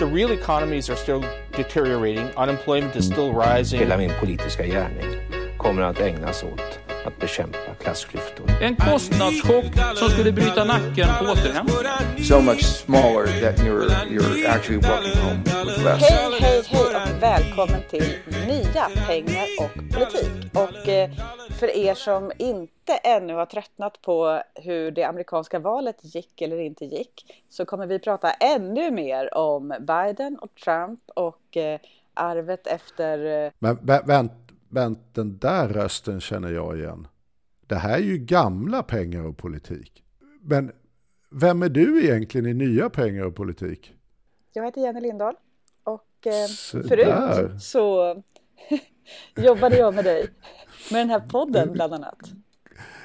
the real economies are still deteriorating, unemployment is still rising. Hela min politiska gärning kommer att ägnas åt att bekämpa klassklyftor. En kostnadschock som skulle bryta nacken på återhämtning. so much smaller that you're you're actually walking home with less. Hej, hej, hej och välkommen till Nya pengar och politik. Och eh, för er som inte ännu har tröttnat på hur det amerikanska valet gick eller inte gick så kommer vi prata ännu mer om Biden och Trump och eh, arvet efter eh, Men vä- vänt, vänt, den där rösten känner jag igen. Det här är ju gamla pengar och politik. Men vem är du egentligen i nya pengar och politik? Jag heter Jenny Lindahl och eh, förut så jobbade jag med dig med den här podden bland annat.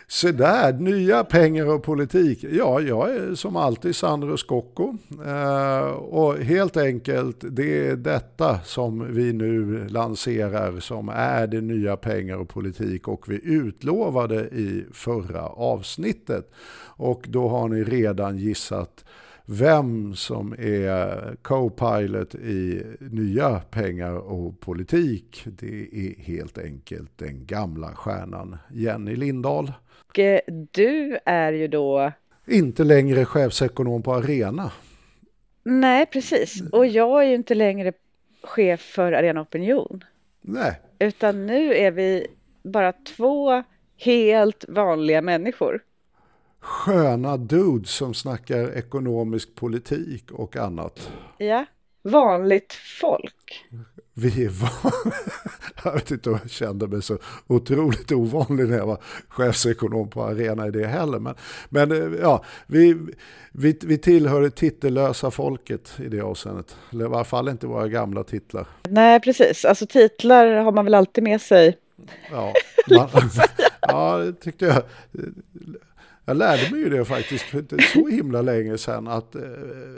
Se där, nya pengar och politik. Ja, jag är som alltid Sandro Scocco. Eh, och helt enkelt, det är detta som vi nu lanserar som är det nya pengar och politik. Och vi utlovade i förra avsnittet. Och då har ni redan gissat vem som är co-pilot i nya pengar och politik. Det är helt enkelt den gamla stjärnan Jenny Lindahl. Och eh, du är ju då Inte längre chefsekonom på Arena. Nej, precis. Och jag är ju inte längre chef för Arena Opinion. Nej, Utan nu är vi bara två helt vanliga människor. Sköna dudes som snackar ekonomisk politik och annat. Ja, vanligt folk. Vi är van... Jag vet inte om jag kände mig så otroligt ovanlig när jag var chefsekonom på Arena i det heller. Men, men eh, ja, vi, vi, vi tillhör det titellösa folket i det avseendet. Eller i varje fall inte våra gamla titlar. Nej, precis. Alltså titlar har man väl alltid med sig. Ja, man, ja det tyckte jag. Jag lärde mig ju det faktiskt för inte så himla länge sedan att eh,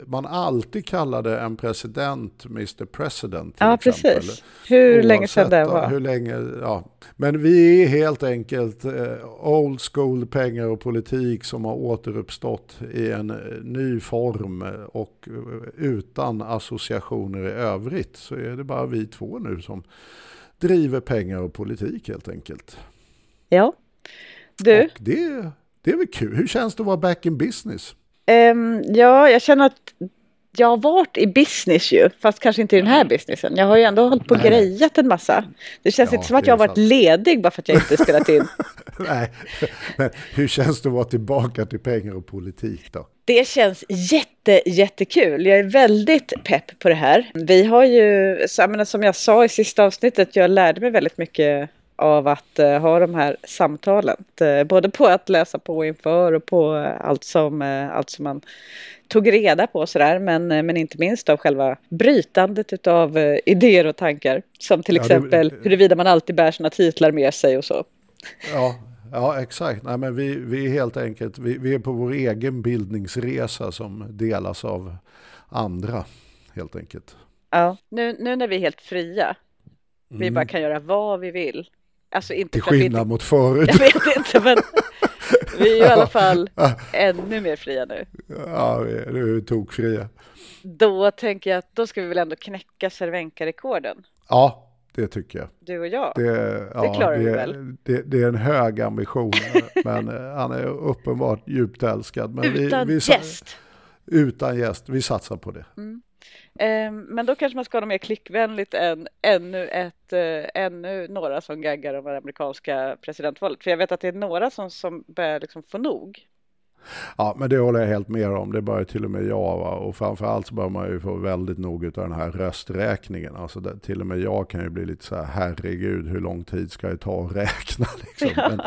man alltid kallade en president Mr President. Ja, exempel. precis. Hur länge sedan det Oavsett, var. Hur länge, ja. Men vi är helt enkelt eh, old school pengar och politik som har återuppstått i en eh, ny form och utan associationer i övrigt. Så är det bara vi två nu som driver pengar och politik helt enkelt. Ja. Du, Och det, det är väl kul. Hur känns det att vara back in business? ehm, ja, jag känner att jag har varit i business ju, fast kanske inte i den här businessen. Jag har ju ändå hållit på och grejat en massa. Det känns Ja, inte som att jag har varit sant. ledig bara för att jag inte spelat in. Nej, men hur känns det att vara tillbaka till pengar och politik då? Det känns jätte, jättekul. Jag är väldigt pepp på det här. Vi har ju, så jag menar, som jag sa i sista avsnittet, jag lärde mig väldigt mycket av att eh, ha de här samtalen. Eh, både på att läsa på inför och på allt som, eh, allt som man tog reda på och sådär. Men, eh, men inte minst av själva brytandet av uh, idéer och tankar. Som till Ja, det- exempel huruvida man alltid bär sina titlar med sig och så. Ja, ja exakt. Nej, men vi, vi är helt enkelt vi, vi är på vår egen bildningsresa som delas av andra helt enkelt. Ja. Nu, nu när vi är helt fria, vi Mm. bara kan göra vad vi vill. Alltså inte Till skillnad inte mot förut. Jag vet inte, men vi är ju i alla fall ännu mer fria nu. Ja, vi är, nu är vi tokfria. Då tänker jag att då ska vi väl ändå knäcka Cervenka-rekorden, Ja, det tycker jag. du och jag. Det, ja, klarar vi det, väl. Det, det är en hög ambition, men eh, han är uppenbart djupt älskad. Men Utan vi, vi, gäst. Utan gäst, vi satsar på det. Ehm, Men då kanske man ska ha något mer klickvänligt än ännu, ett, eh, ännu några som gaggar om det amerikanska presidentvalet. För jag vet att det är några som, som börjar liksom få nog. Ja, men det håller jag helt med om. Det börjar till och med jag. Va? Och framförallt så bör man ju få väldigt nog av den här rösträkningen. Alltså det, till och med jag kan ju bli lite så här, herregud, hur lång tid ska det ta att räkna? Liksom. Men,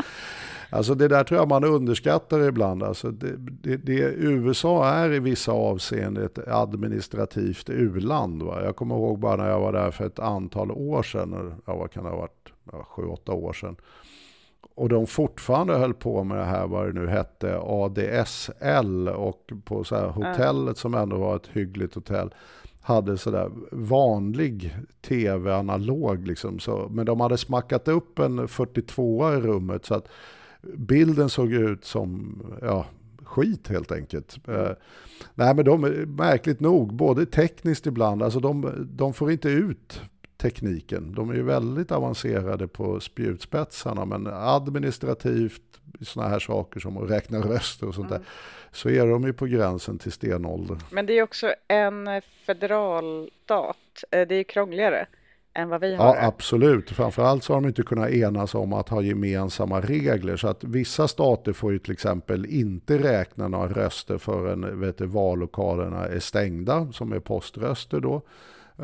alltså det där tror jag man underskattar ibland. Alltså det, det, det, USA är i vissa avseenden ett administrativt u-land. Va? Jag kommer ihåg bara när jag var där för ett antal år sedan. Ja, vad kan det ha varit? Ja, sju, åtta år sedan. Och de fortfarande höll på med det här, vad det nu hette, ADSL och på så här hotellet som ändå var ett hyggligt hotell hade sådär vanlig tv analog liksom. Så, men de hade smackat upp en 42 i rummet så att bilden såg ut som ja, skit helt enkelt. Eh, nej men de, märkligt nog, både tekniskt ibland, alltså de, de får inte ut tekniken. De är ju väldigt avancerade på spjutspetsarna men administrativt, sådana här saker som att räkna röster och sånt mm. där, så är de ju på gränsen till stenålder. Men det är också en federalstat, eh, det är ju krångligare än vad vi har. Ja, absolut. Framförallt så har de inte kunnat enas om att ha gemensamma regler. Så att vissa stater får ju till exempel inte räkna några röster förrän vet du, vallokalerna är stängda, som är poströster då.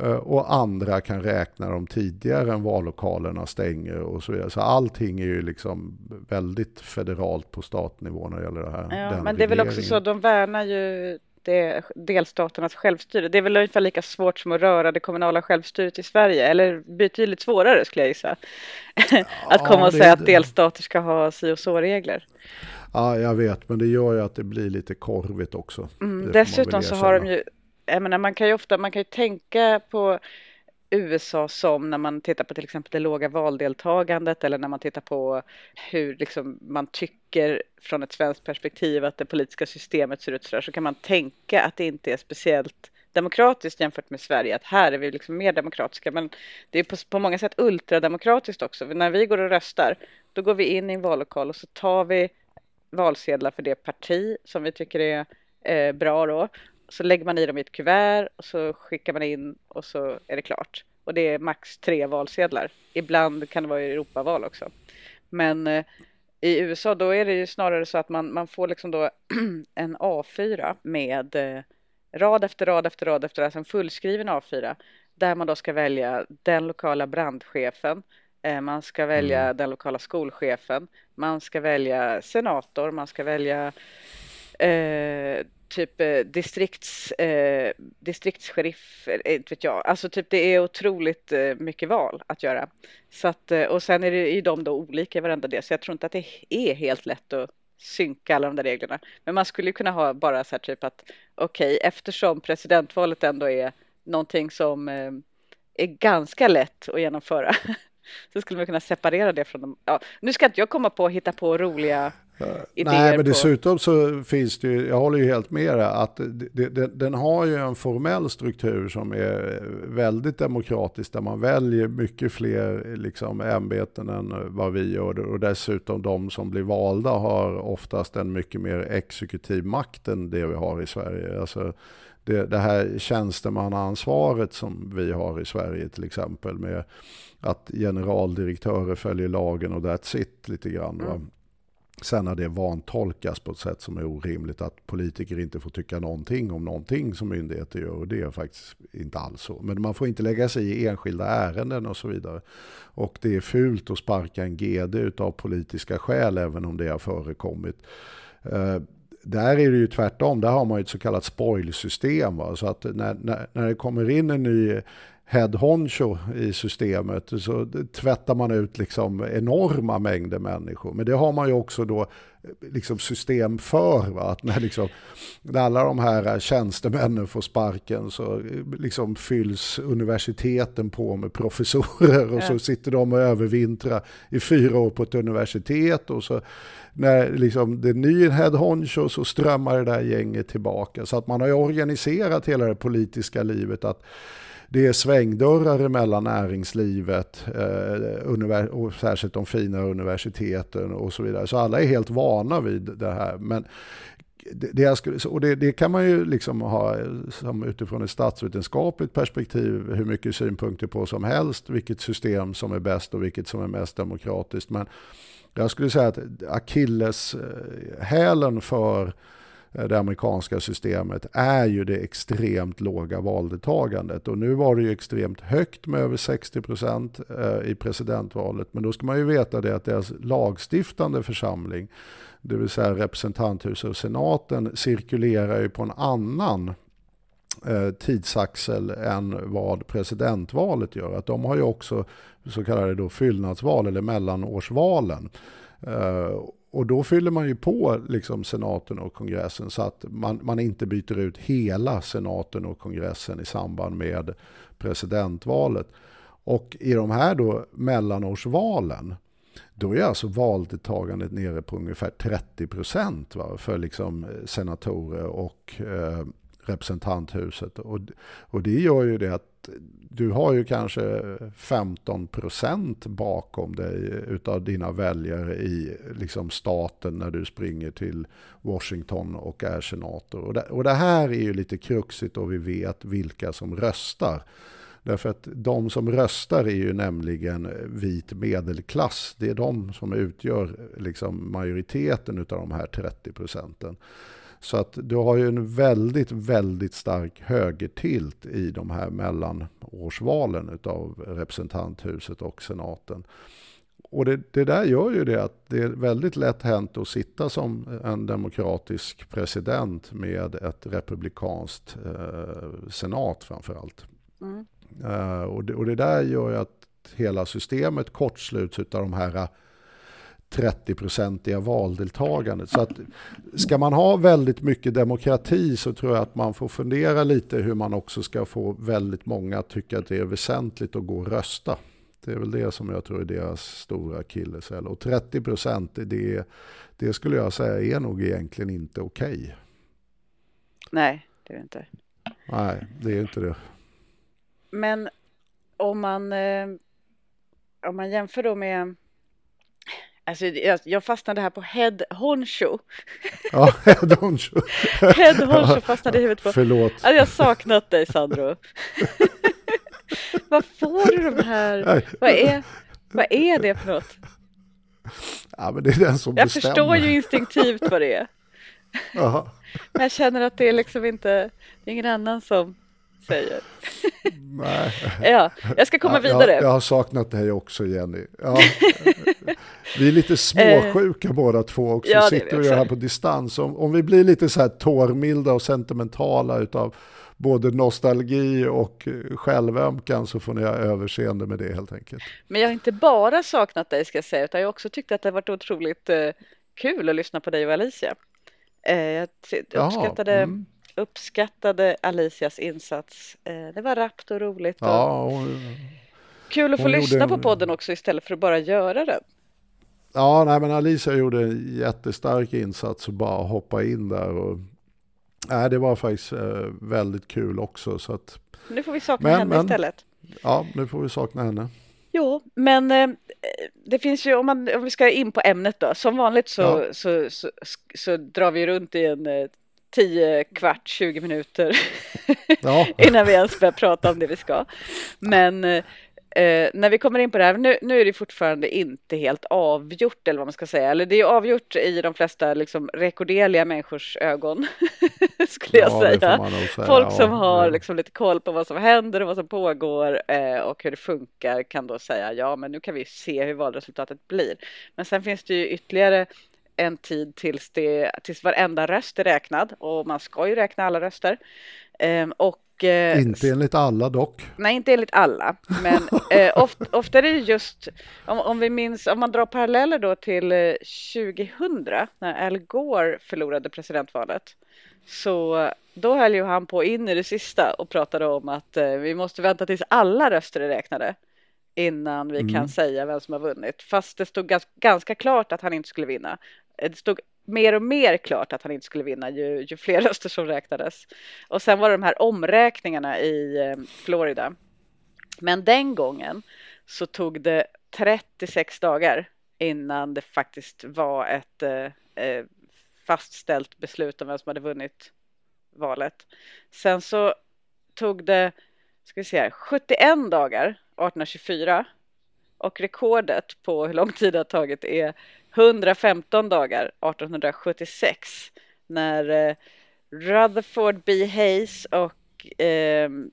Eh, och andra kan räkna dem tidigare än vallokalerna stänger och så vidare. Så allting är ju liksom väldigt federalt på statnivå när det gäller det här. Ja, men det är väl också så, de värnar ju det, delstaternas självstyre. Det är väl ungefär lika svårt som att röra det kommunala självstyret i Sverige, eller betydligt svårare skulle jag gissa. att komma och säga att delstater ska ha si och så-regler. Ja, jag vet, men det gör ju att det blir lite korvigt också. Mm, dessutom så har de ju, jag menar, man kan ju ofta, man kan ju tänka på USA som när man tittar på till exempel det låga valdeltagandet eller när man tittar på hur liksom man tycker från ett svenskt perspektiv att det politiska systemet ser ut så där så kan man tänka att det inte är speciellt demokratiskt jämfört med Sverige, att här är vi liksom mer demokratiska, men det är på, på många sätt ultrademokratiskt också. När vi går och röstar, då går vi in i en vallokal och så tar vi valsedlar för det parti som vi tycker är eh, bra då så lägger man i dem i ett kuvert och så skickar man in och så är det klart. Och det är max tre valsedlar. Ibland kan det vara Europaval också. Men eh, i USA då är det ju snarare så att man, man får liksom då en A4 med eh, rad efter rad efter rad efter alltså en fullskriven A4 där man då ska välja den lokala brandchefen, eh, man ska välja mm. den lokala skolchefen, man ska välja senator, man ska välja eh, typ eh, distrikts, eh, distriktssheriff, eh, inte vet jag. Alltså typ det är otroligt eh, mycket val att göra. Så att, eh, och sen är det ju de då olika i varenda del, så jag tror inte att det är helt lätt att synka alla de där reglerna. Men man skulle kunna ha bara så här typ att okej, okay, eftersom presidentvalet ändå är någonting som eh, är ganska lätt att genomföra så skulle man kunna separera det från de, Ja, nu ska inte jag komma på att hitta på roliga Nej, men dessutom så finns det ju, jag håller ju helt med dig, att det, det, den har ju en formell struktur som är väldigt demokratisk, där man väljer mycket fler liksom, ämbeten än vad vi gör. Och dessutom de som blir valda har oftast en mycket mer exekutiv makt än det vi har i Sverige. Alltså, det, det här tjänstemannaansvaret som vi har i Sverige till exempel med att generaldirektörer följer lagen och that's it lite grann. Mm. Sen när det vantolkas på ett sätt som är orimligt, att politiker inte får tycka någonting om någonting som myndigheter gör, och det är faktiskt inte alls så. Men man får inte lägga sig i enskilda ärenden och så vidare. Och det är fult att sparka en GD av politiska skäl, även om det har förekommit. Eh, där är det ju tvärtom, där har man ju ett så kallat spoilsystem. Va? Så att när, när, när det kommer in en ny head honcho i systemet så tvättar man ut liksom enorma mängder människor. Men det har man ju också då liksom system för. Va? Att när, liksom, när alla de här tjänstemännen får sparken så liksom fylls universiteten på med professorer och så sitter de och övervintrar i fyra år på ett universitet och så när liksom det är ny head honcho så strömmar det där gänget tillbaka. Så att man har ju organiserat hela det politiska livet att det är svängdörrar mellan näringslivet eh, och särskilt de fina universiteten och så vidare. Så alla är helt vana vid det här. Men det, det, skulle, och det, det, kan man ju liksom ha som utifrån ett statsvetenskapligt perspektiv hur mycket synpunkter på som helst, vilket system som är bäst och vilket som är mest demokratiskt. Men jag skulle säga att akilleshälen för Eh, det amerikanska systemet är ju det extremt låga valdeltagandet. Och nu var det ju extremt högt med över 60 procent eh, i presidentvalet. Men då ska man ju veta det att deras lagstiftande församling, det vill säga representanthuset och senaten, cirkulerar ju på en annan eh, tidsaxel än vad presidentvalet gör. Att de har ju också så kallade då fyllnadsval eller mellanårsvalen. Och då fyller man ju på liksom senaten och kongressen så att man, man inte byter ut hela senaten och kongressen i samband med presidentvalet. Och i de här då mellanårsvalen då är alltså valdeltagandet nere på ungefär 30 procent för liksom senatorer och eh, representanthuset. Och, och det gör ju det att du har ju kanske 15 procent bakom dig utav dina väljare i liksom staten när du springer till Washington och är senator. Och det, och det här är ju lite kruxigt och vi vet vilka som röstar. Därför att de som röstar är ju nämligen vit medelklass. Det är de som utgör liksom majoriteten av de här 30 procenten. Så att du har ju en väldigt, väldigt stark högertilt i de här mellanårsvalen av representanthuset och senaten. Och det, det, där gör ju det att det är väldigt lätt hänt att sitta som en demokratisk president med ett republikanskt eh, senat framförallt. Mm. Uh, och, det, och det där gör ju att hela systemet kortsluts av de här 30-procentiga valdeltagandet. Så att ska man ha väldigt mycket demokrati så tror jag att man får fundera lite hur man också ska få väldigt många att tycka att det är väsentligt att gå och rösta. Det är väl det som jag tror är deras stora akilleshäl. Och 30 procent, det, det skulle jag säga är nog egentligen inte okej. Okay. Nej, det är det inte. Nej, det är inte det. Men om man, eh, om man jämför då med Alltså, jag, fastnade här på Head Honcho. Ja, Head Honcho. Head Honcho fastnade i huvudet på. Förlåt. Alltså, jag har saknat dig Sandro. vad får du de här? Vad är, vad är det för något? Ja, men det är den som jag bestämmer. förstår ju instinktivt vad det är. men jag känner att det är liksom inte, det är ingen annan som säger. Nej. Ja, jag ska komma ja, vidare. Jag, jag, har saknat dig också Jenny. Ja. vi är lite småsjuka båda två också, ja, sitter vi här på distans. Om, om vi blir lite så här tårmilda och sentimentala utav både nostalgi och självömkan så får ni ha överseende med det helt enkelt. Men jag har inte bara saknat dig ska jag säga, utan jag har också tyckt att det har varit otroligt eh, kul att lyssna på dig och Alicia. Eh, jag uppskattade mm uppskattade Alicias insats. Eh, det var rappt och roligt. Och ja, hon, kul att få lyssna gjorde... på podden också istället för att bara göra den. Ja, nej, men Alicia gjorde en jättestark insats och bara hoppa in där. Och, nej, det var faktiskt eh, väldigt kul också. Så att, nu får vi sakna men, henne men, istället. Ja, nu får vi sakna henne. Jo, men eh, det finns ju, om, man, om vi ska in på ämnet då, som vanligt så, ja. så, så, så, drar vi runt i en 10, kvart, 20 minuter ja. innan vi ens börjar prata om det vi ska. Men eh, när vi kommer in på det här, nu, nu är det fortfarande inte helt avgjort eller vad man ska säga, eller det är avgjort i de flesta liksom rekorderliga människors ögon, skulle jag säga. säga. Folk som ja, har liksom lite koll på vad som händer och vad som pågår eh, och hur det funkar kan då säga ja, men nu kan vi se hur valresultatet blir. Men sen finns det ju ytterligare en tid tills, det, tills varenda röst är räknad och man ska ju räkna alla röster. Ehm, och, eh, inte enligt alla dock. Nej, inte enligt alla. Men eh, ofta, ofta är det just, om, om vi minns, om man drar paralleller då till 2000 eh, när Al Gore förlorade presidentvalet. Så då höll ju han på in i det sista och pratade om att eh, vi måste vänta tills alla röster är räknade innan vi mm. kan säga vem som har vunnit. Fast det stod ganska, ganska klart att han inte skulle vinna. Det stod mer och mer klart att han inte skulle vinna ju, ju fler röster som räknades. Och sen var det de här omräkningarna i eh, Florida. Men den gången så tog det 36 dagar innan det faktiskt var ett eh, eh, fastställt beslut om vem som hade vunnit valet. Sen så tog det ska vi se här, 71 dagar 1824 och rekordet på hur lång tid det har tagit är 115 dagar 1876 när eh, Rutherford B. Hayes och ehm,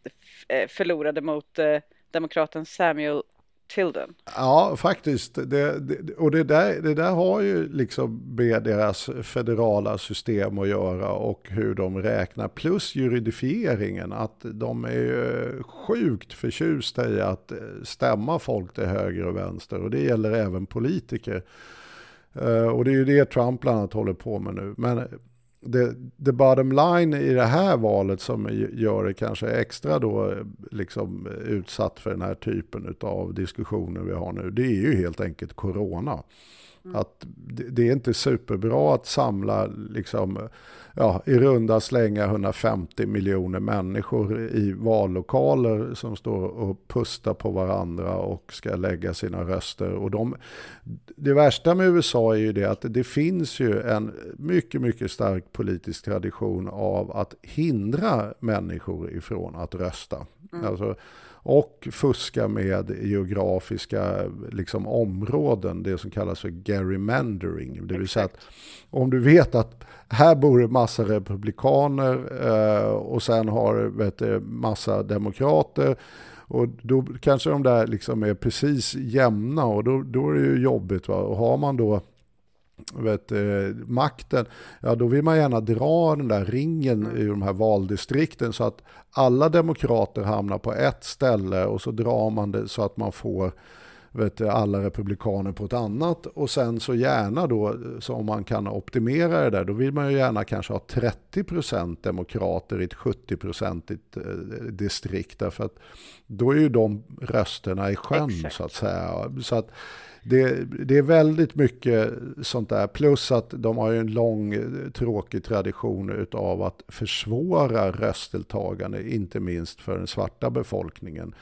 eh, förlorade mot eh, demokraten Samuel Tilden. Ja, faktiskt. Det, det, och det där, det där har ju liksom med deras federala system att göra och hur de räknar. Plus juridifieringen, att de är eh, sjukt förtjusta i att eh, stämma folk till höger och vänster. Och det gäller även politiker. Eh, och det är ju det Trump bland annat håller på med nu. Men det, the bottom line i det här valet som gör det kanske extra då liksom utsatt för den här typen av diskussioner vi har nu, det är ju helt enkelt corona. Mm. Att det, det, är inte superbra att samla liksom ja, i runda slänga 150 miljoner människor i vallokaler som står och pustar på varandra och ska lägga sina röster. Och de, det värsta med USA är ju det att det finns ju en mycket, mycket stark politisk tradition av att hindra människor ifrån att rösta. Mm. Alltså, och fuska med geografiska liksom, områden, det som kallas för gerrymandering. Det vill säga att om du vet att här bor det massa republikaner eh, och sen har vet du, massa demokrater och då kanske de där liksom är precis jämna och då, då är det ju jobbigt. Va? Och har man då vet, makten, ja då vill man gärna dra den där ringen mm. i de här valdistrikten så att alla demokrater hamnar på ett ställe och så drar man det så att man får vet, alla republikaner på ett annat och sen så gärna då, så om man kan optimera det där, då vill man ju gärna kanske ha 30% demokrater i ett 70-procentigt eh, distrikt därför att då är ju de rösterna i sjön Exakt. så att säga. Så att det, det, är väldigt mycket sånt där. Plus att de har ju en lång eh, tråkig tradition av att försvåra röstdeltagande, inte minst för den svarta befolkningen.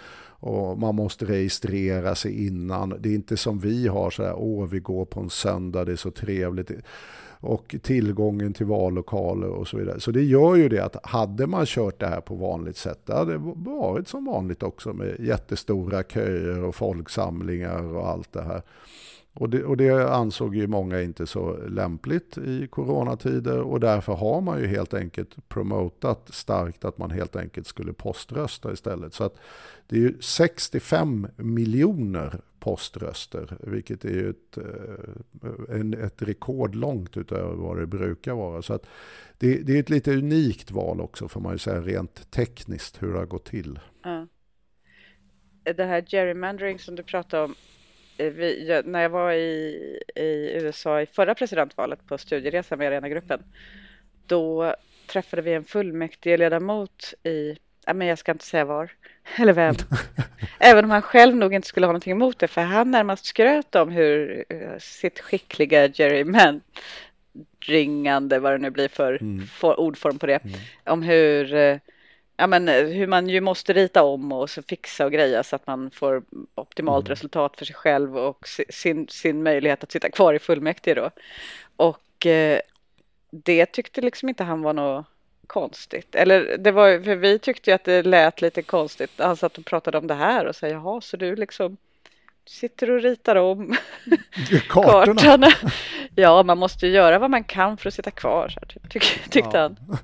Och man måste registrera sig innan. Det är inte som vi har så här, åh vi går på en söndag, det är så trevligt och tillgången till vallokaler och så vidare. Så det gör ju det att hade man kört det här på vanligt sätt, det hade varit som vanligt också med jättestora köer och folksamlingar och allt det här. Och det, och det, ansåg ju många inte så lämpligt i coronatider och därför har man ju helt enkelt promotat starkt att man helt enkelt skulle poströsta istället. Så att det är ju 65 miljoner poströster, vilket är ju ett, eh, en, ett rekord långt utöver vad det brukar vara. Så att det, det är ett lite unikt val också får man ju säga rent tekniskt hur det har gått till. Ja. Det här gerrymandering som du pratade om, vi, jag, när jag var i, i USA i förra presidentvalet på studieresa med Arenagruppen, då träffade vi en fullmäktigeledamot i, ja, men jag ska inte säga var, eller vem. Även om han själv nog inte skulle ha någonting emot det, för han närmast skröt om hur uh, sitt skickliga gerrymandringande, vad det nu blir för, mm. för ordform på det, mm. om hur uh, ja, men, hur man ju måste rita om och så fixa och greja så att man får optimalt mm. resultat för sig själv och sin, sin möjlighet att sitta kvar i fullmäktige då. Och eh, det tyckte liksom inte han var något konstigt. Eller det var, för vi tyckte ju att det lät lite konstigt. Han satt och pratade om det här och sa jaha, så du liksom sitter och ritar om kartorna. kartorna. Ja, man måste ju göra vad man kan för att sitta kvar, så här, tyck, tyckte ja. han.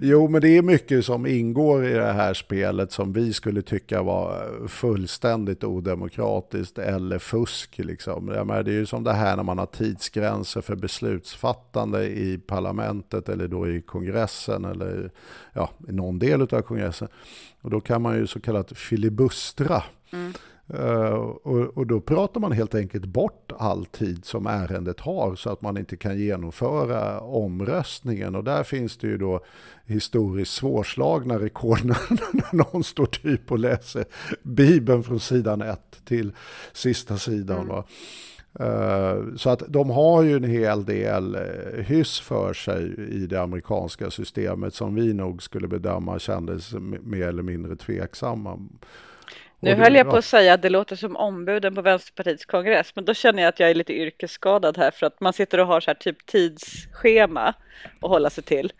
Jo, men det är mycket som ingår i det här spelet som vi skulle tycka var fullständigt odemokratiskt eller fusk. Liksom. Menar, det är ju som det här när man har tidsgränser för beslutsfattande i parlamentet eller då i kongressen eller ja, i någon del av kongressen. Och då kan man ju så kallat filibustra. Mm. Uh, och, och, då pratar man helt enkelt bort all tid som ärendet har så att man inte kan genomföra omröstningen. Och där finns det ju då historiskt svårslagna rekord när någon står typ och läser Bibeln från sidan 1 till sista sidan. Mm. Uh, så att de har ju en hel del uh, hyss för sig i det amerikanska systemet som vi nog skulle bedöma kändes mer eller mindre tveksamma. Nu höll jag på att säga att det låter som ombuden på Vänsterpartiets kongress, men då känner jag att jag är lite yrkesskadad här för att man sitter och har så här typ tidsschema att hålla sig till.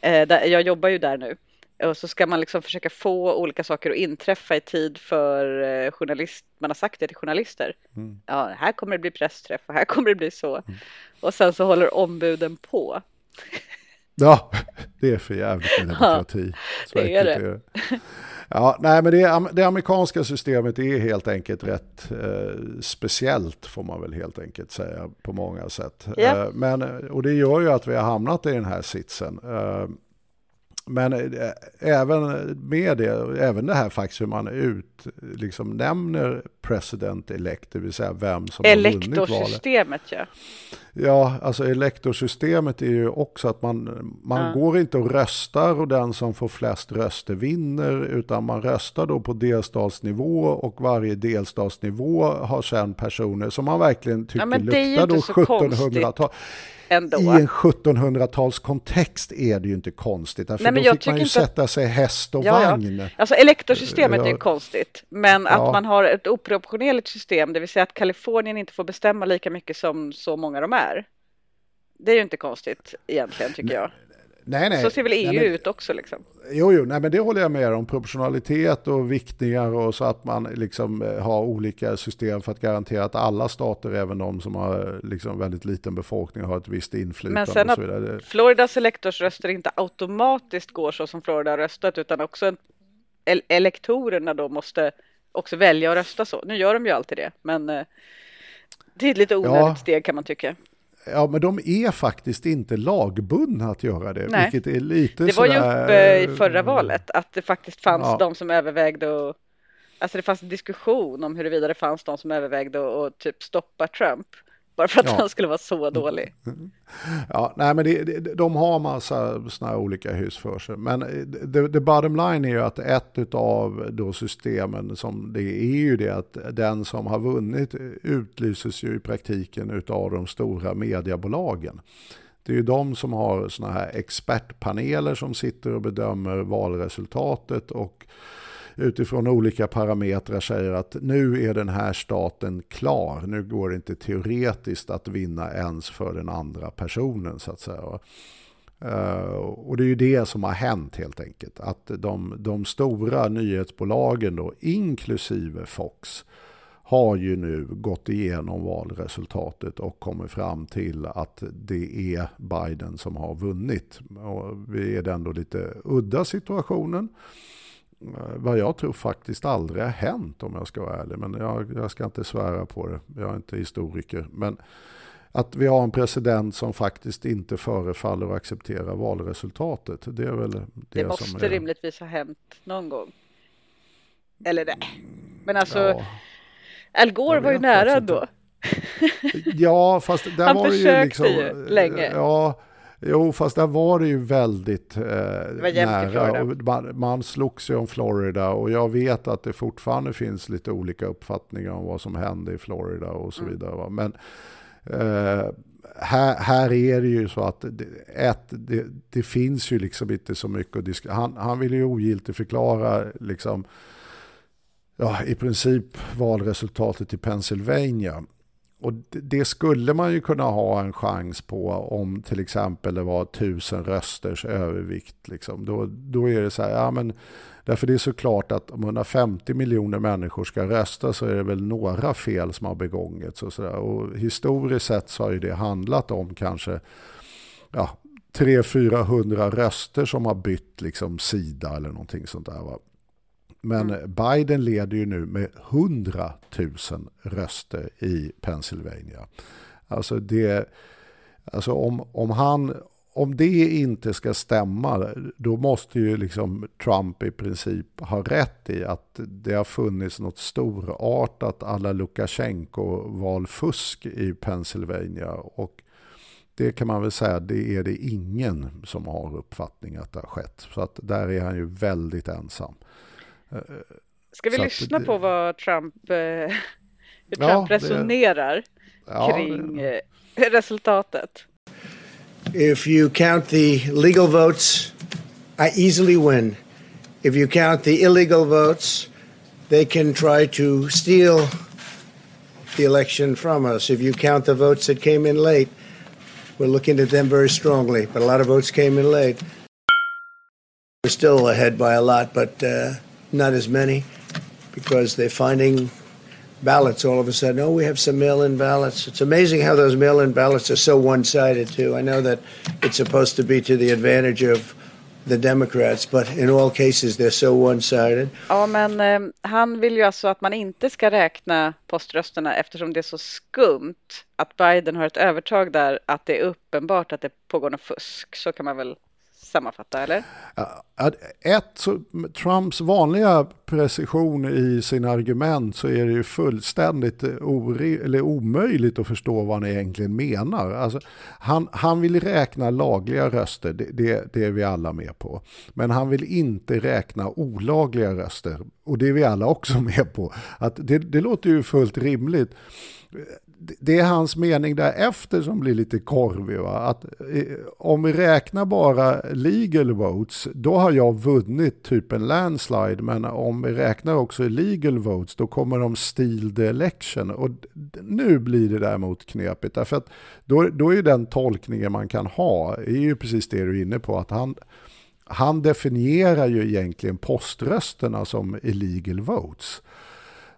Eh, jag jobbar ju där nu och så ska man liksom försöka få olika saker att inträffa i tid för eh, journalist. Man har sagt det till journalister. Mm. Ja, här kommer det bli pressträff och här kommer det bli så. Mm. Och sen så håller ombuden på. Ja, det är för jävligt med demokrati. Ja, det är det. Ja, nej, men det, det amerikanska systemet är helt enkelt rätt eh, speciellt får man väl helt enkelt säga på många sätt. Yeah. Eh, men, och det gör ju att vi har hamnat i den här sitsen. Eh, men eh, även med det, även det här faktiskt hur man ut, liksom nämner president elect, det vill säga vem som har vunnit valet. Elektorsystemet ja. Ja, alltså elektorsystemet är ju också att man, man Ja. går inte och röstar och den som får flest röster vinner, utan man röstar då på delstatsnivå och varje delstatsnivå har sen personer som man verkligen tycker men ju luktar då inte så konstigt 1700-tal. Ändå. I en 1700-tals kontext är det ju inte konstigt, för Nej, men då jag fick man ju att- sätta sig häst och Ja, ja. vagn. Alltså elektorsystemet är ju Ja. konstigt, men Ja. att man har ett oproportionerligt system, det vill säga att Kalifornien inte får bestämma lika mycket som så många de är. Det är ju inte konstigt egentligen tycker jag. Nej, nej. Så ser väl EU nej, men- ut också liksom. Jo, jo, nej, men det håller jag med om. Proportionalitet och viktningar och så att man liksom eh, har olika system för att garantera att alla stater, även de som har liksom väldigt liten befolkning, har ett visst inflytande Men sen och så att vidare. Floridas elektorsröster inte automatiskt går så som Florida har röstat utan också elektorerna då måste också välja att rösta så. Nu gör de ju alltid det, men eh, det är ett lite onödigt Ja. steg kan man tycka. Ja, men de är faktiskt inte lagbundna att göra det, Nej. vilket är lite Det var ju uppe i förra valet att det faktiskt fanns Ja. de som övervägde och Alltså det fanns en diskussion om huruvida det fanns de som övervägde att att typ stoppa Trump. Bara för att Ja. han skulle vara så dålig. Ja, nej, men det, det, de har massa här olika hus för sig. Men the, the bottom line är ju att ett av då systemen som det är ju det att den som har vunnit utlyses ju i praktiken utav de stora mediebolagen. Det är ju de som har såna här expertpaneler som sitter och bedömer valresultatet och utifrån olika parametrar säger att nu är den här staten klar. Nu går det inte teoretiskt att vinna ens för den andra personen så att säga. Eh, och det är ju det som har hänt helt enkelt. Att de, de stora nyhetsbolagen då, inklusive Fox, har ju nu gått igenom valresultatet och kommit fram till att det är Biden som har vunnit. Och vi är i den då lite udda situationen. Vad jag tror faktiskt aldrig har hänt om jag ska vara ärlig. Men jag, jag ska inte svära på det. Jag är inte historiker. Men att vi har en president som faktiskt inte förefaller att acceptera valresultatet. Det är väl det, Det, som måste är... rimligtvis ha hänt någon gång. Eller nej. Men alltså Ja. Al Gore var ju nära ändå. Ja, fast där Han var det ju försökte liksom... ju länge. Ja, jo, fast där var det ju väldigt eh, Florida. nära. Man, slogs ju om Florida och jag vet att det fortfarande finns lite olika uppfattningar om vad som hände i Florida och så Mm. vidare. va. Men eh, här, här är det ju så att det, ett, det, det finns ju liksom inte så mycket att diskutera. Han, han vill ju ogiltigt förklara liksom ja, i princip valresultatet i Pennsylvania. Och det- skulle man ju kunna ha en chans på om till exempel det var tusen rösters övervikt. Liksom. Då, då är det så här, ja men därför det är såklart att om 150 miljoner människor ska rösta så är det väl några fel som har begångits. Och, så där. och historiskt sett så har ju det handlat om kanske ja, 300-400 röster som har bytt liksom sida eller någonting sånt där. Va? Men Biden leder ju nu med 100 000 röster i Pennsylvania. Alltså det, alltså om, om han, om det inte ska stämma, då måste ju liksom Trump i princip ha rätt i att det har funnits något storartat alla Lukasjenko-valfusk i Pennsylvania. Och det kan man väl säga, det är det ingen som har uppfattning att det har skett. Så att där är han ju väldigt ensam. Ska vi Så lyssna det- på vad Trump, eh, hur Ja, Trump det- resonerar Ja, kring eh, resultatet? If you count the legal votes, I easily win. If you count the illegal votes, they can try to steal the election from us. If you count the votes that came in late, we're looking at them very strongly. But a lot of votes came in late. We're still ahead by a lot, but uh, not as many because they're finding ballots all of a sudden. Oh, we have some mail in ballots. It's amazing how those mail in ballots are so one sided, too. I know that it's supposed to be to the advantage of the Democrats, but in all cases, they're so one sided. Ja, men eh, han vill ju alltså att man inte ska räkna poströsterna eftersom det är så skumt att Biden har ett övertag där, att det är uppenbart att det pågår något fusk. Så kan man väl sammanfatta, eller? Ett, så Trumps vanliga precision i sina argument så är det ju fullständigt eller omöjligt att förstå vad han egentligen menar. Alltså, han, han vill räkna lagliga röster, det, det, det är vi alla med på. Men han vill inte räkna olagliga röster och det är vi alla också med på. Att det, det låter ju fullt rimligt det är hans mening därefter som blir lite korvig. Va? Att, eh, om vi räknar bara legal votes, då har jag vunnit typ en landslide. Men om vi räknar också legal votes, då kommer de steal the election. Och nu blir det däremot knepigt. Därför att då, då är den tolkningen man kan ha, är ju precis det du är inne på. att han han definierar ju egentligen poströsterna som illegal votes.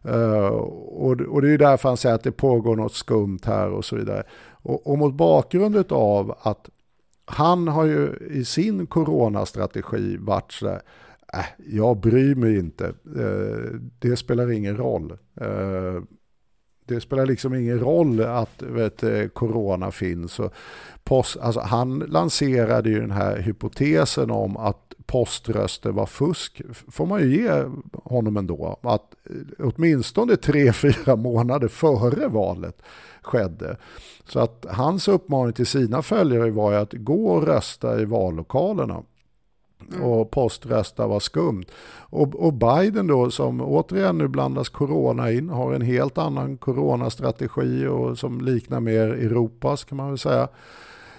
Uh, och, och, det är därför han säger att det pågår något skumt här och så vidare. Och, och mot bakgrund av att han har ju i sin coronastrategi varit sådär, äh, jag bryr mig inte, uh, det spelar ingen roll. Uh, det spelar liksom ingen roll att vet, eh, corona finns. Och post, alltså han lanserade ju den här hypotesen om att poströster var fusk får man ju ge honom ändå. Att eh, åtminstone tre, fyra månader före valet skedde. Så att hans uppmaning till sina följare var ju att gå och rösta i vallokalerna. Mm. Och poströsta var skumt. Och, och, Biden då som återigen nu blandas corona in har en helt annan coronastrategi och som liknar mer Europas kan man väl säga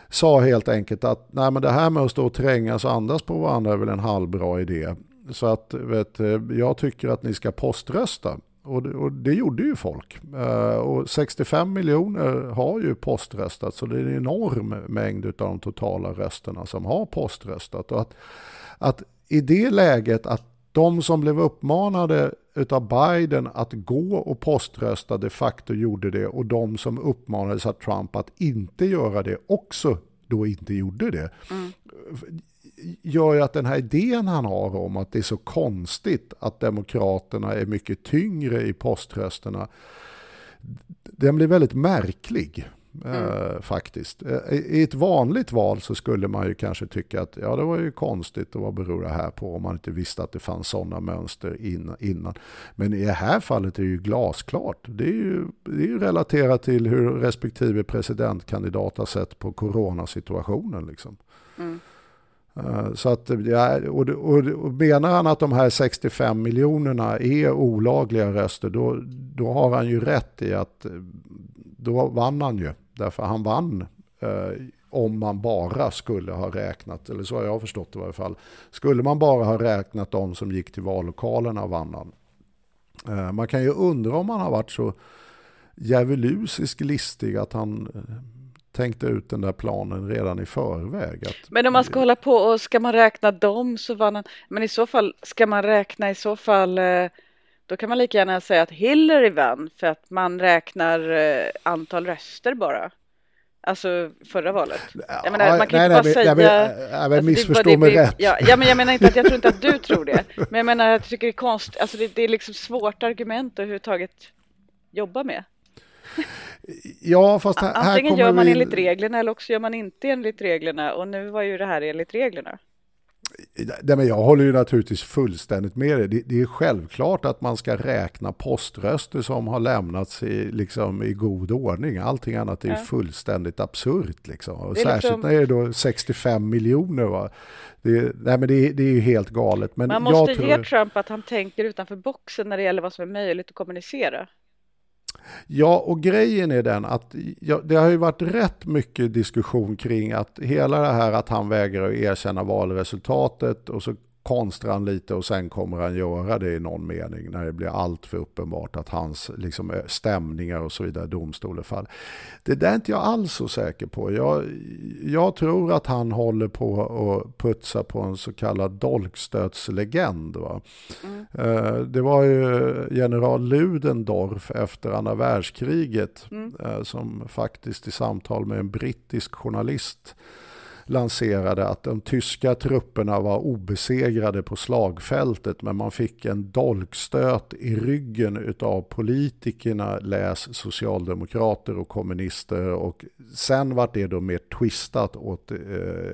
sa helt enkelt att Nej, men det här med att stå och trängas och andas på varandra är väl en halvbra idé. Så att vet, eh, jag tycker att ni ska poströsta. Och det, och det gjorde ju folk. Eh, och 65 miljoner har ju poströstat så det är en enorm mängd av de totala rösterna som har poströstat. Och att, att i det läget att de som blev uppmanade av Biden att gå och poströsta de facto gjorde det och de som uppmanades av Trump att inte göra det också då inte gjorde det. Mm. Gör ju att den här idén han har om att det är så konstigt att demokraterna är mycket tyngre i poströsterna den blir väldigt märklig. Mm. Eh, faktiskt. Eh, I ett vanligt val så skulle man ju kanske tycka att ja det var ju konstigt och vad beror det här på om man inte visste att det fanns sådana mönster innan. Men i det här fallet är det ju glasklart. Det är ju, det är ju relaterat till hur respektive presidentkandidat har sett på coronasituationen. Liksom. Mm. Eh, så att, ja, och, och, och menar han att de här 65 miljonerna är olagliga röster, då, då har han ju rätt i att eh, då vann han ju. Därför han vann eh, om man bara skulle ha räknat, eller så har jag förstått det i varje fall. Skulle man bara ha räknat de som gick till vallokalerna vann han. Eh, man kan ju undra om han har varit så djävulusisk listig att han eh, tänkte ut den där planen redan i förväg. Att, men om man ska hålla på och ska man räkna dem så vann han. Men i så fall ska man räkna i så fall eh, då kan man lika gärna säga att Hillary vann för att man räknar eh, antal röster bara. Alltså förra valet. Jag menar, man kan nej, inte nej, bara nej, säga... Nej, men, alltså, missförstå mig rätt. Ja, ja, men jag menar inte att jag tror inte att du tror det. Men jag menar att jag tycker det är konstigt. Alltså det, det är liksom svårt argument att överhuvudtaget jobba med. Ja, fast här, Antingen här gör man vi... enligt reglerna eller också gör man inte enligt reglerna. Och nu var ju det här enligt reglerna. Nej, men jag håller ju naturligtvis fullständigt med dig. Det, det, är självklart att man ska räkna poströster som har lämnats i, liksom, i god ordning. Allting annat är ja. fullständigt absurt. Liksom. Och särskilt liksom... när det är då 65 miljoner. Va? Det, nej, men det, det är ju helt galet. Men man måste jag ge tror... Trump att han tänker utanför boxen när det gäller vad som är möjligt att kommunicera. Ja, och grejen är den att ja, det har ju varit rätt mycket diskussion kring att hela det här att han vägrar att erkänna valresultatet och så konstrar han lite och sen kommer han göra det i någon mening när det blir allt för uppenbart att hans liksom, stämningar och så vidare domstolen faller. Det där är inte jag alls så säker på. Jag, jag tror att han håller på att putsa på en så kallad dolkstötslegend. Va? Mm. Eh, det var ju general Ludendorff efter andra världskriget mm. Eh, som faktiskt i samtal med en brittisk journalist lanserade att de tyska trupperna var obesegrade på slagfältet men man fick en dolkstöt i ryggen utav politikerna, läs socialdemokrater och kommunister och sen vart det då mer twistat åt eh,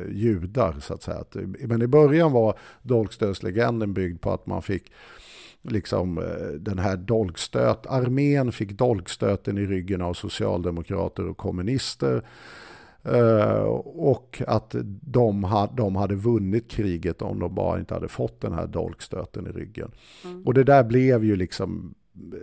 judar så att säga. Eh, men i början var dolkstötslegenden byggd på att man fick liksom eh, den här dolkstöt, armén fick dolkstöten i ryggen av socialdemokrater och kommunister. Uh, och att de, ha, de hade vunnit kriget om de bara inte hade fått den här dolkstöten i ryggen. Mm. Och det där blev ju liksom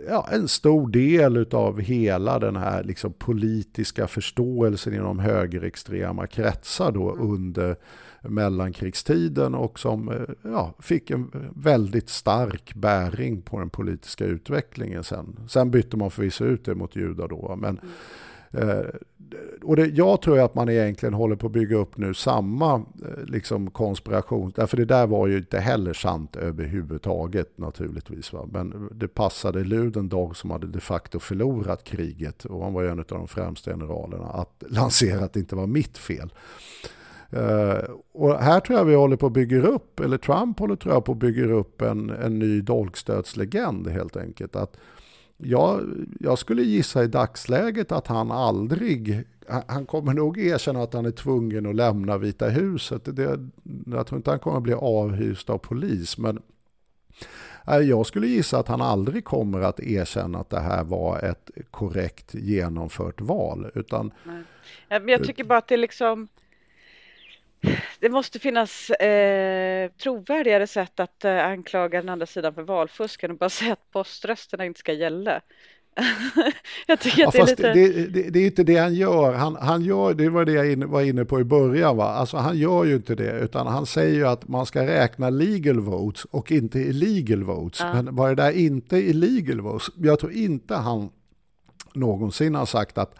ja, en stor del av hela den här liksom politiska förståelsen inom högerextrema kretsar då mm. under mellankrigstiden och som eh, ja, fick en väldigt stark bäring på den politiska utvecklingen sen. Sen bytte man förvisso ut det mot judar då. Men, eh, Eh, och det, jag tror att man egentligen håller på att bygga upp nu samma eh, liksom, konspiration. Därför det där var ju inte heller sant överhuvudtaget naturligtvis. Va? Men det passade Ludendorff som hade de facto förlorat kriget och han var ju en av de främsta generalerna att lansera att det inte var mitt fel. Uh, och här tror jag vi håller på att bygga upp, eller Trump håller tror jag på att bygga upp en, en ny dolkstötslegend helt enkelt. Att jag, jag skulle gissa i dagsläget att han aldrig, han kommer nog erkänna att han är tvungen att lämna Vita huset. Det, jag tror inte han kommer bli avhyst av polis, men eh, jag skulle gissa att han aldrig kommer att erkänna att det här var ett korrekt genomfört val. Utan, jag tycker bara att det liksom det måste finnas eh, trovärdigare sätt att eh, anklaga den andra sidan för valfusk än att bara säga att poströsterna inte ska gälla. jag tycker att ja, det är lite... Det, det, det, är inte det han gör. Han, han gör. Det var det jag in, var inne på i början. Va? Alltså, han gör ju inte det, utan han säger ju att man ska räkna legal votes och inte illegal votes. Ja. Men var det där inte illegal votes? Jag tror inte han någonsin har sagt att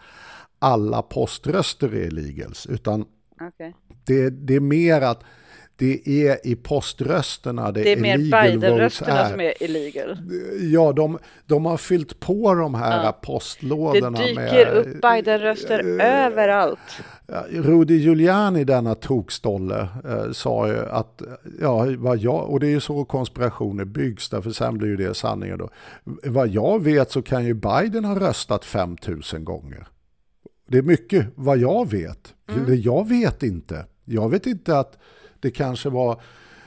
alla poströster är illegals, utan Okay. Det, det är mer att det är i poströsterna det, det är mer Biden-rösterna som är illegal. Ja, de, de har fyllt på de här ja. postlådorna. Det dyker med, upp Biden-röster äh, överallt. Rudy Giuliani, denna tokstolle, äh, sa ju att, ja, vad jag, och det är ju så konspirationer byggs, därför sen blir ju det sanningen då. Vad jag vet så kan ju Biden ha röstat 5000 gånger. Det är mycket vad jag vet. Mm. Jag vet inte. Jag vet inte att det kanske var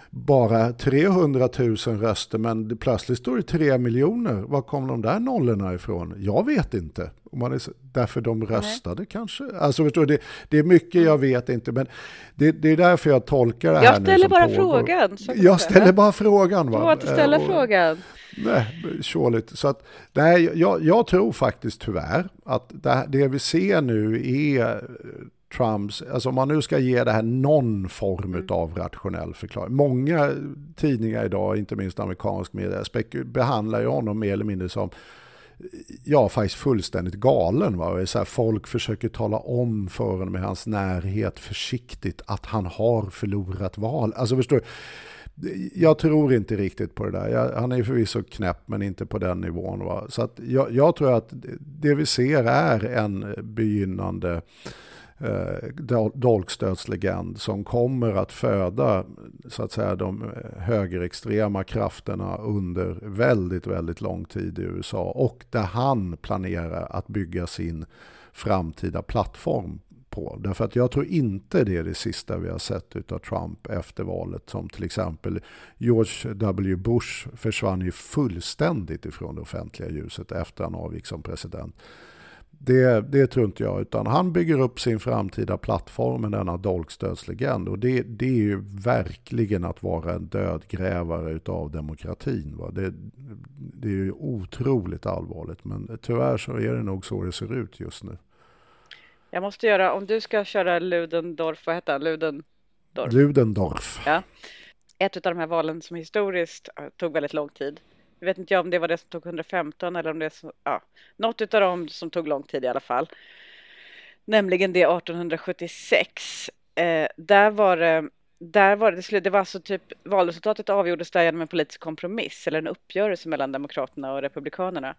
bara 300 000 röster men plötsligt står det 3 miljoner. Var kom de där nollorna ifrån? Jag vet inte. Om man är, därför de röstade Nej. kanske. Alltså, förstår, det, det är mycket jag vet inte men det, det är därför jag tolkar det här Jag ställer bara pågår. frågan. Jag ställer bara frågan. Va? Att ställa och, frågan. Nej, tjåligt. Så att, nej, jag, jag tror faktiskt tyvärr att det, det vi ser nu är Trumps, alltså om man nu ska ge det här någon form mm. av rationell förklaring. Många tidningar idag, inte minst amerikansk media, behandlar ju honom mer eller mindre som ja, faktiskt fullständigt galen. Va? Så här, folk försöker tala om för honom med hans närhet försiktigt att han har förlorat val. Alltså förstår jag tror inte riktigt på det där. Jag, han är förvisso knäpp men inte på den nivån. Va? Så att jag, jag tror att det vi ser är en begynnande eh, dolkstötslegend som kommer att föda så att säga, de eh, högerextrema krafterna under väldigt, väldigt lång tid i USA och där han planerar att bygga sin framtida plattform på. Därför att jag tror inte det är det sista vi har sett av Trump efter valet. Som till exempel George W. Bush försvann ju fullständigt ifrån det offentliga ljuset efter han avgick som president. Det, det tror inte jag, utan han bygger upp sin framtida plattform med denna dolkstödslegend. Och det, det är ju verkligen att vara en dödgrävare utav demokratin. Va? Det, det är ju otroligt allvarligt, men tyvärr så är det nog så det ser ut just nu. Jag måste göra, om du ska köra Ludendorff, vad heter han? Ludendorff? Ludendorff. Ja. Ett av de här valen som historiskt tog väldigt lång tid. Jag vet inte om det var det som tog 115 eller om det är ja, något av dem som tog lång tid i alla fall. Nämligen det 1876. Eh, där var det, där var det, det var alltså typ valresultatet avgjordes där genom en politisk kompromiss eller en uppgörelse mellan Demokraterna och Republikanerna.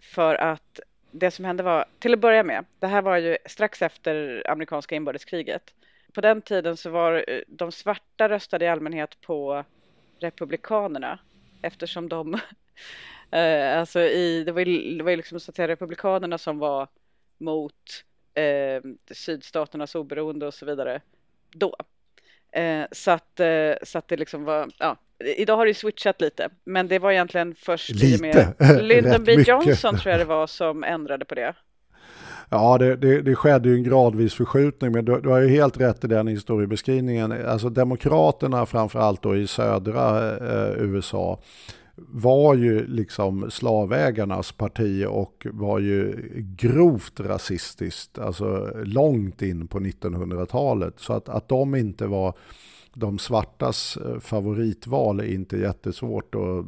För att det som hände var, till att börja med, det här var ju strax efter amerikanska inbördeskriget. på den tiden så var eh, de svarta röstade i allmänhet på Republikanerna eftersom de eh, alltså i, det var ju, det var ju liksom så att säga Republikanerna som var mot eh, sydstaternas oberoende och så vidare då. Eh, så, att, eh, så att det liksom var, ja, idag har det switchat lite, men det var egentligen först lite. med Lyndon B Johnson tror jag det var som ändrade på det. Ja, det, det, det, skedde ju en gradvis förskjutning, men du, du, har ju helt rätt i den historiebeskrivningen. Alltså demokraterna framförallt då i södra eh, USA var ju liksom slavägarnas parti och var ju grovt rasistiskt, alltså långt in på 1900-talet. Så att, att de inte var de svartas eh, favoritval är inte jättesvårt att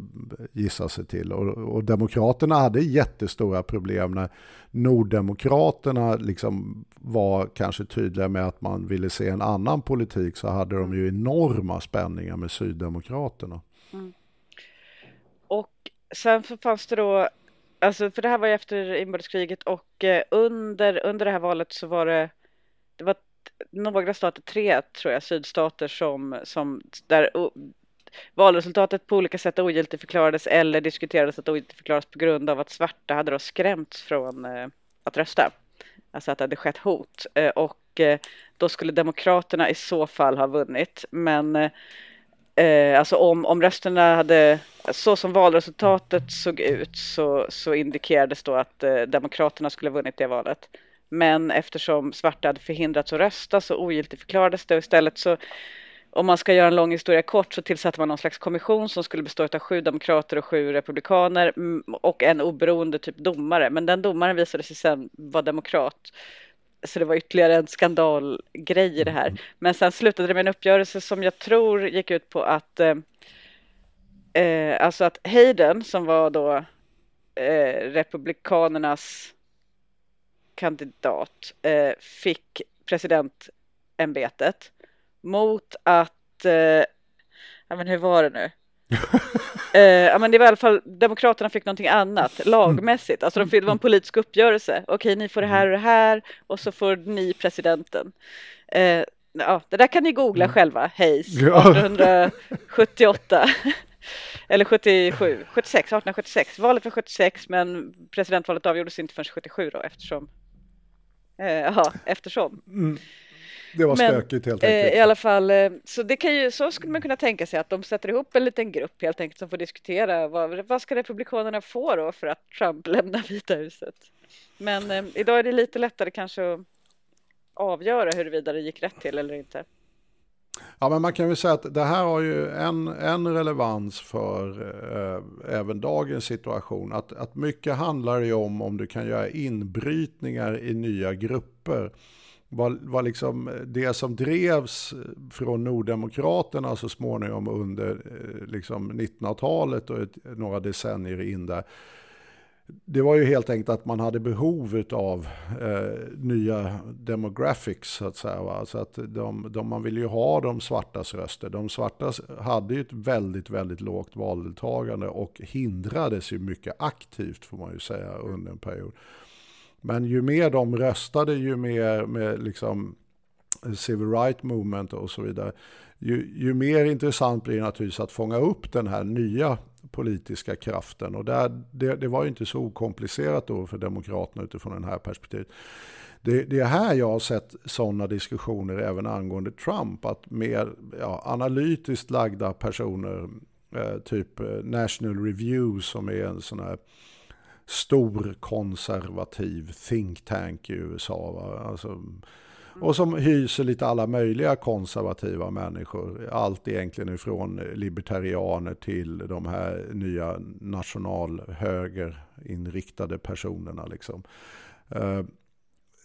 gissa sig till. Och, och Demokraterna hade jättestora problem när Norddemokraterna liksom var kanske tydliga med att man ville se en annan politik så hade de ju enorma spänningar med Syddemokraterna. Mm. Och sen så fanns det då, alltså för det här var ju efter inbördeskriget och eh, under, under det här valet så var det, det var några stater, tre tror jag, sydstater som, som där valresultatet på olika sätt ogiltigförklarades eller diskuterades att ogiltigförklaras på grund av att svarta hade då skrämts från eh, att rösta. Alltså att det hade skett hot eh, och eh, då skulle demokraterna i så fall ha vunnit. Men eh, eh alltså om, om rösterna hade, så som valresultatet såg ut så, så indikerades då att eh, demokraterna skulle ha vunnit det valet. Men eftersom svarta hade förhindrats att rösta så ogiltigförklarades det och istället så om man ska göra en lång historia kort så tillsatte man någon slags kommission som skulle bestå av sju demokrater och sju republikaner mm, och en oberoende typ domare. Men den domaren visade sig sen vara demokrat. Så det var ytterligare en skandalgrej i det här. Men sen slutade det med en uppgörelse som jag tror gick ut på att eh, eh alltså att Hayden som var då eh, republikanernas kandidat eh, fick presidentämbetet mot att, eh, ja men hur var det nu? eh, ja men det var i alla fall, Demokraterna fick någonting annat lagmässigt, alltså de, det var en politisk uppgörelse. Okej, ni får det här och det här och så får ni presidenten. Eh, ja, det där kan ni googla mm. själva, Hayes, 1878. Eller 77, 76, 1876. Valet var 76 men presidentvalet avgjordes inte förrän 77 då eftersom Eh, ja, eftersom. Mm. Det var Men, stökigt helt enkelt. Eh, I alla fall, eh, så, det kan ju, så skulle man kunna tänka sig att de sätter ihop en liten grupp helt enkelt som får diskutera vad, vad ska republikanerna få då för att Trump lämnar Vita huset. Men eh, idag är det lite lättare kanske att avgöra huruvida det gick rätt till eller inte. Ja, men man kan väl säga att det här har ju en, en relevans för eh, även dagens situation. Att, att mycket handlar ju om om du kan göra inbrytningar i nya grupper. Var, var liksom det som drevs från Norddemokraterna så småningom under eh, liksom 1900-talet och ett, några decennier in där det var ju helt enkelt att man hade behov av eh, nya demographics så att säga. Va? Så att de, de, man ville ju ha de svartas röster. De svarta hade ju ett väldigt, väldigt lågt valdeltagande och hindrades ju mycket aktivt får man ju säga under en period. Men ju mer de röstade, ju mer med liksom eh, civil right movement och så vidare, ju, ju mer intressant blir det naturligtvis att fånga upp den här nya politiska kraften. Och där, det, det var ju inte så okomplicerat då för Demokraterna utifrån det här perspektivet. Det, det, är här jag har sett sådana diskussioner även angående Trump. Att mer ja, analytiskt lagda personer, eh, typ eh, National Review som är en sån här stor konservativ think tank i USA. Va? Alltså, och som hyser lite alla möjliga konservativa människor. Allt egentligen ifrån libertarianer till de här nya nationalhögerinriktade personerna. Liksom. Eh,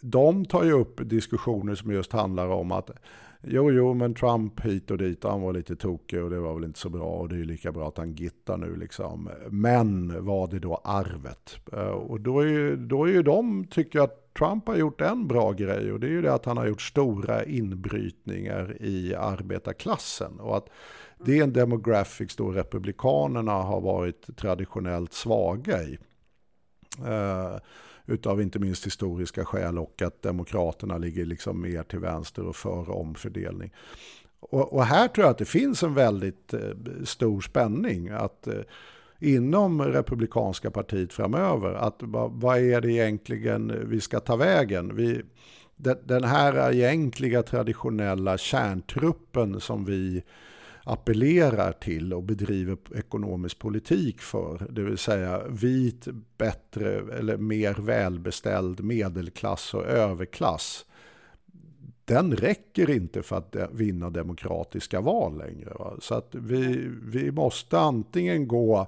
de tar ju upp diskussioner som just handlar om att Jo, jo, men Trump hit och dit, han var lite tokig och det var väl inte så bra och det är ju lika bra att han gittar nu liksom. Men var det då arvet? Eh, och då är ju, då är ju de, tycker jag, att Trump har gjort en bra grej och det är ju det att han har gjort stora inbrytningar i arbetarklassen. Och att det är en demographics då republikanerna har varit traditionellt svaga i. Eh, utav inte minst historiska skäl och att Demokraterna ligger liksom mer till vänster och för omfördelning. Och, och här tror jag att det finns en väldigt eh, stor spänning. att eh, inom Republikanska partiet framöver. Att vad, är det egentligen vi ska ta vägen? Vi, den här egentliga traditionella kärntruppen som vi appellerar till och bedriver ekonomisk politik för. Det vill säga vit, bättre eller mer välbeställd medelklass och överklass. Den räcker inte för att vinna demokratiska val längre. Va? Så att vi, vi måste antingen gå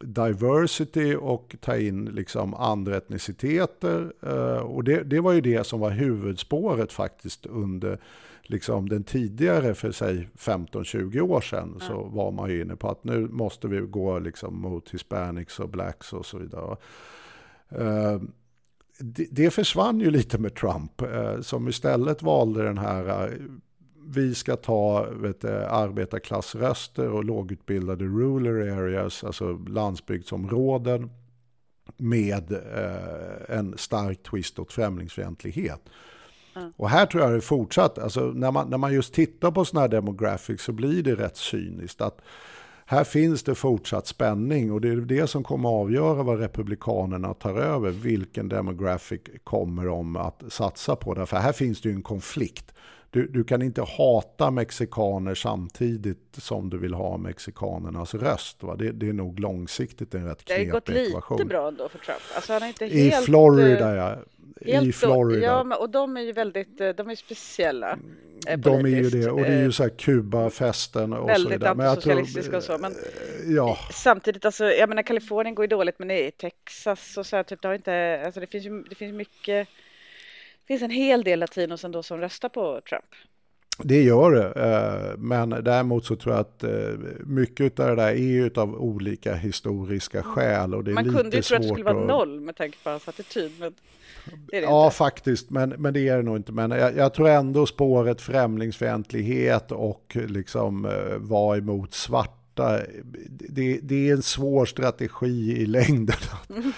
diversity och ta in liksom andra etniciteter. Eh, och det, det var ju det som var huvudspåret faktiskt under liksom den tidigare för sig 15-20 år sedan mm. så var man ju inne på att nu måste vi gå liksom mot hispanics och blacks och så vidare. Uh, det, det försvann ju lite med Trump uh, som istället valde den här vi ska ta vet, arbetarklassröster och lågutbildade rural areas, alltså landsbygdsområden med eh, en stark twist åt främlingsfientlighet. Och här tror jag det är fortsatt, alltså när man, när man just tittar på sådana här demographics så blir det rätt cyniskt. att här finns det fortsatt spänning och det är det som kommer att avgöra vad Republikanerna tar över. Vilken demographic kommer de att satsa på? Därför här finns det ju en konflikt. Du, du, kan inte hata mexikaner samtidigt som du vill ha mexikanernas röst. Va? Det, det är nog långsiktigt en rätt knepig ekvation. Det har gått lite bra ändå för Trump. Alltså han är inte I helt, Florida, ja. Helt I Florida. Ja, och de är ju väldigt, eh, de är speciella. Eh, de är ju det, och det är ju så här Kuba-festen och väldigt så vidare. Väldigt antisocialistiska och så. Men ja. samtidigt, alltså, jag menar Kalifornien går ju dåligt, men i Texas och så här, typ, det har inte, alltså det finns ju, det finns mycket, det finns en hel del latinos ändå som röstar på Trump. Det gör det, men däremot så tror jag att mycket av det där är av olika historiska skäl. Och det är Man lite kunde ju tro att det skulle vara noll med tanke på hans attityd. Men det det ja, inte. faktiskt, men, men det är det nog inte. Men jag, jag tror ändå spåret främlingsfientlighet och liksom eh, vara emot svarta, det, det, är en svår strategi i längden. Mm.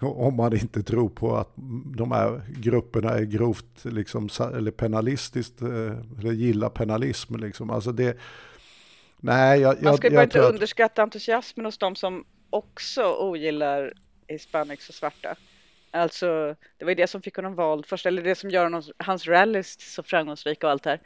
Om man inte tror på att de här grupperna är grovt liksom, eller penalistiskt, eh, eller gillar penalism. Liksom. Alltså det, nej, jag, man ska jag, bara inte att... underskatta entusiasmen hos de som också ogillar hispanics och svarta. Alltså, det var ju det som fick honom vald först, eller det som gör honom, hans rallys så framgångsrika och allt det här.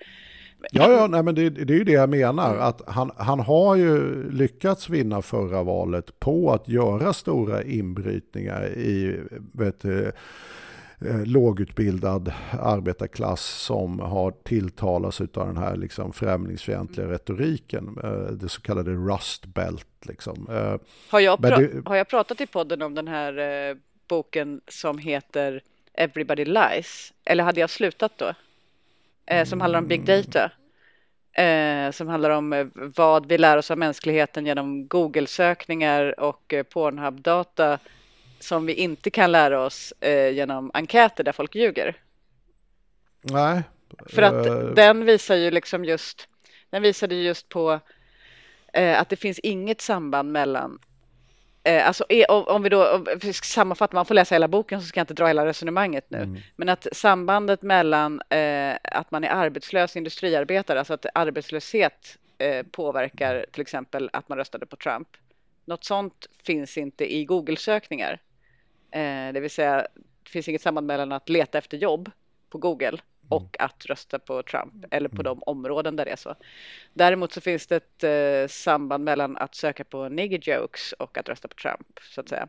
Ja, ja nej, men det, det, är ju det jag menar. Mm. Att han, han har ju lyckats vinna förra valet på att göra stora inbrytningar i vet, eh, lågutbildad arbetarklass som har tilltalats av den här liksom främlingsfientliga retoriken. Eh, det så kallade rust belt. Liksom. Eh, har, jag pra- har jag pratat i podden om den här boken som heter Everybody Lies? Eller hade jag slutat då? Eh, som handlar om big data. Eh, som handlar om eh, vad vi lär oss av mänskligheten genom Google-sökningar och eh, Pornhub-data som vi inte kan lära oss eh, genom enkäter där folk ljuger. Nej. För att uh... den visar ju liksom just, den visade just på att det finns inget samband mellan Eh, alltså, om vi då sammanfattar, man får läsa hela boken så ska jag inte dra hela resonemanget nu. Mm. Men att sambandet mellan eh, att man är arbetslös industriarbetare, alltså att arbetslöshet eh, påverkar till exempel att man röstade på Trump. Något sånt finns inte i Google-sökningar. Eh, det vill säga, det finns inget samband mellan att leta efter jobb på Google och att rösta på Trump eller på de områden där det är så. Däremot så finns det ett eh, samband mellan att söka på nigger jokes och att rösta på Trump så att säga.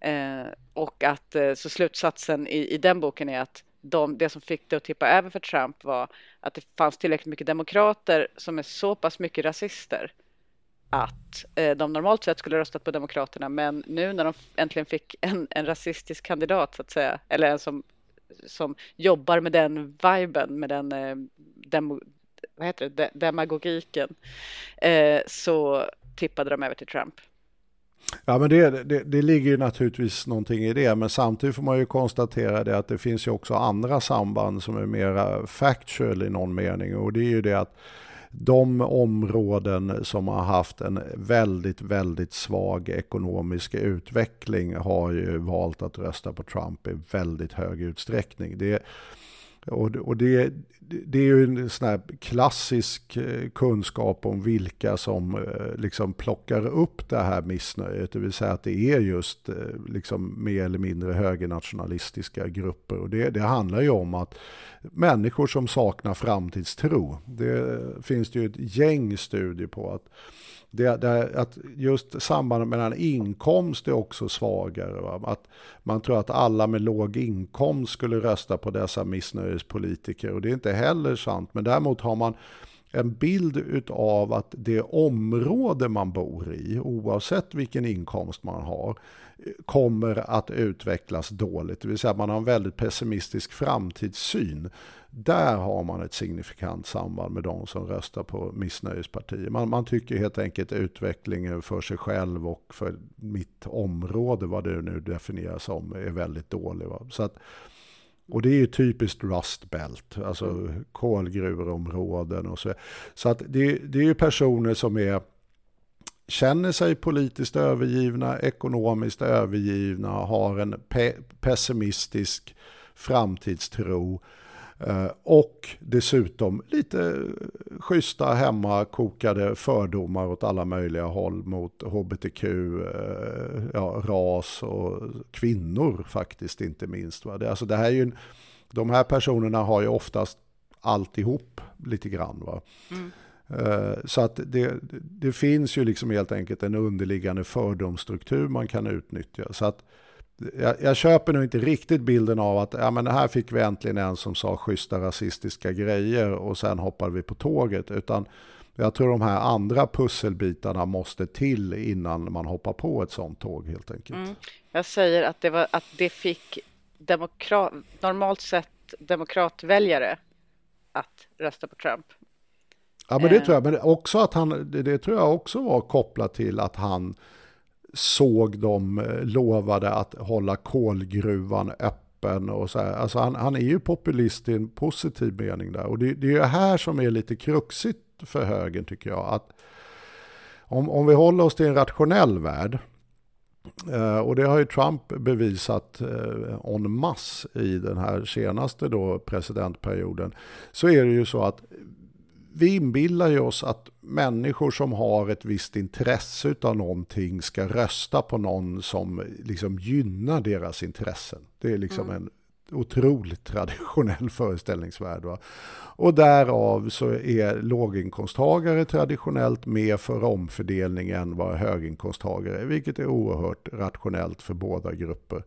Eh, och att eh, så slutsatsen i, i den boken är att de, det som fick det att tippa över för Trump var att det fanns tillräckligt mycket demokrater som är så pass mycket rasister att eh, de normalt sett skulle röstat på Demokraterna men nu när de äntligen fick en, en rasistisk kandidat så att säga eller en som som jobbar med den viben, med den eh, demo, vad heter det, demagogiken, eh, så tippade de över till Trump. Ja, men det, det, det, ligger ju naturligtvis någonting i det, men samtidigt får man ju konstatera det att det finns ju också andra samband som är mera factual i någon mening och det är ju det att de områden som har haft en väldigt, väldigt svag ekonomisk utveckling har ju valt att rösta på Trump i väldigt hög utsträckning. Det, och, och det, det är ju en sån här klassisk eh, kunskap om vilka som eh, liksom plockar upp det här missnöjet. Det vill säga att det är just eh, liksom mer eller mindre högernationalistiska grupper. Och det, det handlar ju om att människor som saknar framtidstro. Det finns det ju ett gäng studier på att det, det, att just sambandet mellan inkomst är också svagare. Va? Att man tror att alla med låg inkomst skulle rösta på dessa missnöjespolitiker och det är inte heller sant. Men däremot har man en bild av att det område man bor i, oavsett vilken inkomst man har, kommer att utvecklas dåligt. Det vill säga man har en väldigt pessimistisk framtidssyn. Där har man ett signifikant samband med de som röstar på missnöjespartier. Man, man tycker helt enkelt utvecklingen för sig själv och för mitt område, vad det nu definieras som, är väldigt dålig. Va? Så att, och det är ju typiskt Rust Belt, alltså kolgruvorområden och så. Så att det, det är ju personer som är känner sig politiskt övergivna, ekonomiskt övergivna, har en pe pessimistisk framtidstro och dessutom lite schyssta hemmakokade fördomar åt alla möjliga håll mot hbtq, eh, ja, ras och kvinnor faktiskt inte minst. Va? Det, alltså det här är ju, de här personerna har ju oftast alltihop lite grann. Va? Mm. Eh, så att det, det finns ju liksom helt enkelt en underliggande fördomsstruktur man kan utnyttja. Så att jag, jag köper nog inte riktigt bilden av att ja, men här fick vi äntligen en som sa schyssta rasistiska grejer och sen hoppade vi på tåget. Utan jag tror de här andra pusselbitarna måste till innan man hoppar på ett sånt tåg helt enkelt. Mm. Jag säger att det, var, att det fick demokrat, normalt sett demokratväljare att rösta på Trump. Ja, men det tror jag. Men också att han, det tror jag också var kopplat till att han såg dem eh, lovade att hålla kolgruvan öppen och så här. Alltså han, han är ju populist i en positiv mening där. Och det, det är ju här som är lite kruxigt för högern tycker jag. Att om, om vi håller oss till en rationell värld eh, och det har ju Trump bevisat eh, en masse i den här senaste då presidentperioden. Så är det ju så att vi inbillar ju oss att människor som har ett visst intresse av någonting ska rösta på någon som liksom gynnar deras intressen. Det är liksom mm. en otroligt traditionell föreställningsvärld. Va? Och därav så är låginkomsttagare traditionellt mer för omfördelning än vad höginkomsttagare är, vilket är oerhört rationellt för båda grupper.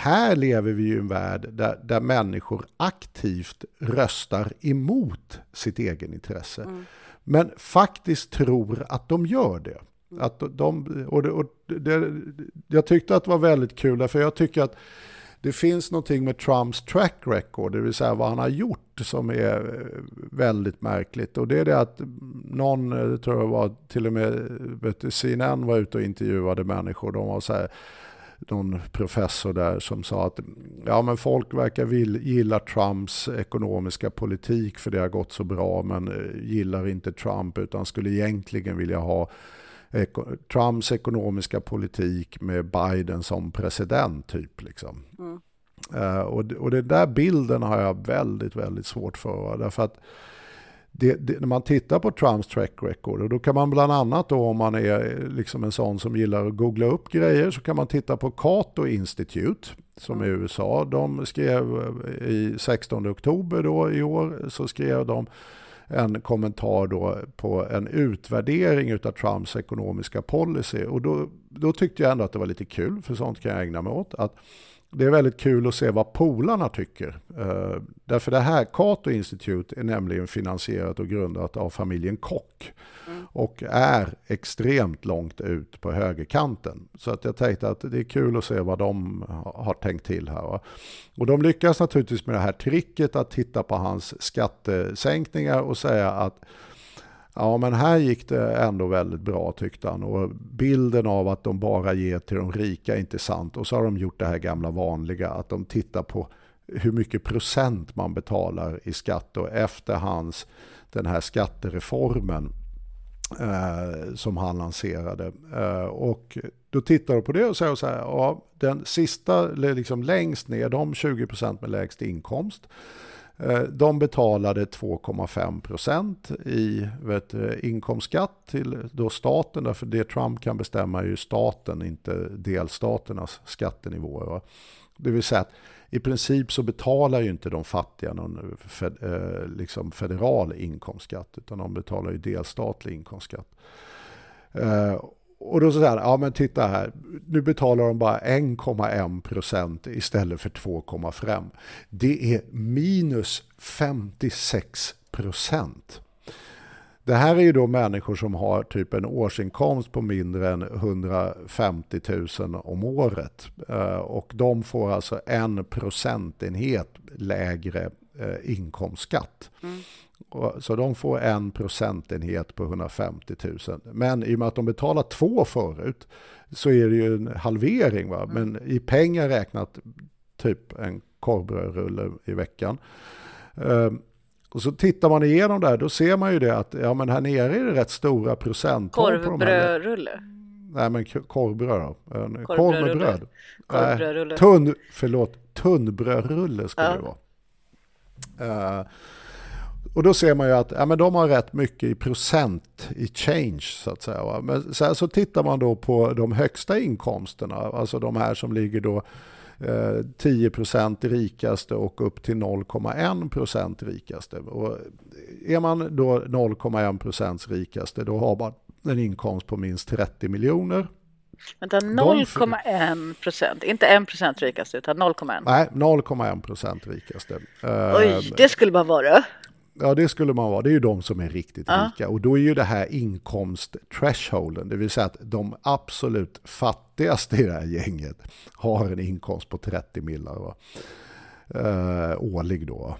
Här lever vi i en värld där, där människor aktivt röstar emot sitt egen intresse. Mm. Men faktiskt tror att de gör det. Att de, och det, och det, jag tyckte att det var väldigt kul, för jag tycker att det finns någonting med Trumps track record, det vill säga vad han har gjort, som är väldigt märkligt. Och det är det att någon, tror jag var, till och med CNN var ute och intervjuade människor. De var så här, någon professor där som sa att ja, men folk verkar vill, gilla Trumps ekonomiska politik för det har gått så bra men eh, gillar inte Trump utan skulle egentligen vilja ha Trumps ekonomiska politik med Biden som president typ. Liksom. Mm. Uh, och, och den där bilden har jag väldigt, väldigt svårt för. Därför att det, det, när man tittar på Trumps track record, och då kan man bland annat då om man är liksom en sån som gillar att googla upp grejer, så kan man titta på Cato Institute som mm. i USA. De skrev i 16 oktober då i år, så skrev de en kommentar då på en utvärdering av Trumps ekonomiska policy. Och då, då tyckte jag ändå att det var lite kul, för sånt kan jag ägna mig åt. Att det är väldigt kul att se vad polarna tycker. Uh, därför det här, Cato Institute, är nämligen finansierat och grundat av familjen Kock. Mm. Och är extremt långt ut på högerkanten. Så att jag tänkte att det är kul att se vad de har tänkt till här. Va? Och de lyckas naturligtvis med det här tricket att titta på hans skattesänkningar och säga att Ja, men här gick det ändå väldigt bra tyckte han. Och bilden av att de bara ger till de rika är inte sant. Och så har de gjort det här gamla vanliga, att de tittar på hur mycket procent man betalar i skatt och efter hans den här skattereformen eh, som han lanserade. Eh, och då tittar de på det och säger så här, ja, den sista, liksom längst ner, de 20% med lägst inkomst, Eh, de betalade 2,5% i vet, inkomstskatt till då staten. Därför det Trump kan bestämma är ju staten, inte delstaternas skattenivåer. Det vill säga att i princip så betalar ju inte de fattiga någon fed, eh, liksom federal inkomstskatt utan de betalar ju delstatlig inkomstskatt. Eh, och då så säger ja men titta här, nu betalar de bara 1,1 procent istället för 2,5. Det är minus 56 procent. Det här är ju då människor som har typ en årsinkomst på mindre än 150 000 om året. Eh, och de får alltså en procentenhet lägre eh, inkomstskatt. Mm. Så de får en procentenhet på 150 000. Men i och med att de betalar två förut så är det ju en halvering. Va? Men mm. i pengar räknat typ en korvbrödrulle i veckan. Ehm, och så tittar man igenom där, då ser man ju det att ja, men här nere är det rätt stora procenttal. Korvbrödrulle? Nej, men korvbröd då. Korv med bröd. Korvbrödrulle. Tunn, förlåt, tunnbrödrulle skulle ja. det vara. Uh, och då ser man ju att ja, men de har rätt mycket i procent i change så att säga. Va? Men sen så tittar man då på de högsta inkomsterna, alltså de här som ligger då 10 eh, rikaste och upp till 0,1% rikaste. Och är man då 0,1% rikaste då har man en inkomst på minst 30 miljoner. Vänta, 0,1 procent, inte 1 procent rikaste utan 0,1? Nej, 0,1 procent rikaste. Oj, eh, det skulle man vara. Ja, det skulle man vara. Det är ju de som är riktigt ja. rika. Och då är ju det här inkomst-thresholden, det vill säga att de absolut fattigaste i det här gänget har en inkomst på 30 millar eh, årlig då.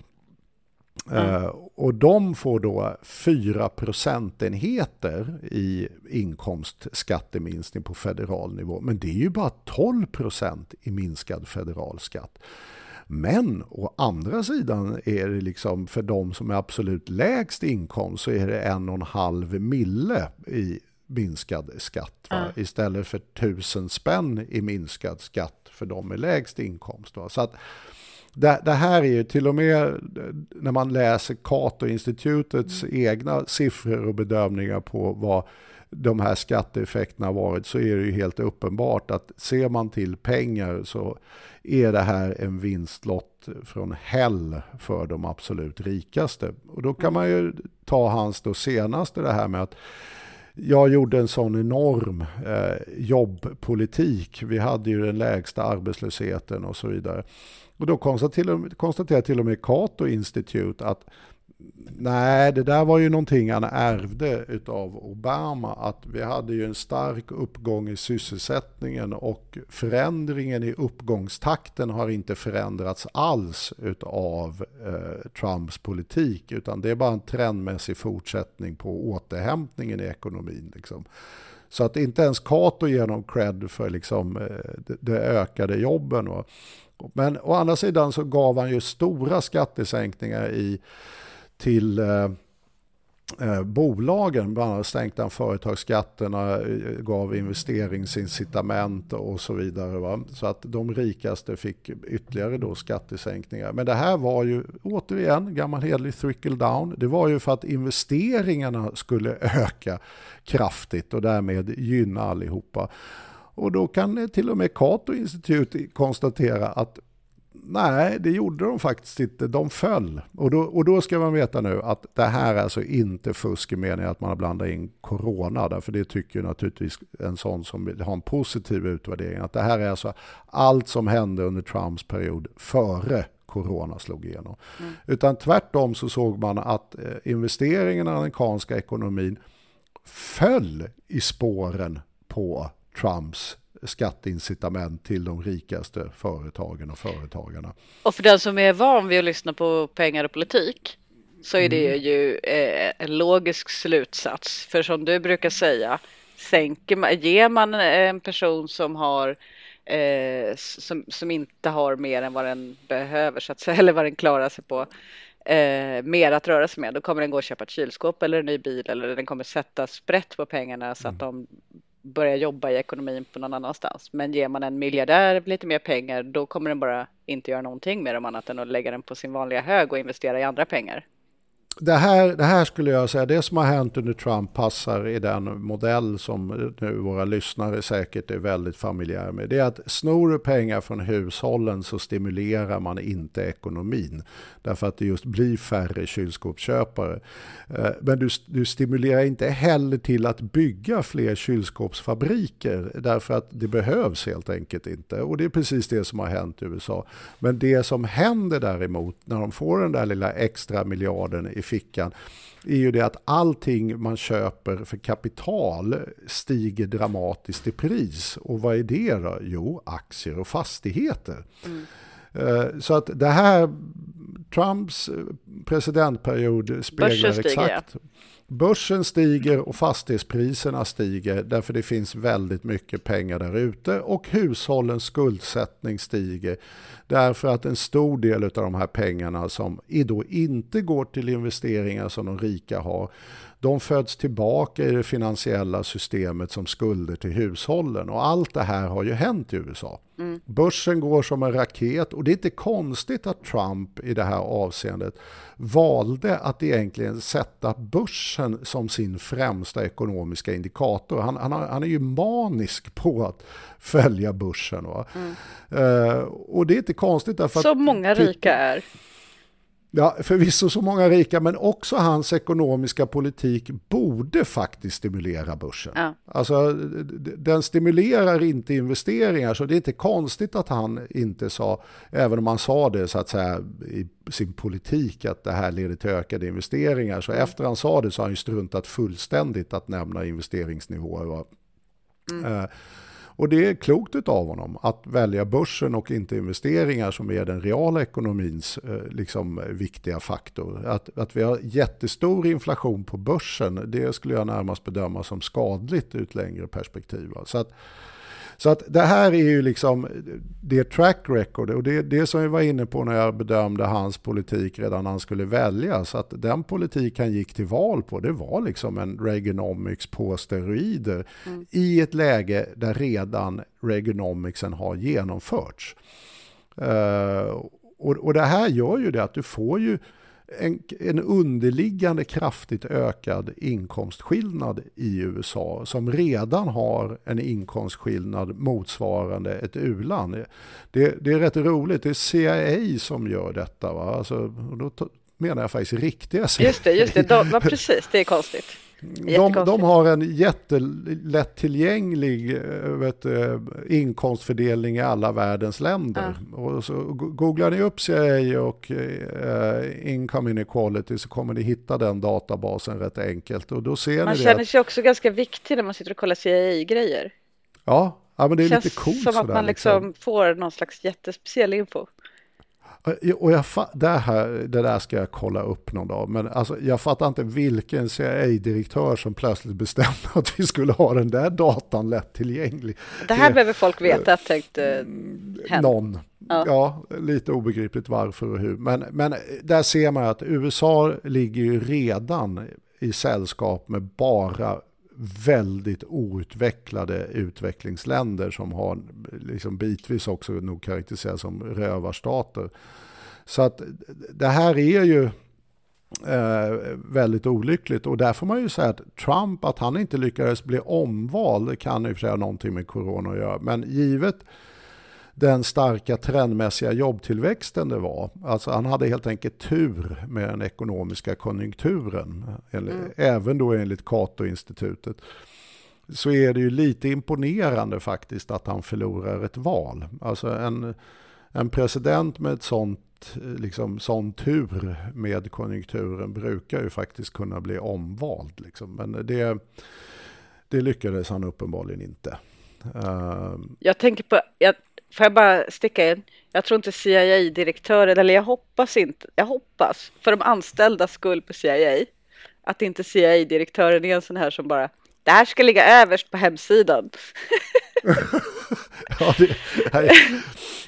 Mm. Uh, och de får då 4 procentenheter i inkomstskatteminskning på federal nivå. Men det är ju bara 12 procent i minskad federal skatt. Men å andra sidan är det liksom för de som är absolut lägst inkomst så är det en och en halv mille i minskad skatt. Mm. Istället för tusen spänn i minskad skatt för de med lägst inkomst. Va? Så att det, det, här är ju till och med när man läser Cato-institutets mm. egna siffror och bedömningar på vad de här skatteeffekterna varit så är det ju helt uppenbart att ser man till pengar så är det här en vinstlott från hell för de absolut rikaste. Och då kan man ju ta hans då senaste det här med att jag gjorde en sån enorm eh, jobbpolitik. Vi hade ju den lägsta arbetslösheten och så vidare. Och då konstaterar till och med Cato Institute att Nej, det där var ju någonting han ärvde av Obama. Att vi hade ju en stark uppgång i sysselsättningen och förändringen i uppgångstakten har inte förändrats alls av eh, Trumps politik. Utan det är bara en trendmässig fortsättning på återhämtningen i ekonomin. Liksom. Så att inte ens Cato ger någon cred för liksom, eh, det, ökade jobben. Men å andra sidan så gav han ju stora skattesänkningar i till eh, eh, bolagen. Bland annat sänkte han företagsskatterna, eh, gav investeringsincitament och så vidare. Va? Så att de rikaste fick ytterligare då skattesänkningar. Men det här var ju återigen gammal hederlig trickle down. Det var ju för att investeringarna skulle öka kraftigt och därmed gynna allihopa. Och då kan eh, till och med Cato institut konstatera att Nej, det gjorde de faktiskt inte. De föll. Och då, och då ska man veta nu att det här är alltså inte fusk i meningen att man har blandat in corona. Därför det tycker naturligtvis en sån som vill ha en positiv utvärdering. Att det här är alltså allt som hände under Trumps period före corona slog igenom. Mm. Utan tvärtom så såg man att eh, investeringarna i den amerikanska ekonomin föll i spåren på Trumps skatteincitament till de rikaste företagen och företagarna. Och för den som är van vid att lyssna på pengar och politik så är det mm. ju eh, en logisk slutsats. För som du brukar säga, sänker man, ger man en person som har eh, som, som inte har mer än vad den behöver så att säga, eller vad den klarar sig på eh, mer att röra sig med. Då kommer den gå och köpa ett kylskåp eller en ny bil eller den kommer sätta sprätt på pengarna så att de börja jobba i ekonomin på någon annanstans. Men ger man en miljardär lite mer pengar då kommer den bara inte göra någonting med dem annat än att lägga den på sin vanliga hög och investera i andra pengar det här, det här skulle jag säga, det som har hänt under Trump passar i den modell som nu våra lyssnare säkert är väldigt familjära med. Det är att snor du pengar från hushållen så stimulerar man inte ekonomin. Därför att det just blir färre kylskåpsköpare. Eh, men du, du stimulerar inte heller till att bygga fler kylskåpsfabriker. Därför att det behövs helt enkelt inte. Och det är precis det som har hänt i USA. Men det som händer däremot när de får den där lilla extra miljarden i fickan är ju det att allting man köper för kapital stiger dramatiskt i pris. Och vad är det då? Jo, aktier och fastigheter. Mm. Eh, så att det här, Trumps presidentperiod speglar exakt. Börsen stiger och fastighetspriserna stiger därför det finns väldigt mycket pengar där ute och hushållens skuldsättning stiger därför att en stor del av de här pengarna som då inte går till investeringar som de rika har de föds tillbaka i det finansiella systemet som skulder till hushållen. Och allt det här har ju hänt i USA. Mm. Börsen går som en raket och det är inte konstigt att Trump i det här avseendet valde att egentligen sätta börsen som sin främsta ekonomiska indikator. Han, han, han är ju manisk på att följa börsen. Mm. Uh, och det är inte konstigt därför Som många rika är. Ja, förvisso så många rika, men också hans ekonomiska politik borde faktiskt stimulera börsen. Ja. Alltså, den stimulerar inte investeringar, så det är inte konstigt att han inte sa, även om han sa det så att säga i sin politik, att det här leder till ökade investeringar. Så mm. efter han sa det så har han ju struntat fullständigt att nämna investeringsnivåer. Mm. Uh, och det är klokt av honom att välja börsen och inte investeringar som är den reala ekonomins eh, liksom, viktiga faktor. Att, att vi har jättestor inflation på börsen, det skulle jag närmast bedöma som skadligt ur ett längre perspektiv. Så att, så att det här är ju liksom det track record och det det som jag var inne på när jag bedömde hans politik redan när han skulle väljas. Att den politik han gick till val på det var liksom en Reaganomics på steroider mm. i ett läge där redan Reaganomicsen har genomförts. Uh, och, och det här gör ju det att du får ju en, en underliggande kraftigt ökad inkomstskillnad i USA som redan har en inkomstskillnad motsvarande ett u-land. Det, det, är rätt roligt, det är CIA som gör detta. Va? Alltså, då menar jag faktiskt riktiga CIA. Just det, just det. De, precis, det är konstigt. De, de, har en jättelättillgänglig eh, vet, inkomstfördelning i alla världens länder. Ja. Och så googlar ni upp CIA och uh, income inequality så kommer ni hitta den databasen rätt enkelt. Och då ser man ni känner sig också ganska viktig när man sitter och kollar CIA-grejer. Ja, ja, men det är det lite coolt. Det känns som att man liksom, liksom får någon slags jättespeciell info. Och jag, det, här, det där ska jag kolla upp någon dag. Men alltså, jag fattar inte vilken CIA-direktör som plötsligt bestämde att vi skulle ha den där datan lättillgänglig. Det här det, behöver folk veta, tänkte hen. Någon. Ja. ja. lite obegripligt varför och hur. Men, men där ser man att USA ligger ju redan i sällskap med bara väldigt outvecklade utvecklingsländer som har liksom bitvis också nog karaktäriseras som rövarstater. Så att det här är ju eh, väldigt olyckligt och där får man ju säga att Trump, att han inte lyckades bli omvald kan i och för sig ha någonting med corona att göra. Men givet den starka trendmässiga jobbtillväxten det var. Alltså han hade helt enkelt tur med den ekonomiska konjunkturen. Mm. Även då enligt Cato-institutet. Så är det ju lite imponerande faktiskt att han förlorar ett val. Alltså en, en president med ett sånt, liksom, sån tur med konjunkturen brukar ju faktiskt kunna bli omvald. Liksom. Men det, det lyckades han uppenbarligen inte. Uh, jag tänker på, jag Får jag bara sticka in? Jag tror inte CIA-direktören, eller jag hoppas inte, jag hoppas för de anställdas skull på CIA att inte CIA-direktören är en sån här som bara det här ska ligga överst på hemsidan. ja, det, här,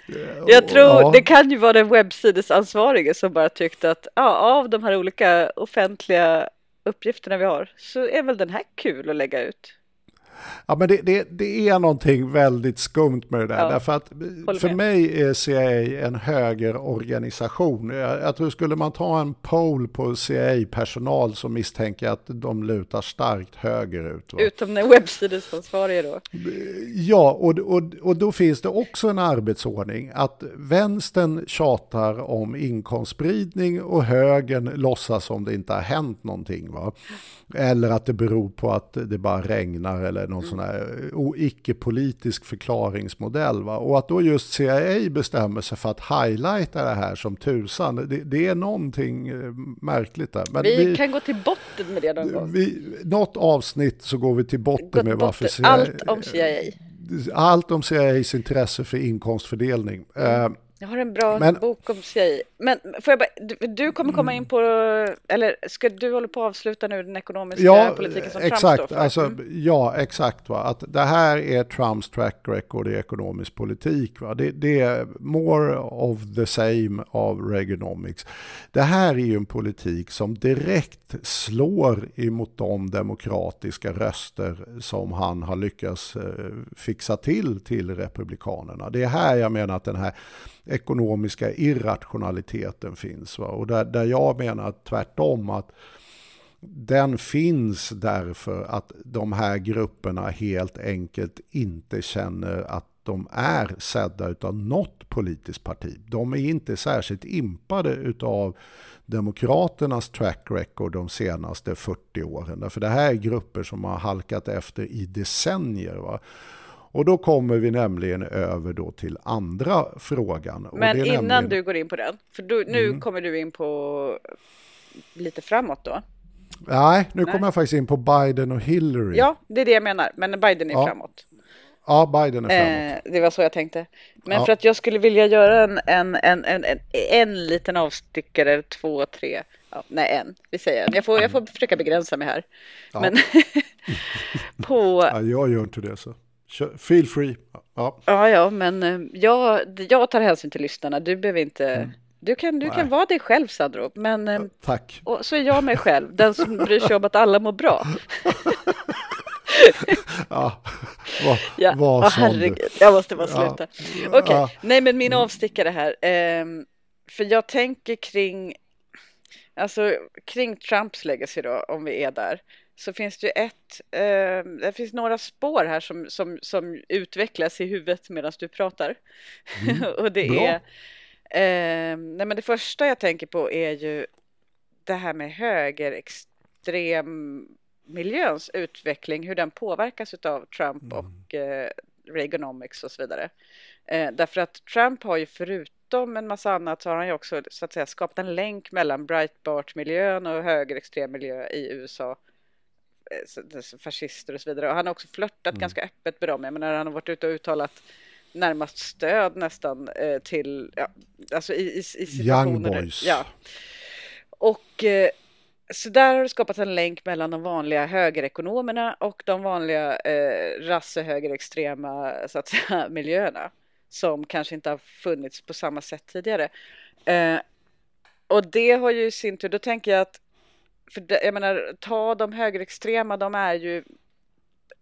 Jag tror Ja. det kan ju vara den webbsidesansvarige som bara tyckte att ja, av de här olika offentliga uppgifterna vi har så är väl den här kul att lägga ut. Ja, men det, det, det är någonting väldigt skumt med det där. Ja, Därför att för mig är CIA en högerorganisation. Jag, jag tror skulle man ta en poll på CIA-personal så misstänker jag att de lutar starkt högerut. Va? Utom den webbsidesansvarige då. Ja, och, och, och då finns det också en arbetsordning att vänstern tjatar om inkomstspridning och högern låtsas som det inte har hänt någonting. Va? Eller att det beror på att det bara regnar eller någon sån här o- icke-politisk förklaringsmodell. Va? Och att då just CIA bestämmer sig för att highlighta det här som tusan, det, det är någonting eh, märkligt där. Men Vi, kan gå till botten med det någon gång. vi, något avsnitt så går vi till botten Gått med varför. CIA, Allt om CIA. allt om CIAs intresse för inkomstfördelning. Eh, Jag har en bra Men- bok om CIA. Men får jag bara, du, du kommer komma in på, eller ska du hålla på att avsluta nu den ekonomiska ja, politiken som Trump exakt. står för? Alltså, Mm. Ja, exakt. Va? Att det här är Trumps track record i ekonomisk politik. Va? Det, det är more of the same av Reaganomics. Det här är ju en politik som direkt slår emot de demokratiska röster som han har lyckats eh, fixa till till Republikanerna. Det är här jag menar att den här ekonomiska irrationaliteten finns. Va? Och där, där jag menar tvärtom att den finns därför att de här grupperna helt enkelt inte känner att de är sedda utav något politiskt parti. De är inte särskilt impade utav Demokraternas track record de senaste 40 åren. För det här är grupper som har halkat efter i decennier. Va? Och då kommer vi nämligen över då till andra frågan. Men innan nämligen- du går in på den, för du, nu Mm. kommer du in på lite framåt då. Nej, nu Nej. kommer jag faktiskt in på Biden och Hillary. Ja, det är det jag menar, men Biden är Ja, framåt. Ja, Biden är framåt. Eh, det var så jag tänkte. Men Ja. för att jag skulle vilja göra en, en, en, en, en, en liten avstickare, två, tre, ja, nej en, vi säger en. Jag får, jag får försöka begränsa mig här. Ja. Men på, Ja, jag gör inte det så. Feel free. Ja. ja ja, men eh, jag, jag tar hänsyn till lyssnarna, du behöver inte, du kan, du kan vara dig själv Sandro, men eh, Tack. och så är jag mig själv, den som bryr sig om att alla mår bra. Ja, vad, Ja, sa du? herregud, jag måste bara Ja. sluta. Okej, Ja. nej men min avstickare här. ehm, för jag tänker kring, alltså kring Trumps legacy då, om vi är där. Så finns det ju ett, ehm, det finns några spår här som, som, som utvecklas i huvudet medan du pratar. Och det Mm. Bra. är, ehm, nej men det första jag tänker på är ju det här med högerextrem miljöns utveckling, hur den påverkas av Trump Mm. och eh, Reaganomics och så vidare. Eh, därför att Trump har ju förutom en massa annat så har han ju också så att säga skapat en länk mellan Breitbart-miljön och högerextrem miljö i USA. Eh, fascister och så vidare. Och han har också flörtat Mm. ganska öppet med dem. Jag menar, han har varit ute och uttalat närmast stöd nästan eh, till, ja, alltså i, i, i situationer. Young boys. Ja. Och eh, så där har det skapats en länk mellan de vanliga högerekonomerna och de vanliga eh, rassehögerextrema så att säga, miljöerna som kanske inte har funnits på samma sätt tidigare. Eh, och det har ju i sin tur, då tänker jag att, för det, jag menar, ta de högerextrema, de är ju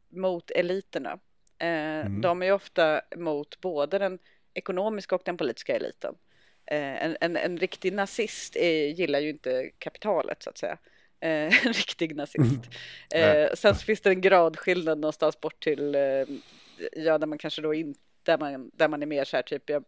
mot eliterna. Eh, De är ju ofta mot både den ekonomiska och den politiska eliten. Eh, en, en, en riktig nazist är, gillar ju inte kapitalet så att säga. Eh, en riktig nazist. Eh, sen finns det en gradskillnad någonstans bort till, eh, ja där man kanske då inte, där man, där man är mer så här typ, jag,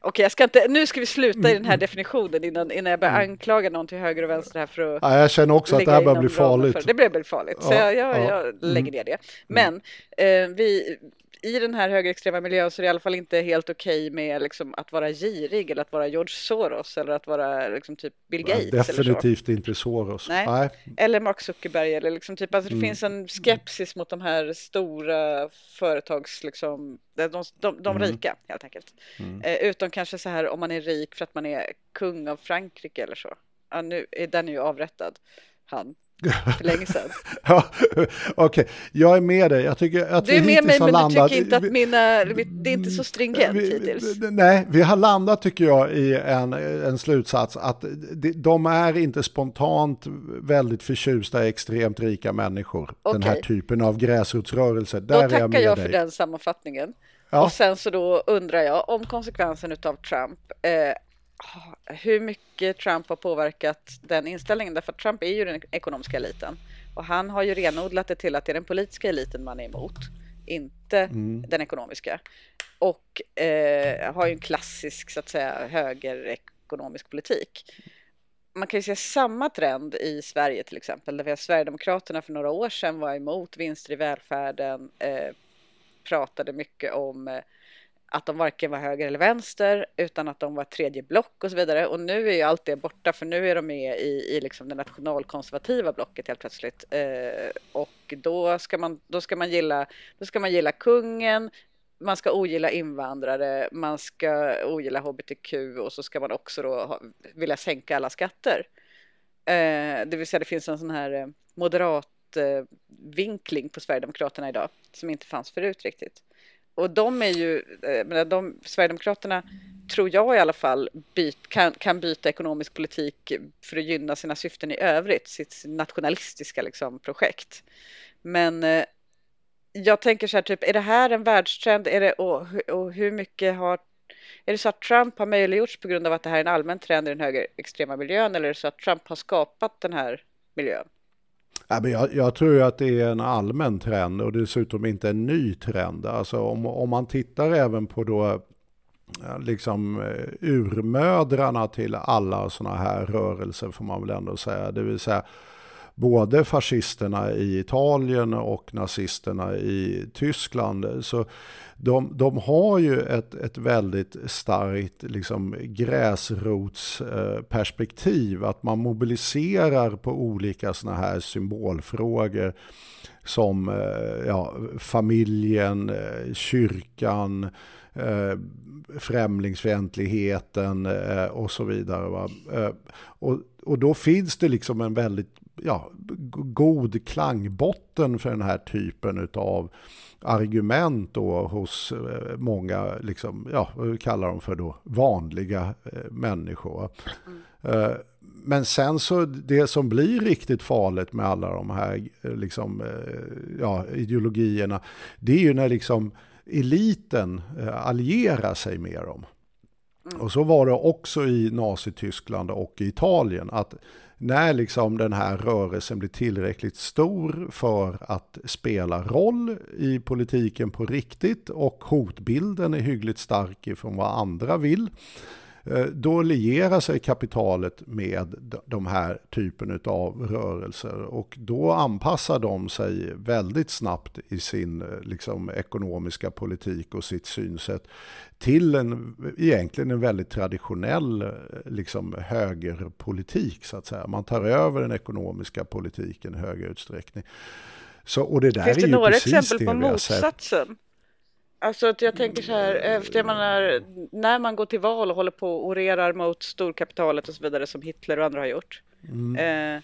okej jag ska inte, nu ska vi sluta i den här definitionen innan, innan jag börjar anklaga någon till höger och vänster här för att Ja, jag känner också att det här börjar bli farligt. För, det blir väldigt farligt, så Ja, jag, jag, ja. jag lägger ner det. Men eh, vi, i den här högerextrema miljön så är det i alla fall inte helt okej med liksom, att vara girig eller att vara George Soros eller att vara liksom, typ Bill Gates. Eller, så. Definitivt inte Soros. Nej. Nej. eller Mark Zuckerberg eller liksom, typ, alltså, det Mm. finns en skepsis mot de här stora företags, liksom, de, de, de, Mm. rika helt enkelt. Eh, utom kanske så här om man är rik för att man är kung av Frankrike eller så. Ja, nu är den är ju avrättad, han. För länge sedan. ja, Okej, okay. jag är med dig. Jag tycker att du är med mig, men landat, du tycker inte att mina, det är inte så stringent vi, hittills. Nej, vi har landat tycker jag i en, en slutsats att de är inte spontant väldigt förtjusta i extremt rika människor. Okay. Den här typen av gräsrotsrörelser. Där Då tackar jag, jag för den sammanfattningen. Ja. Och sen så då undrar jag om konsekvensen av Trump. Eh, hur mycket Trump har påverkat den inställningen. Därför att Trump är ju den ekonomiska eliten. Och han har ju renodlat det till att det är den politiska eliten man är emot. Inte mm. den ekonomiska. Och eh, har ju en klassisk så att säga högerekonomisk politik. Man kan ju se samma trend i Sverige till exempel. Där vi har Sverigedemokraterna för några år sedan var emot vinster i välfärden. Eh, pratade mycket om eh, att de varken var höger eller vänster utan att de var tredje block och så vidare. Och nu är ju allt det borta för nu är de med i, i liksom det nationalkonservativa blocket helt plötsligt. Eh, och då ska, man, då, ska man gilla, då ska man gilla kungen, man ska ogilla invandrare, man ska ogilla hbtq och så ska man också då ha, vilja sänka alla skatter. Eh, det vill säga det finns en sån här eh, moderat eh, vinkling på Sverigedemokraterna idag som inte fanns förut riktigt. Och de är ju, eh, menar, de, Sverigedemokraterna tror jag i alla fall byt, kan, kan byta ekonomisk politik för att gynna sina syften i övrigt, sitt nationalistiska liksom, projekt. Men eh, jag tänker så här, typ, är det här en världstrend? Är det, och, och hur mycket har är det så att Trump har möjliggjorts på grund av att det här är en allmän trend i den högerextrema miljön eller är det så att Trump har skapat den här miljön? Ja, men jag, jag, tror att det är en allmän trend och dessutom inte en ny trend. Alltså om, om man tittar även på då liksom eh, urmödrarna till alla sådana här rörelser får man väl ändå säga. Det vill säga både fascisterna i Italien och nazisterna i Tyskland. Så de, de har ju ett, ett väldigt starkt liksom, gräsrotsperspektiv. Att man mobiliserar på olika sådana här symbolfrågor som eh, ja, familjen, eh, kyrkan, eh, främlingsfientligheten och så vidare. Och, och då finns det liksom en väldigt ja, god klangbotten för den här typen av argument då hos eh, många, liksom, ja, vi kallar dem för då, vanliga eh, människor. Mm. Men sen så det som blir riktigt farligt med alla de här liksom, ja, ideologierna, det är ju när liksom eliten allierar sig med dem. Mm. Och så var det också i Nazityskland och i Italien. att när liksom den här rörelsen blir tillräckligt stor för att spela roll i politiken på riktigt och hotbilden är hyggligt stark ifrån vad andra vill då lierar sig kapitalet med de här typen av rörelser och då anpassar de sig väldigt snabbt i sin eh, liksom, ekonomiska politik och sitt synsätt till en, egentligen en väldigt traditionell eh, liksom, högerpolitik så att säga. Man tar över den ekonomiska politiken i högre utsträckning. Så, och det där Finns det är några exempel på motsatsen? Alltså att jag tänker så här, efter jag menar, när man går till val och håller på och orerar mot storkapitalet och så vidare som Hitler och andra har gjort. Mm. Eh,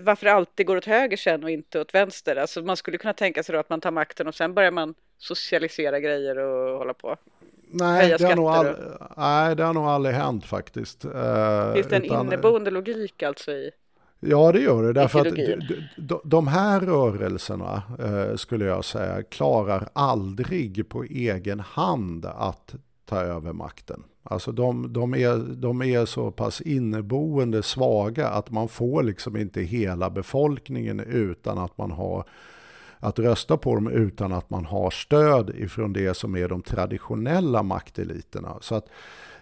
varför det alltid går åt höger sen och inte åt vänster. Alltså man skulle kunna tänka sig då att man tar makten och sen börjar man socialisera grejer och hålla på. Nej, det har, nog all, nej det har nog aldrig hänt faktiskt. Eh, Finns det en utan, inneboende logik alltså i? Ja, det gör det. Därför att de här rörelserna, eh, skulle jag säga, klarar aldrig på egen hand att ta över makten. Alltså de, de, är, de är så pass inneboende svaga att man får liksom inte hela befolkningen utan att man har att rösta på dem utan att man har stöd ifrån det som är de traditionella makteliterna. Så att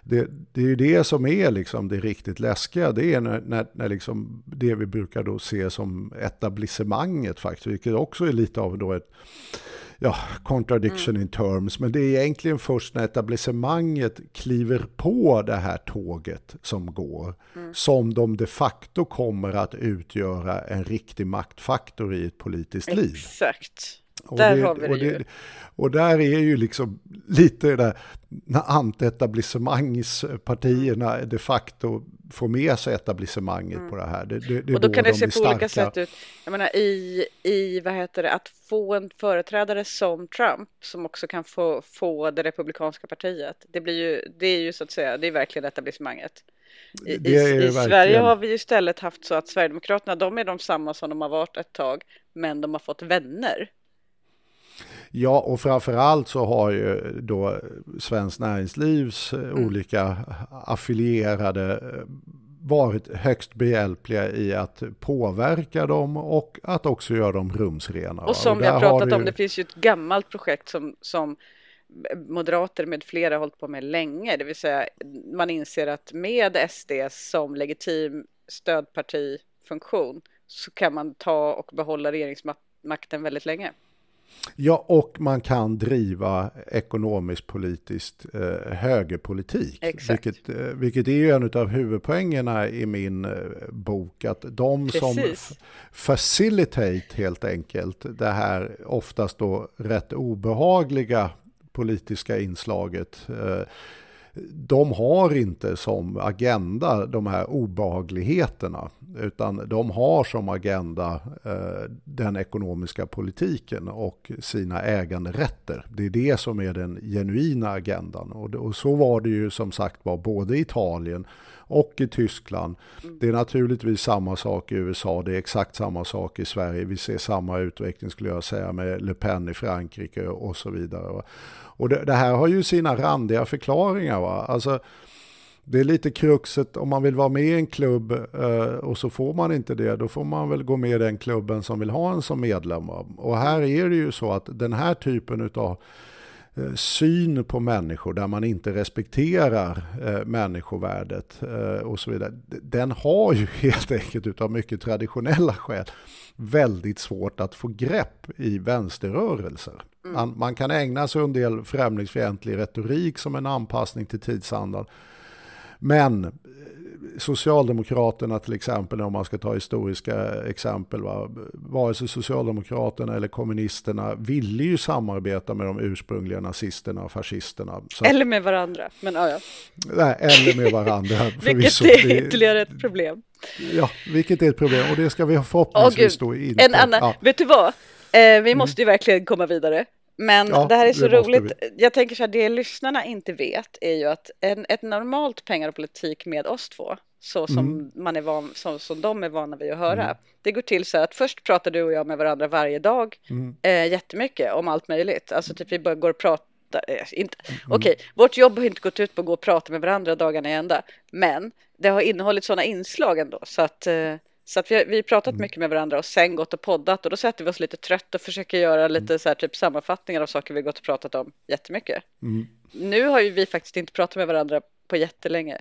det, det är ju det som är liksom det riktigt läskiga. Det är när, när, när liksom det vi brukar då se som etablissemanget faktiskt, vilket också är lite av då ett ja, contradiction mm. in terms. Men det är egentligen först när etablissemanget kliver på det här tåget som går mm. som de de facto kommer att utgöra en riktig maktfaktor i ett politiskt liv. Exakt. Och Där det, har vi det och, ju. och där är ju liksom lite det där när antetablissemangspartierna de facto får med sig etablissemanget på det här. Det, det, det Mm. Och då kan de det se blir på olika starka. sätt ut. Jag menar i, i, vad heter det, att få en företrädare som Trump som också kan få, få det republikanska partiet. Det blir ju, det är ju så att säga, det är verkligen etablissemanget. I, Det i, i Sverige har vi ju istället haft så att Sverigedemokraterna, de är de samma som de har varit ett tag, men de har fått vänner. Ja, och framförallt så har ju då Svenskt Näringslivs eh, Mm. olika affilierade eh, varit högst behjälpliga i att påverka dem och att också göra dem rumsrena. Och som vi där har pratat om, ju- det finns ju ett gammalt projekt som, som moderater med flera har hållit på med länge, det vill säga man inser att med SD som legitim stödpartifunktion så kan man ta och behålla regeringsmakten väldigt länge. Ja, och man kan driva ekonomiskt politiskt eh, högerpolitik. Exakt. Vilket, eh, vilket är ju en av huvudpoängerna i min eh, bok. Att de som Precis. f- facilitate helt enkelt det här oftast då rätt obehagliga politiska inslaget. Eh, de har inte som agenda de här obehagligheterna utan de har som agenda eh, den ekonomiska politiken och sina äganderätter. Det är det som är den genuina agendan och, och så var det ju som sagt var både i Italien och i Tyskland. Det är naturligtvis samma sak i USA, det är exakt samma sak i Sverige. Vi ser samma utveckling skulle jag säga med Le Pen i Frankrike och så vidare. Och det, det här har ju sina randiga förklaringar. Va? Alltså, det är lite kruxet om man vill vara med i en klubb eh, och så får man inte det. Då får man väl gå med i den klubben som vill ha en som medlem. Och här är det ju så att den här typen av syn på människor där man inte respekterar eh, människovärdet eh, och så vidare. Den har ju helt enkelt utav mycket traditionella skäl väldigt svårt att få grepp i vänsterrörelser. Man, man kan ägna sig en del främlingsfientlig retorik som en anpassning till tidsandan. Men eh, Socialdemokraterna till exempel, om man ska ta historiska exempel, va? vare sig Socialdemokraterna eller kommunisterna ville ju samarbeta med de ursprungliga nazisterna och fascisterna. Så, Eller med varandra, men ja, ja. nej, eller med varandra Vilket är ytterligare ett problem. Ja, vilket är ett problem och det ska vi förhoppningsvis gud, då inte. en annan, Ja. vet du vad? Eh, vi måste ju verkligen komma vidare. Men Ja, det här är så roligt. Jag tänker så här, det lyssnarna inte vet är ju att en, ett normalt pengar och politik med oss två, så som, Mm. man är van, som, som de är vana vid att höra, det går till så att först pratar du och jag med varandra varje dag Mm. eh, jättemycket om allt möjligt. Alltså typ vi bara går och pratar, eh, inte, Mm. okej, vårt jobb har inte gått ut på att gå och prata med varandra dagarna i ända, men det har innehållit sådana inslag ändå så att eh, så att vi har, vi har pratat Mm. mycket med varandra och sen gått och poddat och då sätter vi oss lite trött och försöker göra Mm. lite så här typ sammanfattningar av saker vi gått och pratat om jättemycket. Mm. Nu har ju vi faktiskt inte pratat med varandra på jättelänge.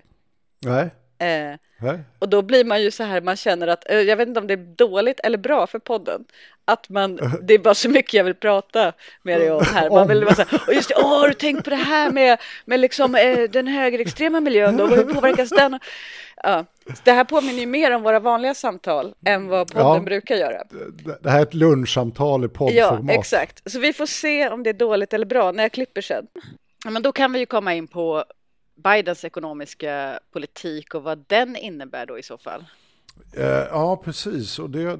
Nej, Eh, och då blir man ju så här, man känner att, eh, jag vet inte om det är dåligt eller bra för podden, att man, det är bara så mycket jag vill prata med dig om här. Man vill bara så här, och just det, åh, har du tänkt på det här med, med liksom eh, den högerextrema miljön då, hur påverkas den? Ja, det här påminner ju mer om våra vanliga samtal än vad podden Ja. brukar göra. Det- här är ett lunchsamtal i Ja, poddformat. exakt. Så vi får se om det är dåligt eller bra när jag klipper sen. Ja, men då kan vi ju komma in på Bidens ekonomiska politik och vad den innebär då i så fall. Eh, ja, precis. Och det,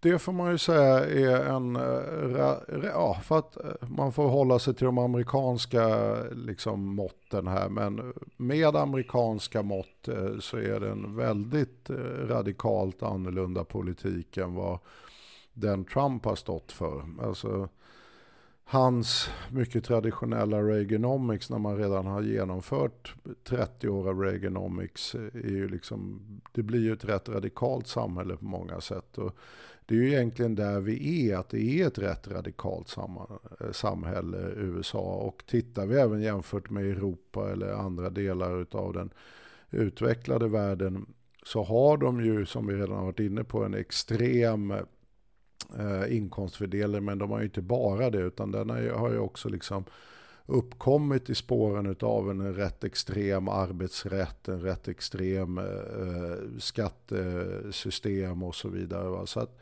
det får man ju säga är en... Eh, ja, för att eh, man får hålla sig till de amerikanska liksom, måtten här. Men med amerikanska mått så är det en väldigt radikalt annorlunda politik än vad den Trump har stått för. Alltså, hans mycket traditionella Reaganomics när man redan har genomfört 30 år av Reaganomics eh, är ju liksom, det blir ju ett rätt radikalt samhälle på många sätt. Och det är ju egentligen där vi är, att det är ett rätt radikalt eh, samhälle USA. Och tittar vi även jämfört med Europa eller andra delar av den utvecklade världen så har de ju, som vi redan har varit inne på, en extrem eh, eh, inkomstfördelning. Men de har ju inte bara det, utan den har ju, har ju också liksom uppkommit i spåren av en rätt extrem arbetsrätt, en rätt extrem eh, eh, skattesystem och så vidare. Va? Så att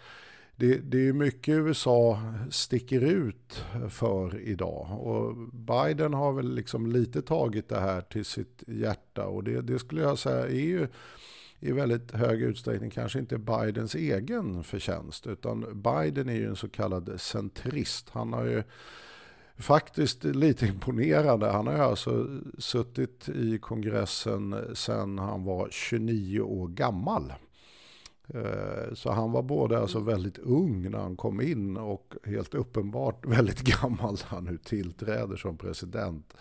det, det är mycket USA sticker ut för idag. Och Biden har väl liksom lite tagit det här till sitt hjärta. Och det, det skulle jag säga är ju i väldigt hög utsträckning kanske inte Bidens egen förtjänst. Utan Biden är ju en så kallad centrist. Han har ju faktiskt lite imponerande. Han har ju alltså suttit i kongressen sedan han var 29 år gammal. Eh, så han var både alltså väldigt ung när han kom in och helt uppenbart väldigt gammal när han nu tillträder som president.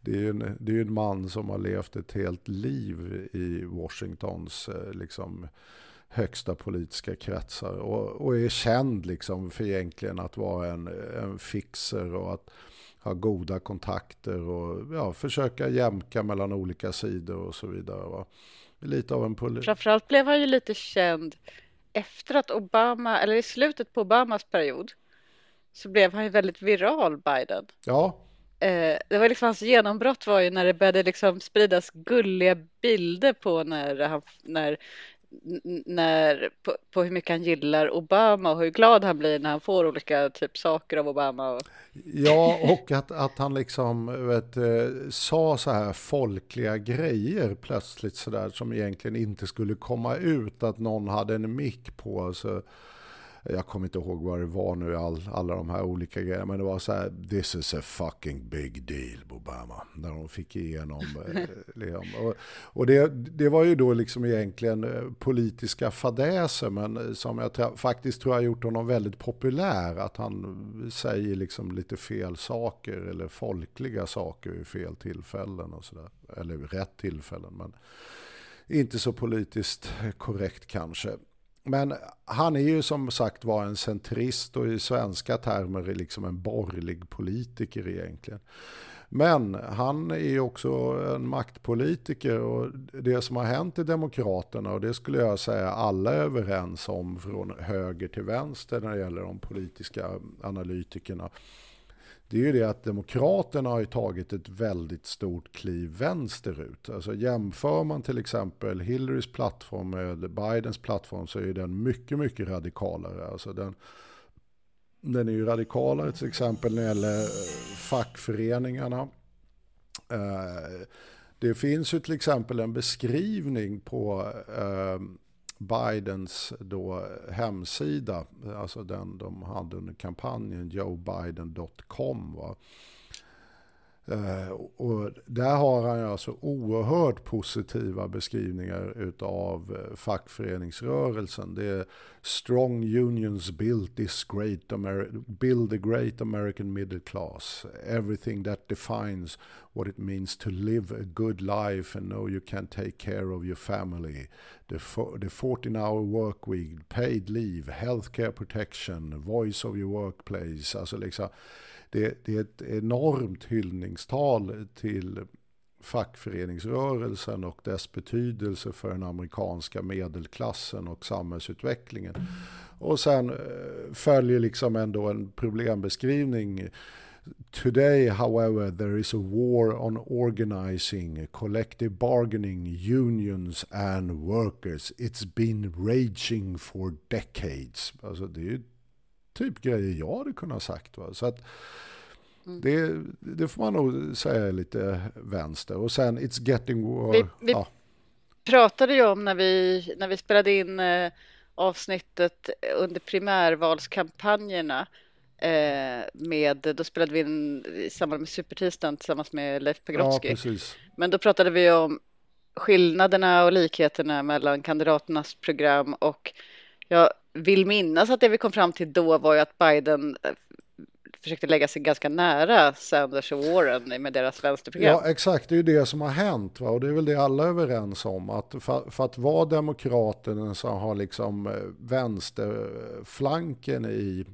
Det är ju en, det är en man som har levt ett helt liv i Washingtons eh, liksom, högsta politiska kretsar och, och, är känd liksom för egentligen att vara en, en fixer och att ha goda kontakter och ja, försöka jämka mellan olika sidor och så vidare. Va? Lite av en polis. Framförallt blev han ju lite känd efter att Obama, eller i slutet på Obamas period, så blev han ju väldigt viral, Biden. Ja. Eh, det var liksom hans genombrott var ju när det började liksom spridas gulliga bilder på när, han, när när, på, på, hur mycket han gillar Obama och hur glad han blir när han får olika typ saker av Obama. Och... Ja, och att, att han liksom vet, eh, sa så här folkliga grejer plötsligt så där som egentligen inte skulle komma ut. Att någon hade en mick på. Alltså, jag kommer inte ihåg vad det var nu, all, alla de här olika grejerna, men det var så här, this is a fucking big deal, Obama, när de fick igenom. Eh, liksom. och, och det, det var ju då liksom egentligen eh, politiska fadäser, men som jag faktiskt tror har gjort honom väldigt populär, att han säger liksom lite fel saker eller folkliga saker vid fel tillfällen och sådär, eller rätt tillfällen, men inte så politiskt korrekt kanske. Men han är ju som sagt var en centrist och i svenska termer är liksom en borgerlig politiker egentligen. Men han är ju också en maktpolitiker och det som har hänt i Demokraterna och det skulle jag säga alla är överens om från höger till vänster när det gäller de politiska analytikerna det är ju det att Demokraterna har tagit ett väldigt stort kliv vänsterut. Alltså jämför man till exempel Hillarys plattform med Bidens plattform så är den mycket, mycket radikalare. Alltså den, den är ju radikalare till exempel när det gäller eh, fackföreningarna. Eh, det finns ju till exempel en beskrivning på eh, Bidens då hemsida, alltså den de hade under kampanjen, joebiden.com. Va? Eh, och där har han alltså oerhört positiva beskrivningar av eh, fackföreningsrörelsen. Det är strong unions built this great Ameri build a great American middle class. Everything that defines what it means to live a good life and know you can take care of your family. The, the 14 hour work week, paid leave, healthcare protection, voice of your workplace. Alltså liksom det, det är ett enormt hyllningstal till fackföreningsrörelsen och dess betydelse för den amerikanska medelklassen och samhällsutvecklingen. Och sen eh, följer liksom ändå en problembeskrivning. Today, however, there is a war on organizing, collective bargaining, unions and workers. It's been raging for decades. Alltså det är ju typ grejer jag hade kunnat sagt. Va? Så att mm. det, det får man nog säga är lite vänster. Och sen It's getting war. Vi, vi ja. pratade ju om när vi, när vi spelade in eh, avsnittet under primärvalskampanjerna eh, med, då spelade vi in i samband med Supertisdagen tillsammans med Leif Pagrotsky. Ja, Men då pratade vi om skillnaderna och likheterna mellan kandidaternas program och jag vill minnas att det vi kom fram till då var ju att Biden eh, försökte lägga sig ganska nära Sanders och Warren med deras vänsterprogram. Ja, exakt. Det är ju det som har hänt. Va? Och det är väl det alla är överens om. Att för, för att vara demokraten som har liksom eh, vänsterflanken i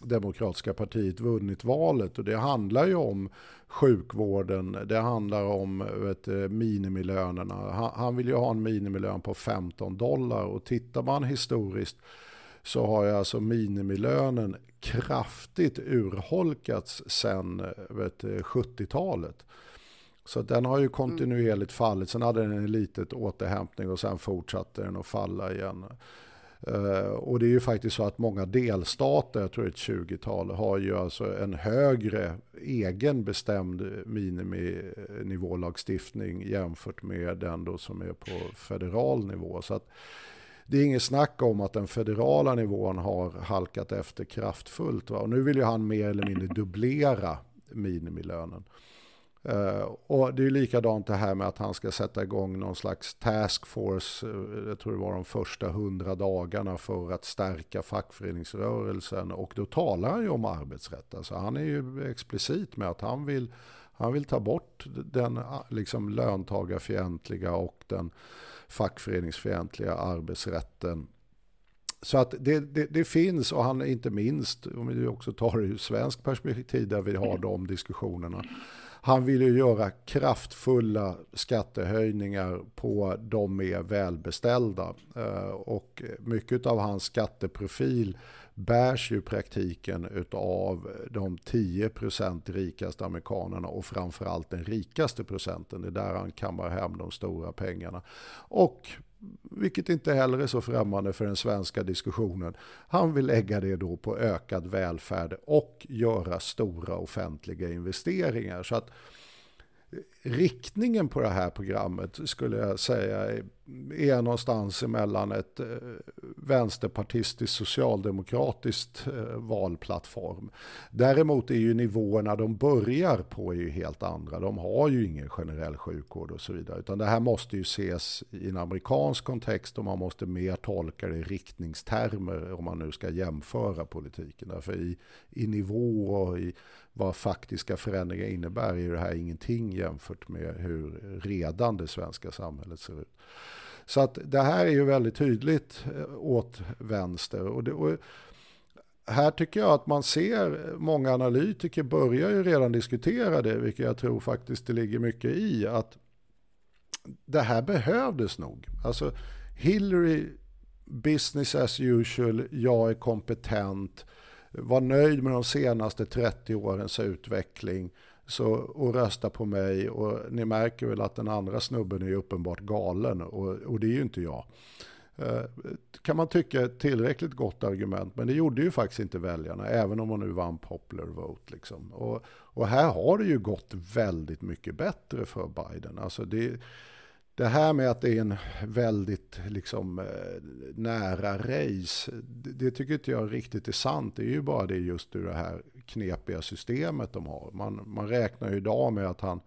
Demokratiska partiet vunnit valet och det handlar ju om sjukvården, det handlar om vet, eh, minimilönerna. Han, han vill ju ha en minimilön på 15 dollar och tittar man historiskt så har ju alltså minimilönen kraftigt urholkats sedan 70-talet. Så den har ju kontinuerligt fallit. Sen hade den en litet återhämtning och sen fortsatte den att falla igen. Uh, och det är ju faktiskt så att många delstater, jag tror ett 20-tal, har ju alltså en högre egen bestämd miniminivålagstiftning jämfört med den då som är på federal nivå. Så att det är inget snack om att den federala nivån har halkat efter kraftfullt. Va? Och nu vill ju han mer eller mindre dubblera minimilönen. Uh, och det är likadant det här med att han ska sätta igång någon slags taskforce, eh, jag tror det var de första hundra dagarna för att stärka fackföreningsrörelsen. Och då talar han ju om arbetsrätt. Alltså han är ju explicit med att han vill, han vill ta bort den liksom löntagarfientliga och den fackföreningsfientliga arbetsrätten. Så att det, det, det, finns, och han inte minst, om vi också tar det ur svensk perspektiv där vi har de diskussionerna, han vill ju göra kraftfulla skattehöjningar på de mer välbeställda. Eh, och mycket av hans skatteprofil bärs ju praktiken av de 10% rikaste amerikanerna och framförallt den rikaste procenten. Det är där han kammar hem de stora pengarna. Och vilket inte heller är så främmande för den svenska diskussionen. Han vill lägga det då på ökad välfärd och göra stora offentliga investeringar. Så att riktningen på det här programmet skulle jag säga är någonstans emellan ett eh, vänsterpartistiskt socialdemokratiskt eh, valplattform. Däremot är ju nivåerna de börjar på är ju helt andra. De har ju ingen generell sjukvård och så vidare. Utan det här måste ju ses i en amerikansk kontext och man måste mer tolka det i riktningstermer om man nu ska jämföra politiken. Därför i, i nivå och i vad faktiska förändringar innebär är det här ingenting jämfört med hur redan det svenska samhället ser ut. Så att det här är ju väldigt tydligt eh, åt vänster. Och, det, och här tycker jag att man ser många analytiker börjar ju redan diskutera det, vilket jag tror faktiskt det ligger mycket i. att Det här behövdes nog. Alltså Hillary, business as usual, jag är kompetent, var nöjd med de senaste 30 årens utveckling så, och rösta på mig. Och ni märker väl att den andra snubben är uppenbart galen och, och det är ju inte jag. Eh, kan man tycka ett tillräckligt gott argument, men det gjorde ju faktiskt inte väljarna, även om man nu vann popular vote. Liksom. Och, och här har det ju gått väldigt mycket bättre för Biden. Alltså det, det här med att det är en väldigt liksom, eh, nära race, det, det, tycker inte jag riktigt är sant. Det är ju bara det just ur det här knepiga systemet de har. Man, man räknar ju idag med att han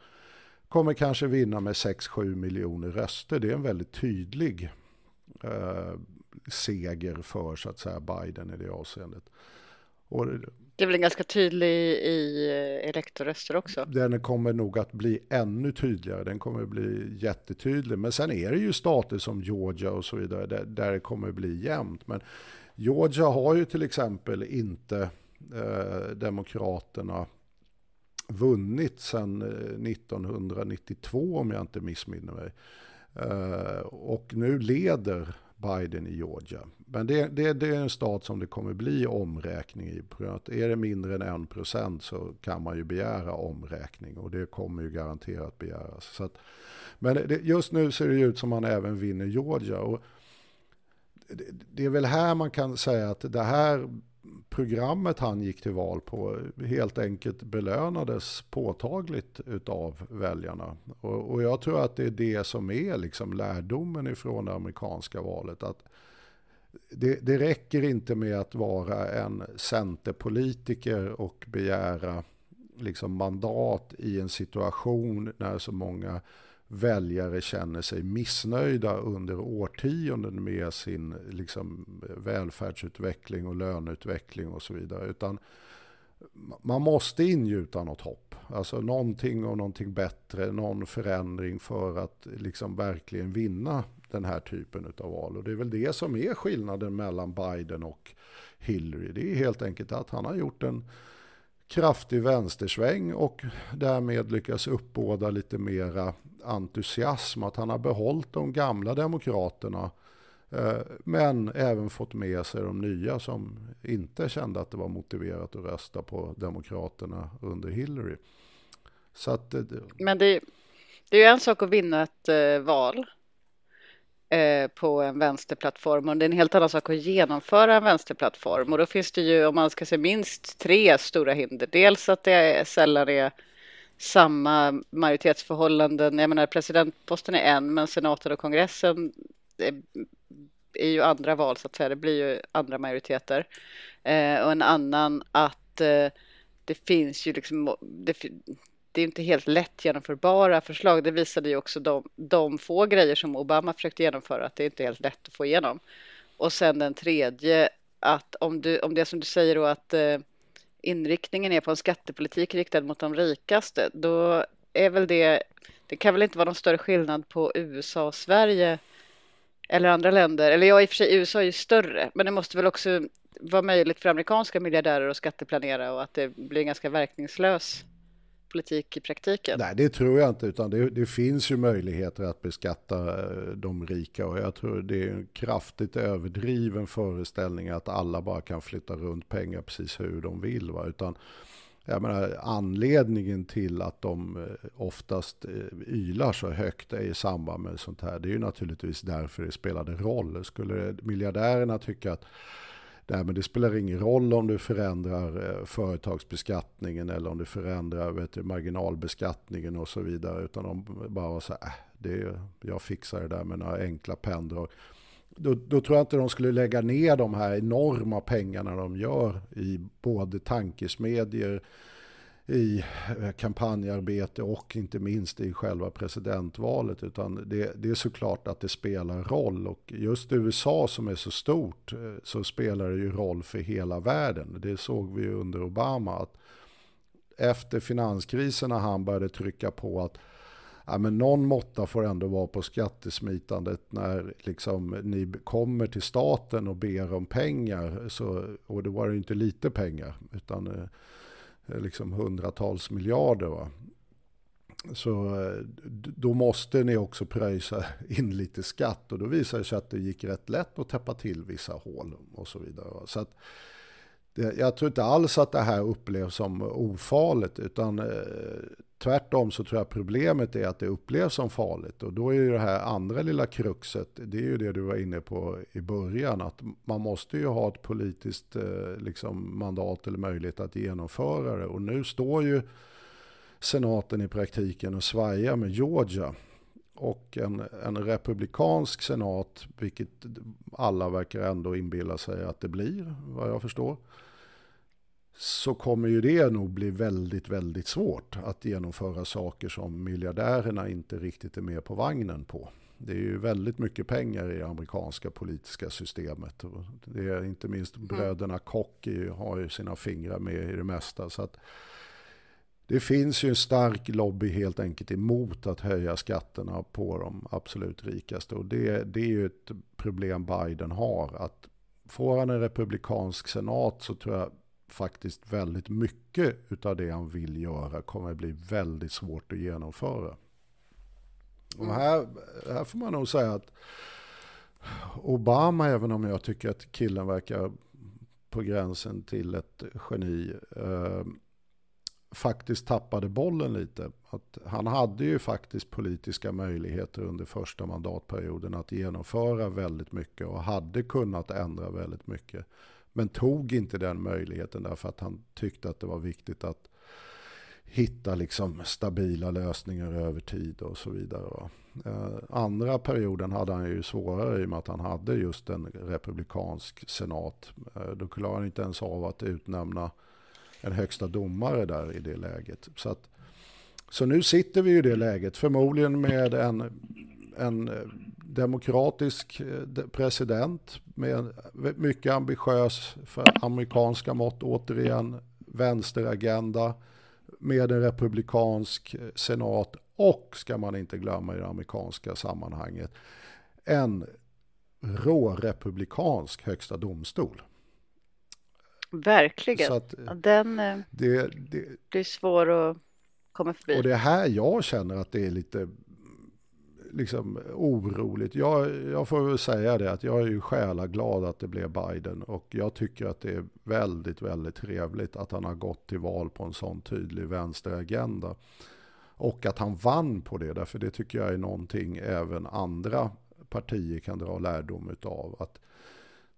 kommer kanske vinna med 6-7 miljoner röster. Det är en väldigt tydlig eh, seger för så att säga Biden i det avseendet. Och det är väl ganska tydlig i elektorröster också. Den kommer nog att bli ännu tydligare. Den kommer att bli jättetydlig. Men sen är det ju stater som Georgia och så vidare där, där det kommer att bli jämnt. Men Georgia har ju till exempel inte eh, Demokraterna vunnit sedan eh, 1992 om jag inte missminner mig. Eh, och nu leder Biden i Georgia. Men det, det, det, är en stat som det kommer bli omräkning i. Är det mindre än en procent så kan man ju begära omräkning och det kommer ju garanterat begäras. Så att, men det, just nu ser det ut som man även vinner Georgia. Och det, det är väl här man kan säga att det här programmet han gick till val på helt enkelt belönades påtagligt utav väljarna. Och, och, jag tror att det är det som är liksom lärdomen ifrån det amerikanska valet. Att det, det räcker inte med att vara en centerpolitiker och begära liksom mandat i en situation när så många väljare känner sig missnöjda under årtionden med sin liksom, välfärdsutveckling och löneutveckling och så vidare. Utan man måste ingjuta något hopp. Alltså någonting och någonting bättre, någon förändring för att liksom verkligen vinna den här typen av val. Och det är väl det som är skillnaden mellan Biden och Hillary. Det är helt enkelt att han har gjort en kraftig vänstersväng och därmed lyckas uppbåda lite mera entusiasm. Att han har behållit de gamla demokraterna eh, men även fått med sig de nya som inte kände att det var motiverat att rösta på demokraterna under Hillary. Så att, eh, men det, det är ju en sak att vinna ett eh, val. Eh, på en vänsterplattform och det är en helt annan sak att genomföra en vänsterplattform och då finns det ju om man ska se minst tre stora hinder. Dels att det är sällan är samma majoritetsförhållanden. Jag menar presidentposten är en men senaten och kongressen är, är ju andra val så att säga. Det blir ju andra majoriteter eh, och en annan att eh, det finns ju liksom det, det är inte helt lätt genomförbara förslag. Det visade ju också de, de få grejer som Obama försökte genomföra, att det är inte helt lätt att få igenom. Och sen den tredje, att om, du, om det som du säger då att eh, inriktningen är på en skattepolitik riktad mot de rikaste, då är väl det, det kan väl inte vara någon större skillnad på USA och Sverige eller andra länder. Eller ja, i och för sig, USA är ju större, men det måste väl också vara möjligt för amerikanska miljardärer att skatteplanera och att det blir ganska verkningslös politik i praktiken? Nej, det tror jag inte, utan det, det, finns ju möjligheter att beskatta eh, de rika och jag tror det är en kraftigt överdriven föreställning att alla bara kan flytta runt pengar precis hur de vill. Va? Utan, jag menar, anledningen till att de eh, oftast eh, ylar så högt i samband med sånt här, det är ju naturligtvis därför det spelade roll. Skulle miljardärerna tycka att där, men det spelar ingen roll om du förändrar eh, företagsbeskattningen eller om du förändrar vet du, marginalbeskattningen och så vidare. Utan de bara var så här, äh, det, jag fixar det där med några enkla penndrag. Då, då, tror jag inte de skulle lägga ner de här enorma pengarna de gör i både tankesmedjor, i eh, kampanjarbete och inte minst i själva presidentvalet. Utan det, det, är såklart att det spelar roll. Och just USA som är så stort eh, så spelar det ju roll för hela världen. Det såg vi ju under Obama. att Efter finanskrisen när han började trycka på att ja, men någon måtta får ändå vara på skattesmitandet när liksom, ni kommer till staten och ber om pengar. Så, och det var ju inte lite pengar. utan eh, Eh, liksom hundratals miljarder. Va? Så eh, då måste ni också pröjsa in lite skatt och då visar det sig att det gick rätt lätt att täppa till vissa hål och så vidare. Så att det, jag tror inte alls att det här upplevs som ofarligt utan eh, tvärtom så tror jag problemet är att det upplevs som farligt. Och då är ju det här andra lilla kruxet, det är ju det du var inne på i början, att man måste ju ha ett politiskt eh, liksom, mandat eller möjlighet att genomföra det. Och nu står ju senaten i praktiken och svajar med Georgia. Och en, en republikansk senat, vilket alla verkar ändå inbilla sig att det blir, vad jag förstår så kommer ju det nog bli väldigt, väldigt svårt att genomföra saker som miljardärerna inte riktigt är med på vagnen på. Det är ju väldigt mycket pengar i det amerikanska politiska systemet. Det är inte minst mm. bröderna Koch har ju sina fingrar med i det mesta. Så att det finns ju en stark lobby helt enkelt emot att höja skatterna på de absolut rikaste. Och det, det är ju ett problem Biden har. Att får han en republikansk senat så tror jag faktiskt väldigt mycket av det han vill göra kommer att bli väldigt svårt att genomföra. Och mm. här, här får man nog säga att Obama, även om jag tycker att killen verkar på gränsen till ett geni, eh, faktiskt tappade bollen lite. Att han hade ju faktiskt politiska möjligheter under första mandatperioden att genomföra väldigt mycket och hade kunnat ändra väldigt mycket. Men tog inte den möjligheten därför att han tyckte att det var viktigt att hitta liksom stabila lösningar över tid och så vidare. Eh, andra perioden hade han ju svårare i och med att han hade just en republikansk senat. Eh, då klarade han inte ens av att utnämna en högsta domare där i det läget. Så, att, så nu sitter vi i det läget, förmodligen med en, en demokratisk eh, president med mycket ambitiös för amerikanska mått återigen vänsteragenda med en republikansk eh, senat och ska man inte glömma i det amerikanska sammanhanget en rårepublikansk högsta domstol. Verkligen. Att, eh, Den det, det, blir svår att komma förbi. Och det är här jag känner att det är lite liksom oroligt. Jag, jag får väl säga det att jag är ju själaglad att det blev Biden och jag tycker att det är väldigt, väldigt trevligt att han har gått till val på en sån tydlig vänsteragenda. Och att han vann på det, därför det tycker jag är någonting även andra partier kan dra lärdom utav. Att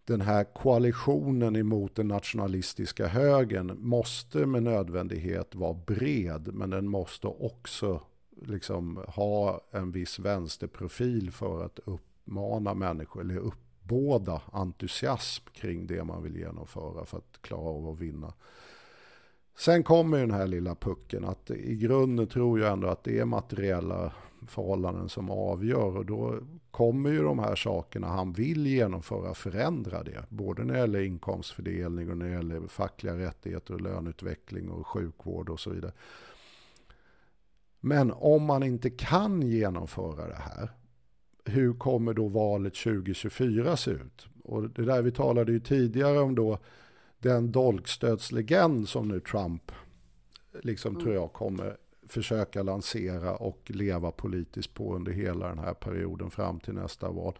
den här koalitionen emot den nationalistiska högern måste med nödvändighet vara bred, men den måste också liksom ha en viss vänsterprofil för att uppmana människor, eller uppbåda entusiasm kring det man vill genomföra för att klara av att vinna. Sen kommer den här lilla pucken att i grunden tror jag ändå att det är materiella förhållanden som avgör och då kommer ju de här sakerna han vill genomföra förändra det. Både när det gäller inkomstfördelning och när det gäller fackliga rättigheter och löneutveckling och sjukvård och så vidare. Men om man inte kan genomföra det här, hur kommer då valet 2024 se ut? Och det där vi talade ju tidigare om då den dolkstödslegend som nu Trump liksom mm. tror jag kommer försöka lansera och leva politiskt på under hela den här perioden fram till nästa val.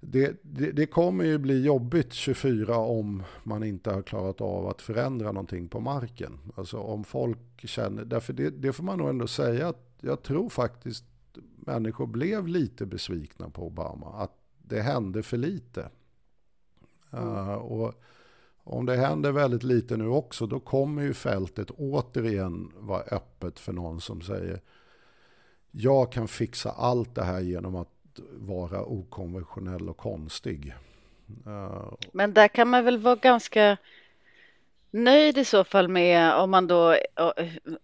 Det, det, det, kommer ju bli jobbigt 24 om man inte har klarat av att förändra någonting på marken. Alltså om folk känner, därför det, det får man nog ändå säga att jag tror faktiskt människor blev lite besvikna på Obama. Att det hände för lite. Mm. Uh, och om det händer väldigt lite nu också, då kommer ju fältet återigen vara öppet för någon som säger jag kan fixa allt det här genom att vara okonventionell och konstig. Uh, Men där kan man väl vara ganska nöjd i så fall med om man då,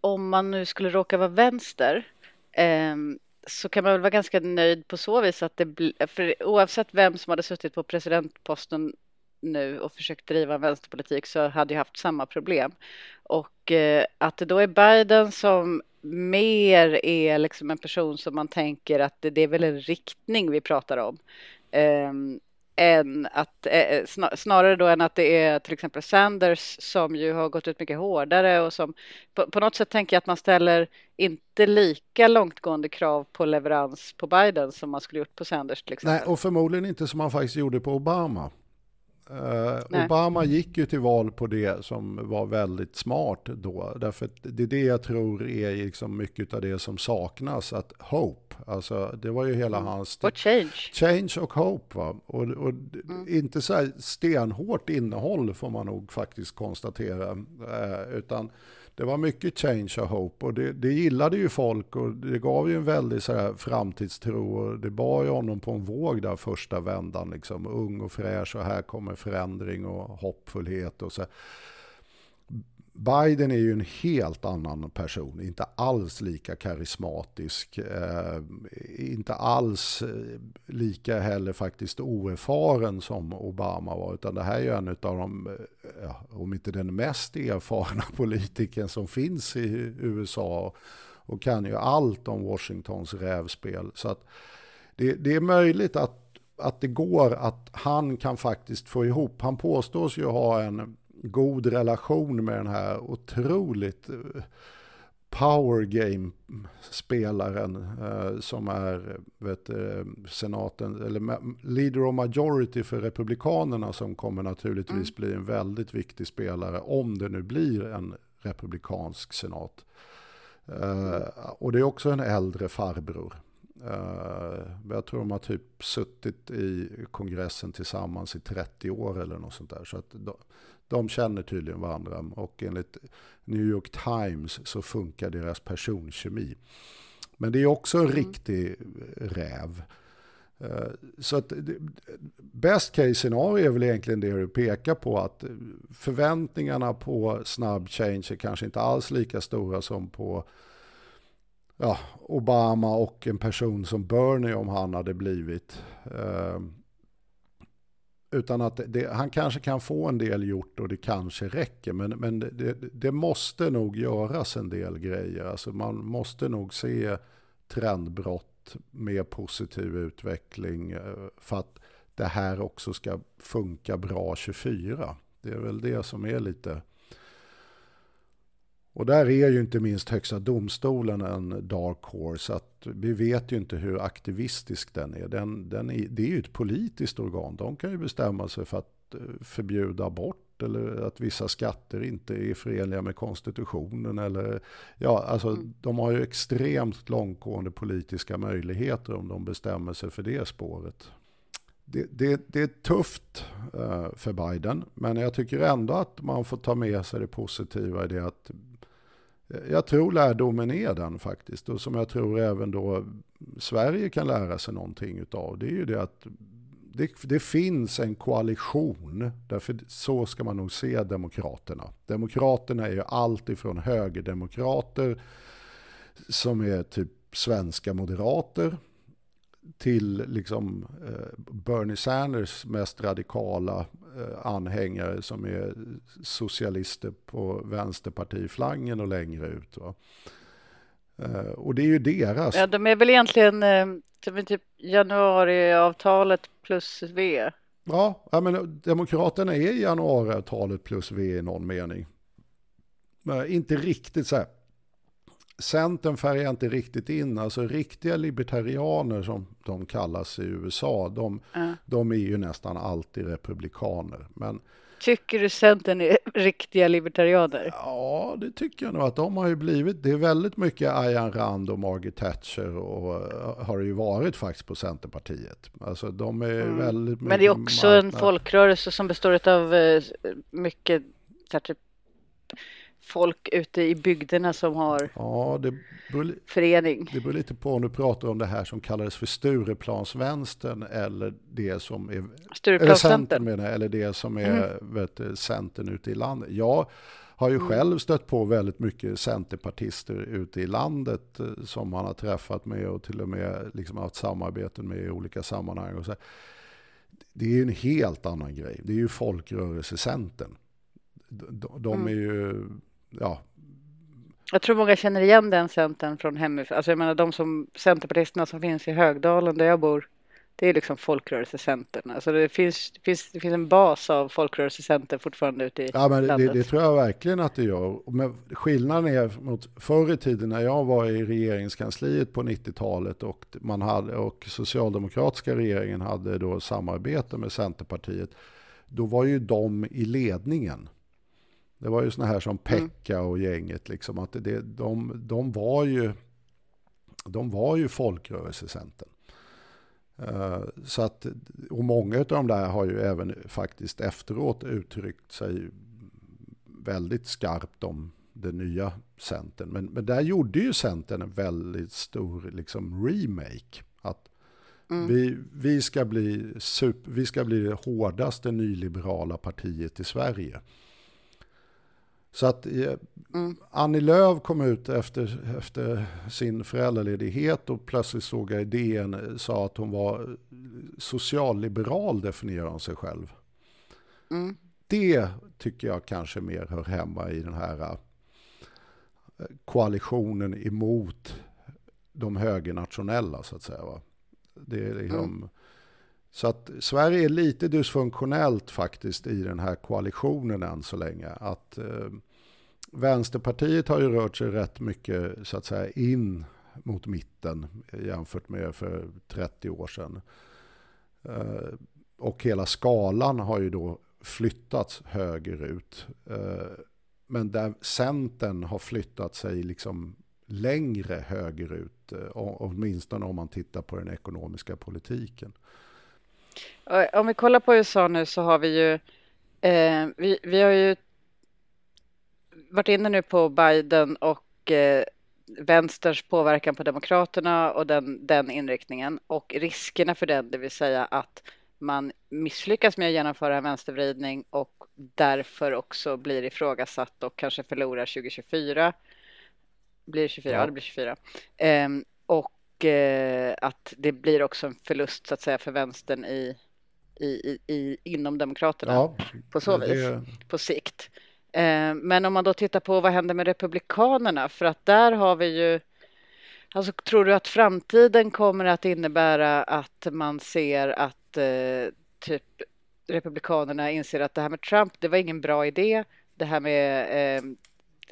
om man nu skulle råka vara vänster, ehm, så kan man väl vara ganska nöjd på så vis att det blir, för oavsett vem som hade suttit på presidentposten nu och försökt driva en vänsterpolitik så hade jag haft samma problem. Och eh, att det då är Biden som mer är liksom en person som man tänker att det, det är väl en riktning vi pratar om. Ehm, än att, eh, snarare då än att det är till exempel Sanders som ju har gått ut mycket hårdare och som på, på något sätt tänker jag att man ställer inte lika långtgående krav på leverans på Biden som man skulle gjort på Sanders till exempel. Nej, och förmodligen inte som man faktiskt gjorde på Obama. Uh, Obama gick ju till val på det som var väldigt smart då. Därför att det är det jag tror är liksom mycket av det som saknas. Att hope, alltså det var ju hela mm. hans... Och change. Change och hope va. Och, och mm. inte så här stenhårt innehåll får man nog faktiskt konstatera. Uh, utan det var mycket change och hope och det, det gillade ju folk och det gav ju en väldig så här framtidstro och det bar ju honom på en våg där första vändan liksom ung och fräsch och här kommer förändring och hoppfullhet och så. Biden är ju en helt annan person, inte alls lika karismatisk, eh, inte alls eh, lika heller faktiskt oerfaren som Obama var, utan det här är ju en av de, eh, ja, om inte den mest erfarna politikern som finns i USA och kan ju allt om Washingtons rävspel. Så att det, det är möjligt att, att det går att han kan faktiskt få ihop, han påstås ju ha en god relation med den här otroligt eh, power game-spelaren eh, som är vet, senaten, eller leader of majority för republikanerna som kommer naturligtvis mm. bli en väldigt viktig spelare om det nu blir en republikansk senat. Eh, och det är också en äldre farbror. Uh, jag tror de har typ suttit i kongressen tillsammans i 30 år eller något sånt där. Så att de känner tydligen varandra och enligt New York Times så funkar deras personkemi. Men det är också en mm. riktig räv. Eh, så att best case scenario är väl egentligen det du pekar på att förväntningarna på snabb change är kanske inte alls lika stora som på ja, Obama och en person som Bernie om han hade blivit. Utan att det, han kanske kan få en del gjort och det kanske räcker. Men, men det, det, måste nog göras en del grejer. Alltså man måste nog se trendbrott med positiv utveckling eh, för att det här också ska funka bra 24. Det är väl det som är lite och där är ju inte minst Högsta domstolen en dark horse. Att vi vet ju inte hur aktivistisk den är. Den, den är. Det är ju ett politiskt organ. De kan ju bestämma sig för att eh, förbjuda abort bort eller att vissa skatter inte är förenliga med konstitutionen. Eller, ja, alltså, mm. De har ju extremt långtgående politiska möjligheter om de bestämmer sig för det spåret. Det, det, det är tufft uh, för Biden, men jag tycker ändå att man får ta med sig det positiva i det att jag tror lärdomen är den faktiskt och som jag tror även då Sverige kan lära sig någonting utav. Det är ju det att det, det, finns en koalition, därför så ska man nog se Demokraterna. Demokraterna är ju allt ifrån högerdemokrater som är typ svenska moderater till liksom eh, Bernie Sanders mest radikala eh, anhängare som är socialister på vänsterpartiflangen och längre ut. Va? Eh, och det är ju deras. Ja, de är väl egentligen typ januariavtalet plus V. Ja, men Demokraterna är januariavtalet plus V i någon mening. Men inte riktigt så här Centern färgar inte riktigt in, alltså riktiga libertarianer som de kallas i USA, de, mm. de är ju nästan alltid republikaner. Men, Tycker du Centern är riktiga libertarianer? Ja, det tycker jag nog att de har ju blivit. Det är väldigt mycket Ayan Rand och Margaret Thatcher och har det ju varit faktiskt på Centerpartiet. Alltså de är mm. väldigt Men det är också marknad. en folkrörelse som består av eh, mycket typ folk ute i bygderna som har ja, det beror, förening. Det beror lite på om du pratar om det här som kallades för Stureplansvänstern eller det som är eller centern, menar, eller det som är mm. vet, Centern ute i landet. Jag har ju mm. själv stött på väldigt mycket centerpartister ute i landet eh, som man har träffat med och till och med liksom haft samarbeten med i olika sammanhang. Och så. Det är ju en helt annan grej. Det är ju folkrörelsecentern. De, de mm. är ju ja. Jag tror många känner igen den centern från hemifrån. Alltså jag menar de som centerpartisterna som finns i Högdalen där jag bor. Det är liksom folkrörelsecentern. Alltså det finns, det finns, det finns en bas av folkrörelsecenter fortfarande ute i ja, men landet. Det, det tror jag verkligen att det gör. Men skillnaden är mot förr i tiden när jag var i regeringskansliet på 90-talet och, man hade, och socialdemokratiska regeringen hade då samarbete med Centerpartiet. Då var ju de i ledningen. Det var ju såna här som mm. Pekka och gänget. Liksom, att det, de, de, var ju, de var ju folkrörelsecentern. Uh, så att, och många av de där har ju även faktiskt efteråt uttryckt sig väldigt skarpt om den nya Centern. Men, men där gjorde ju Centern en väldigt stor liksom, remake. Att mm. vi, vi, ska bli super, vi ska bli det hårdaste nyliberala partiet i Sverige. Så att eh, mm. Annie Lööf kom ut efter, efter sin föräldraledighet och plötsligt såg jag idén, eh, sa att hon var socialliberal definierar hon sig själv. Mm. Det tycker jag kanske mer hör hemma i den här eh, koalitionen emot de högernationella så att säga. Va? Det är liksom, mm. Så att Sverige är lite dysfunktionellt faktiskt i den här koalitionen än så länge. Att eh, Vänsterpartiet har ju rört sig rätt mycket så att säga in mot mitten jämfört med för 30 år sedan. Eh, och hela skalan har ju då flyttats högerut. Eh, men där Centern har flyttat sig liksom längre högerut, eh, åtminstone om man tittar på den ekonomiska politiken. Om vi kollar på USA nu så har vi ju, eh, vi, vi har ju varit inne nu på Biden och eh, vänsterns påverkan på demokraterna och den, den inriktningen och riskerna för den, det vill säga att man misslyckas med att genomföra en vänstervridning och därför också blir ifrågasatt och kanske förlorar 2024. Blir det 24? Ja, ja det blir 24. Eh, och att det blir också en förlust så att säga för vänstern i, i, i, i inom demokraterna ja, på så vis det... på sikt. Eh, men om man då tittar på vad händer med republikanerna för att där har vi ju Alltså, tror du att framtiden kommer att innebära att man ser att eh, typ republikanerna inser att det här med Trump, det var ingen bra idé. Det här med eh,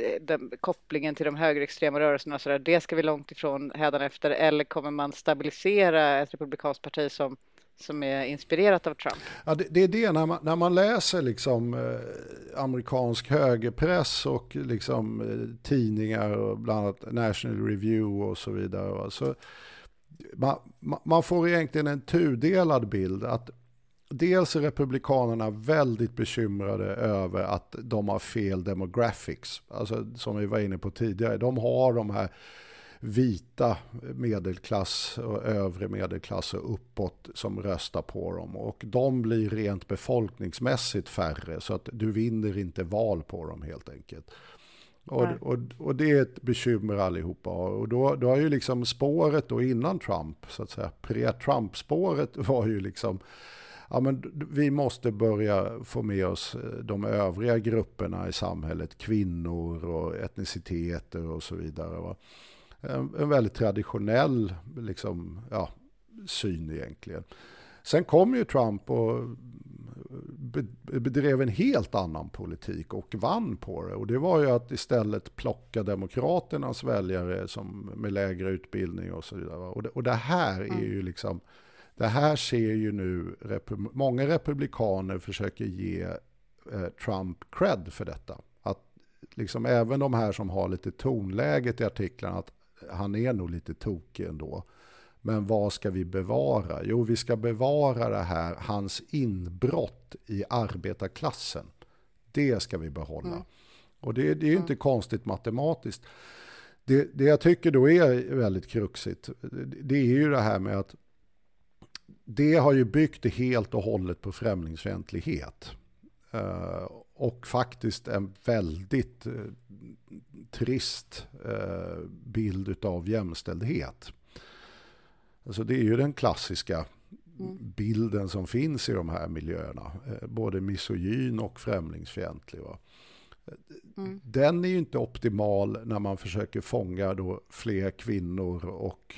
Eh, den, kopplingen till de högerextrema rörelserna, så där, det ska vi långt ifrån hädanefter. Eller kommer man stabilisera ett republikanskt parti som som är inspirerat av Trump. Ja, det, det är det, när man, när man läser liksom, eh, amerikansk högerpress och liksom, eh, tidningar, och bland annat National Review och så vidare. Va? Så, man, man får egentligen en tudelad bild. att Dels är republikanerna väldigt bekymrade över att de har fel demographics. Alltså som vi var inne på tidigare. De har de här vita medelklass och övre medelklass och uppåt som röstar på dem. Och de blir rent befolkningsmässigt färre så att du vinner inte val på dem helt enkelt. Och, och, och, det är ett bekymmer allihopa. Och då, då har ju liksom spåret då innan Trump, så att säga, pre-Trump-spåret var ju liksom ja, men vi måste börja få med oss eh, de övriga grupperna i samhället, kvinnor och etniciteter och så vidare. Va? En, en väldigt traditionell liksom, ja, syn egentligen. Sen kom ju Trump och bedrev en helt annan politik och vann på det. Och det var ju att istället plocka demokraternas väljare som, med lägre utbildning och så vidare. Och det, och det här är ju liksom, det här ser ju nu, många republikaner försöker ge eh, Trump cred för detta. Att liksom även de här som har lite tonläget i artiklarna, att han är nog lite tokig ändå. Men vad ska vi bevara? Jo, vi ska bevara det här, hans inbrott i arbetarklassen. Det ska vi behålla. Mm. Och det, det är ju inte mm. konstigt matematiskt. Det, det jag tycker då är väldigt kruxigt, det är ju det här med att det har ju byggt det helt och hållet på främlingsfientlighet. Uh, och faktiskt en väldigt uh, trist uh, bild av jämställdhet. Alltså det är ju den klassiska mm. bilden som finns i de här miljöerna. både misogyn och främlingsfientlig. Va? Mm. Den är ju inte optimal när man försöker fånga då fler kvinnor och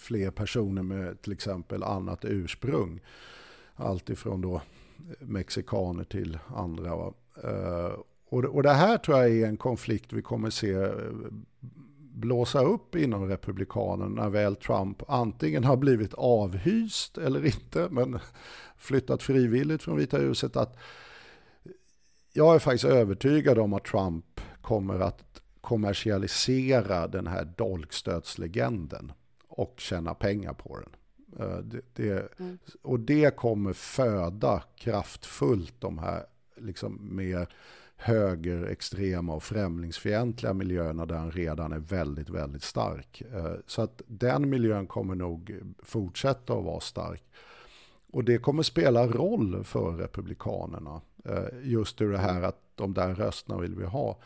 fler personer med till exempel annat ursprung. Alltifrån då mexikaner till andra. Va? Eh, och, det här tror jag är en konflikt vi kommer se eh, blåsa upp inom republikanerna när väl Trump antingen har blivit avhyst eller inte, men flyttat frivilligt från Vita huset. Att jag är faktiskt övertygad om att Trump kommer att kommersialisera den här dolkstötslegenden och tjäna pengar på den. Eh, det, det, mm. Och det kommer föda kraftfullt de här liksom mer högerextrema och främlingsfientliga miljöerna där han redan är väldigt, väldigt stark. Eh, så att den miljön kommer nog fortsätta att vara stark. Och det kommer spela roll för republikanerna. Eh, just ur det här att de där rösterna vill vi ha.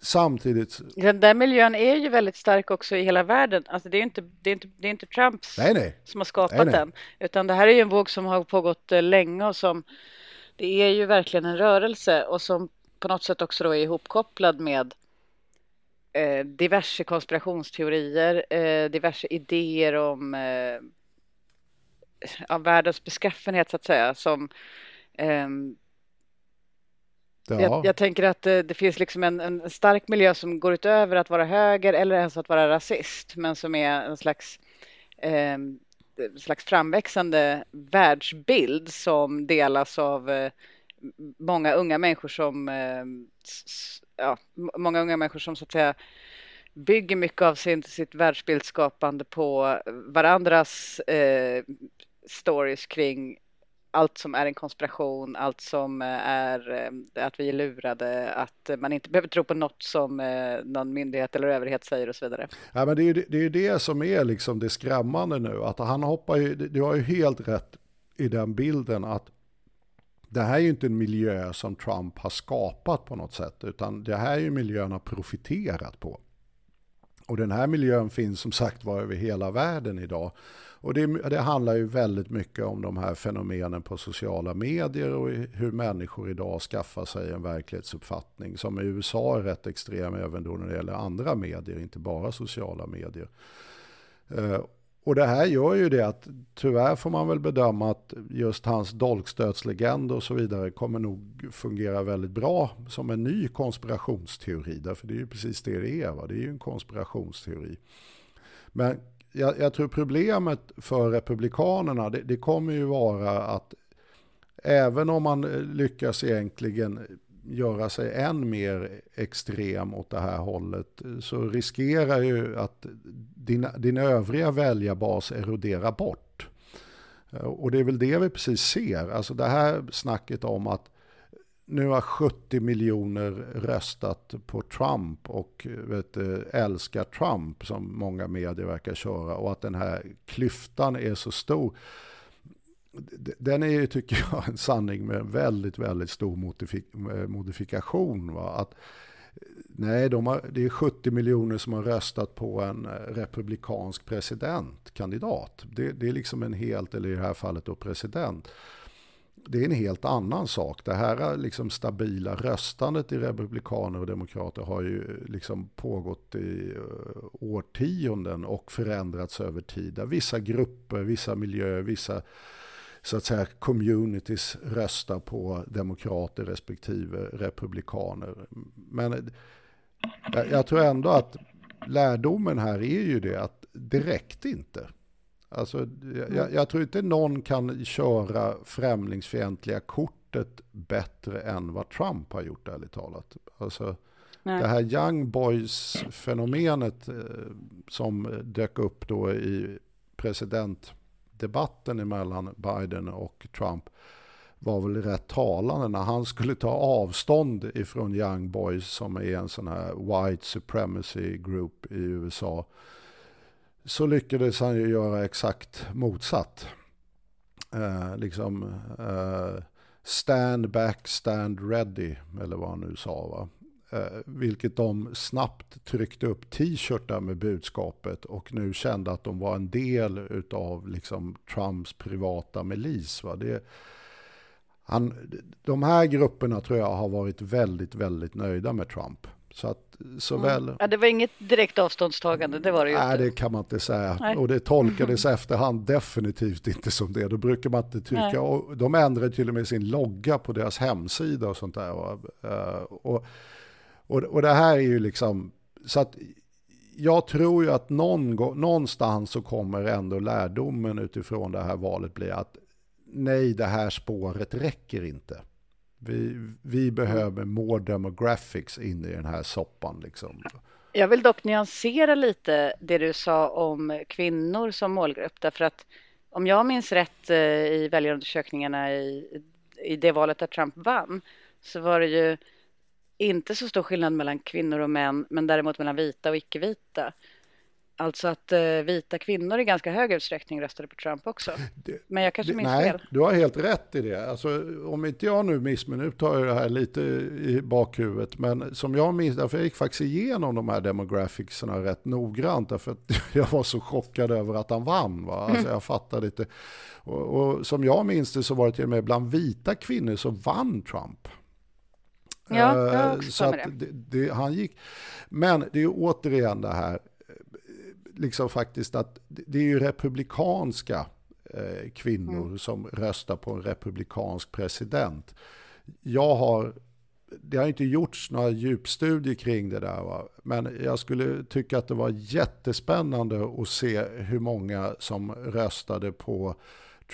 Samtidigt... Den där miljön är ju väldigt stark också i hela världen. Alltså det är inte, det är inte, det är inte Trumps nej, nej. som har skapat nej, den. Utan det här är ju en våg som har pågått eh, länge och som det är ju verkligen en rörelse och som på något sätt också då är ihopkopplad med eh, diverse konspirationsteorier, eh, diverse idéer om eh, världens beskaffenhet så att säga som eh, Ja. Jag, jag, tänker att det, det finns liksom en, en, stark miljö som går utöver att vara höger eller ens att vara rasist, men som är en slags, eh, slags framväxande världsbild som delas av eh, många unga människor som, eh, ja, många unga människor som så att säga bygger mycket av sin, sitt världsbildsskapande på varandras eh, stories kring allt som är en konspiration, allt som eh, är eh, att vi är lurade, att man inte behöver tro på något som eh, någon myndighet eller överhet säger och så vidare. Ja, men det är ju det, är det som är liksom det skrämmande nu, att han hoppar ju, du har ju helt rätt i den bilden att det här är ju inte en miljö som Trump har skapat på något sätt, utan det här är ju miljön har profiterat på. Och den här miljön finns som sagt var över hela världen idag. Och det, det, handlar ju väldigt mycket om de här fenomenen på sociala medier och hur människor idag skaffar sig en verklighetsuppfattning som i USA är rätt extrem även då när det gäller andra medier, inte bara sociala medier. Eh, och det här gör ju det att tyvärr får man väl bedöma att just hans dolkstötslegend och så vidare kommer nog fungera väldigt bra som en ny konspirationsteori. Därför det är ju precis det det är. Va? Det är ju en konspirationsteori. Men jag, jag, tror problemet för Republikanerna, det, det, kommer ju vara att även om man lyckas egentligen göra sig än mer extrem åt det här hållet så riskerar ju att din, din övriga väljarbas eroderar bort. Och det är väl det vi precis ser. Alltså det här snacket om att nu har 70 miljoner röstat på Trump och vet, älskar Trump som många medier verkar köra och att den här klyftan är så stor. Den är ju, tycker jag, en sanning med väldigt, väldigt stor eh, modifikation. Va? Att, eh, nej, de har, det är 70 miljoner som har röstat på en eh, republikansk presidentkandidat. Det, det är liksom en helt, eller i det här fallet då president det är en helt annan sak. Det här liksom stabila röstandet i republikaner och demokrater har ju liksom pågått i årtionden och förändrats över tid. Där vissa grupper, vissa miljöer, vissa så att säga communities röstar på demokrater respektive republikaner. Men jag tror ändå att lärdomen här är ju det att det räckte inte. Alltså, jag, jag, tror inte någon kan köra främlingsfientliga kortet bättre än vad Trump har gjort ärligt talat. Alltså, det här young boys-fenomenet eh, som dök upp då i debatten mellan Biden och Trump var väl rätt talande när han skulle ta avstånd ifrån Young Boys som är en sån här white supremacy group i USA så lyckades han ju göra exakt motsatt. Eh, liksom eh, stand back, stand ready, eller vad han nu sa. Va? Eh, vilket de snabbt tryckte upp t-shirtar med budskapet och nu kände att de var en del av liksom, Trumps privata milis. Va? Det, han, de här grupperna tror jag har varit väldigt, väldigt nöjda med Trump. Så att såväl... Mm. Ja, det var inget direkt avståndstagande, det var det ju Nej, inte. det kan man inte säga. Nej. Och det tolkades mm. efterhand definitivt inte som det. Då brukar man inte tycka... Och de ändrade till och med sin logga på deras hemsida och sånt där. Och, eh, och, och, och det här är ju liksom... Så att jag tror ju att någon, någonstans så kommer ändå lärdomen utifrån det här valet bli att nej, det här spåret räcker inte. Vi, vi behöver more demographics in i den här soppan. Liksom. Jag vill dock nyansera lite det du sa om kvinnor som målgrupp. Därför att om jag minns rätt eh, i väljarundersökningarna i, i det valet där Trump vann så var det ju inte så stor skillnad mellan kvinnor och män men däremot mellan vita och icke-vita. Alltså att eh, vita kvinnor i ganska hög utsträckning röstade på Trump också. Det, Men jag kanske minns nej, fel. Du har helt rätt i det. Alltså, om inte jag nu missminner, nu tar jag det här lite i bakhuvudet, men som jag minns, därför jag gick faktiskt igenom de här demographicserna rätt noggrant, därför att jag var så chockad över att han vann. Va? Alltså, mm. Jag fattade inte. Och, och, som jag minns det så var det till och med bland vita kvinnor så vann Trump. Ja, jag uh, så att det. Det, han gick. Men det är ju återigen det här, liksom faktiskt att det är ju republikanska eh, kvinnor mm. som röstar på en republikansk president. Jag har, det har inte gjorts några djupstudier kring det där, va? men jag skulle tycka att det var jättespännande att se hur många som röstade på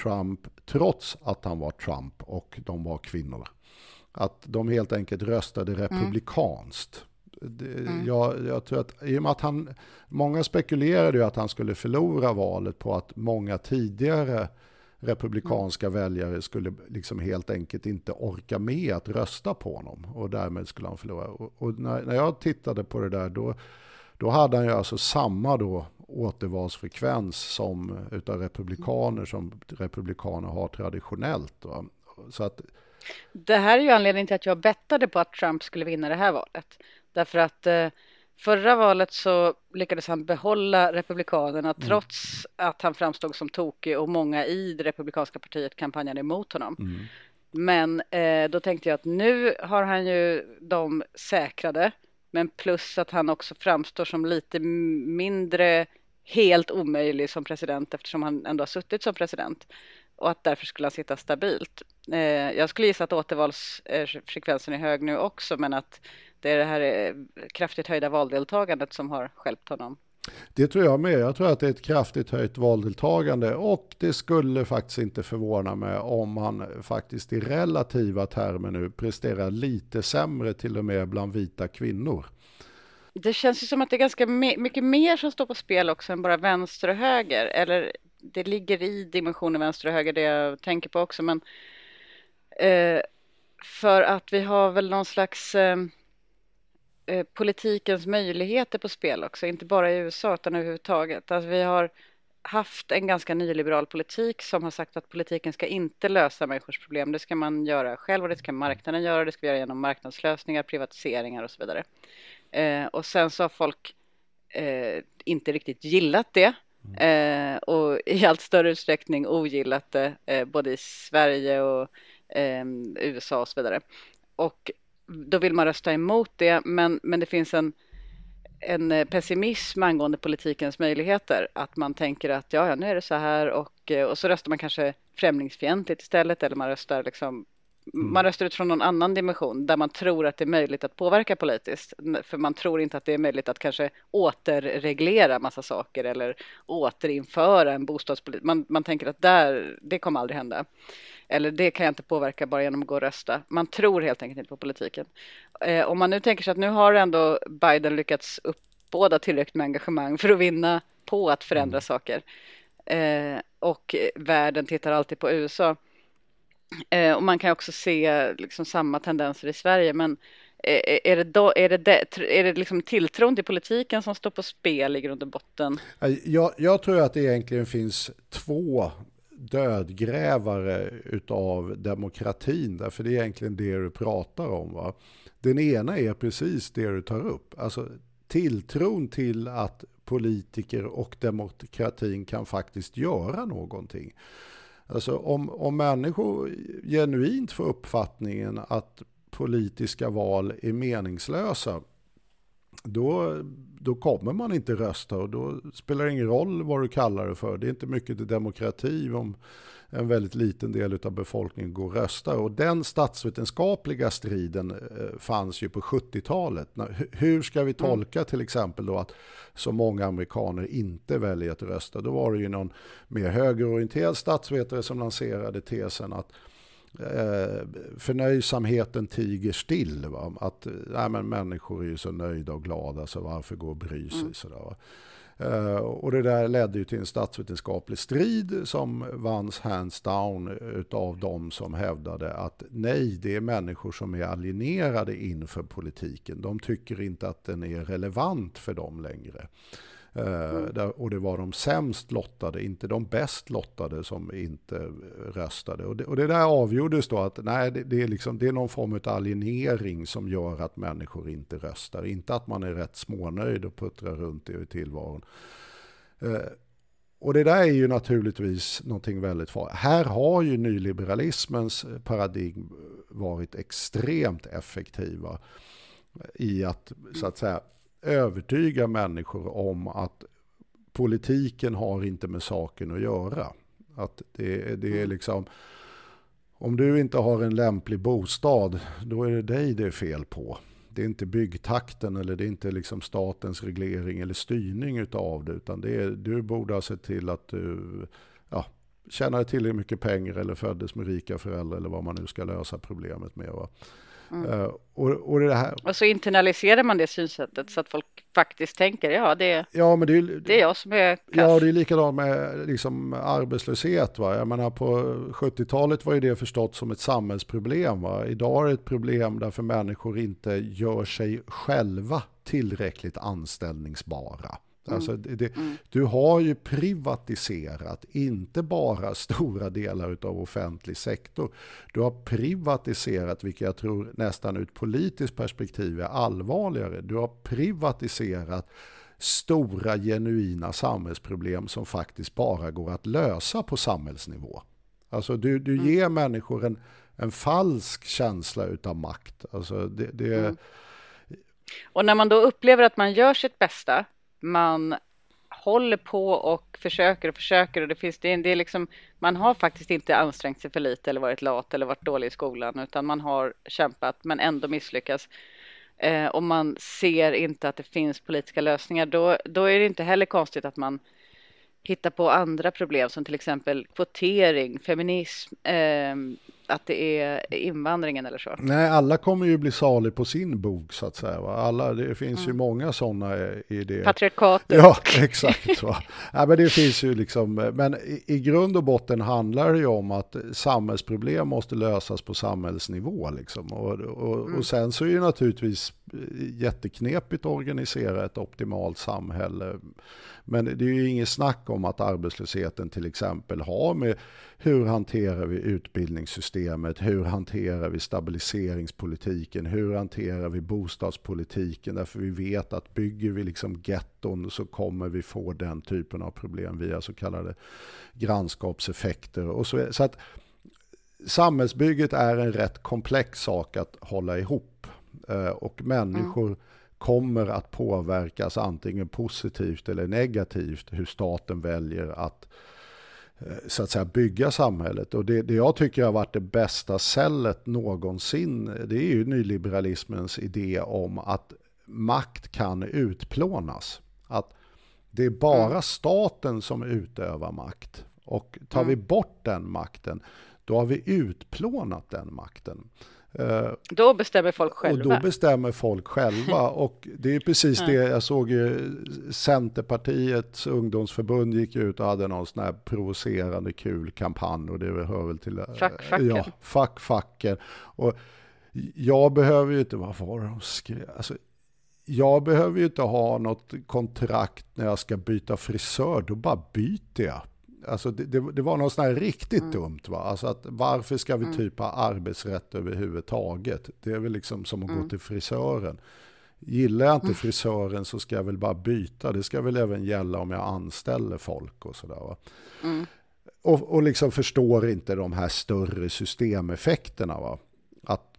Trump trots att han var Trump och de var kvinnor. Att de helt enkelt röstade mm. republikanskt. Mm. Mm. Jag, jag, tror att i och att han, många spekulerade ju att han skulle förlora valet på att många tidigare republikanska mm. väljare skulle liksom helt enkelt inte orka med att rösta på honom och därmed skulle han förlora. Och, och när, när, jag tittade på det där då, då hade han ju alltså samma då återvalsfrekvens som utav republikaner som republikaner har traditionellt. Då. Så att, det här är ju anledningen till att jag bettade på att Trump skulle vinna det här valet. Därför att eh, förra valet så lyckades han behålla Republikanerna mm. trots att han framstod som tokig och många i det republikanska partiet kampanjade emot honom. Mm. Men eh, då tänkte jag att nu har han ju de säkrade, men plus att han också framstår som lite mindre helt omöjlig som president eftersom han ändå har suttit som president och att därför skulle han sitta stabilt. Eh, jag skulle gissa att återvalsfrekvensen är hög nu också, men att det är det här eh, kraftigt höjda valdeltagandet som har skälpt honom. Det tror jag med. Jag tror att det är ett kraftigt höjt valdeltagande och det skulle faktiskt inte förvåna mig om man faktiskt i relativa termer nu presterar lite sämre till och med bland vita kvinnor. Det känns ju som att det är ganska mycket mer som står på spel också än bara vänster och höger. Eller det ligger i dimensionen vänster och höger det jag tänker på också. Men eh, för att vi har väl någon slags eh, eh politikens möjligheter på spel också, inte bara i USA utan överhuvudtaget. Alltså vi har haft en ganska nyliberal politik som har sagt att politiken ska inte lösa människors problem. Det ska man göra själv och det ska marknaden göra. Det ska vi göra genom marknadslösningar, privatiseringar och så vidare. Eh, och sen så har folk eh, inte riktigt gillat det eh, och i allt större utsträckning ogillat det eh, både i Sverige och ehm, USA och så vidare. Och då vill man rösta emot det, men, men det finns en, en eh, pessimism angående politikens möjligheter. Att man tänker att ja, ja, nu är det så här och, eh, och så röstar man kanske främlingsfientligt istället eller man röstar liksom Mm. Man röstar utifrån någon annan dimension där man tror att det är möjligt att påverka politiskt. För man tror inte att det är möjligt att kanske återreglera massa saker eller återinföra en bostadspolitik. Man, man tänker att där, det kommer aldrig hända. Eller det kan jag inte påverka bara genom att gå och rösta. Man tror helt enkelt inte på politiken. Eh, om man nu tänker sig att nu har ändå Biden lyckats uppbåda tillräckligt med engagemang för att vinna på att förändra mm. saker. Eh, och världen tittar alltid på USA Eh, och man kan också se liksom samma tendenser i Sverige. Men eh, är det, då, är det, det, är det liksom tilltron till politiken som står på spel i grund och botten? Jag, jag tror att det egentligen finns två dödgrävare utav demokratin, därför det är egentligen det du pratar om. Va? Den ena är precis det du tar upp, alltså tilltron till att politiker och demokratin kan faktiskt göra någonting. Alltså om, om människor genuint får uppfattningen att politiska val är meningslösa, då, då kommer man inte rösta och då spelar det ingen roll vad du kallar det för. Det är inte mycket till demokrati om en väldigt liten del av befolkningen går och röstar. Och den statsvetenskapliga striden eh, fanns ju på 70-talet. Hur ska vi mm. tolka till exempel då att så många amerikaner inte väljer att rösta? Då var det ju någon mer högerorienterad statsvetare som lanserade tesen att eh, förnöjsamheten tiger still. Va? Att nej, men människor är ju så nöjda och glada så varför gå och bry sig? Mm. Sådär, va? Uh, och det där ledde ju till en statsvetenskaplig strid som vanns hands down av de som hävdade att nej, det är människor som är alienerade inför politiken. De tycker inte att den är relevant för dem längre. Mm. Och det var de sämst lottade, inte de bäst lottade som inte röstade. Och det, och det där avgjordes då att nej, det, det, är liksom, det är någon form av alienering som gör att människor inte röstar. Inte att man är rätt smånöjd och puttrar runt i tillvaron. Eh, och det där är ju naturligtvis någonting väldigt farligt. Här har ju nyliberalismens paradigm varit extremt effektiva i att så att säga övertyga människor om att politiken har inte med saken att göra. Att det, det är mm. liksom, om du inte har en lämplig bostad, då är det dig det är fel på. Det är inte byggtakten eller det är inte liksom statens reglering eller styrning utav det, utan det är, du borde ha sett till att du ja, tjänade tillräckligt mycket pengar eller föddes med rika föräldrar eller vad man nu ska lösa problemet med. Va? Mm. Uh, och, och, det här... och så internaliserar man det synsättet så att folk faktiskt tänker ja det, ja, men det, är, det är jag som är kass. Ja, det är likadant med liksom, arbetslöshet. Va? Jag menar, på 70-talet var ju det förstått som ett samhällsproblem. Va? Idag är det ett problem därför människor inte gör sig själva tillräckligt anställningsbara. Mm. Alltså det, mm. Du har ju privatiserat, inte bara stora delar av offentlig sektor. Du har privatiserat, vilket jag tror nästan ur ett politiskt perspektiv är allvarligare. Du har privatiserat stora genuina samhällsproblem som faktiskt bara går att lösa på samhällsnivå. Alltså du, du mm. ger människor en, en falsk känsla utav makt. Alltså det, det... Mm. Och när man då upplever att man gör sitt bästa man håller på och försöker och försöker och det finns det, det är liksom man har faktiskt inte ansträngt sig för lite eller varit lat eller varit dålig i skolan utan man har kämpat men ändå misslyckats. eh, och man ser inte att det finns politiska lösningar, då, då är det inte heller konstigt att man hittar på andra problem som till exempel kvotering, feminism, eh, att det är invandringen eller så. Nej, alla kommer ju bli salig på sin bok så att säga. Va? Alla, det finns mm. ju många sådana idéer. Patriarkatet. Ja, exakt. Va? ja, men det finns ju liksom, men i, i grund och botten handlar det ju om att samhällsproblem måste lösas på samhällsnivå. Liksom. Och, och, mm. och sen så är det naturligtvis jätteknepigt att organisera ett optimalt samhälle. Men det är ju inget snack om att arbetslösheten till exempel har med hur hanterar vi utbildningssystemet, hur hanterar vi stabiliseringspolitiken, hur hanterar vi bostadspolitiken, därför vi vet att bygger vi liksom getton så kommer vi få den typen av problem via så kallade grannskapseffekter. Och så, så att samhällsbygget är en rätt komplex sak att hålla ihop och människor mm kommer att påverkas antingen positivt eller negativt hur staten väljer att eh, så att säga bygga samhället. Och det, det jag tycker har varit det bästa sället någonsin det är ju nyliberalismens idé om att makt kan utplånas. Att det är bara mm. staten som utövar makt. Och tar mm. vi bort den makten, då har vi utplånat den makten. Eh, då bestämmer folk själva. Och då bestämmer folk själva. Och det är precis det jag såg ju Centerpartiets ungdomsförbund gick ut och hade någon sån här provocerande kul kampanj och det hör väl till... Eh, fuck facken. Ja, fuck facken. Och jag behöver ju inte, vad var det de skrev? Alltså, jag behöver ju inte ha något kontrakt när jag ska byta frisör, då bara byter jag Alltså det, det, det, var något sånt här riktigt mm. dumt. Va? Alltså att varför ska vi mm. typ ha arbetsrätt överhuvudtaget? Det är väl liksom som att mm. gå till frisören. Gillar jag inte mm. frisören så ska jag väl bara byta. Det ska väl även gälla om jag anställer folk och sådär. Mm. Och, och liksom förstår inte de här större systemeffekterna. Va? Att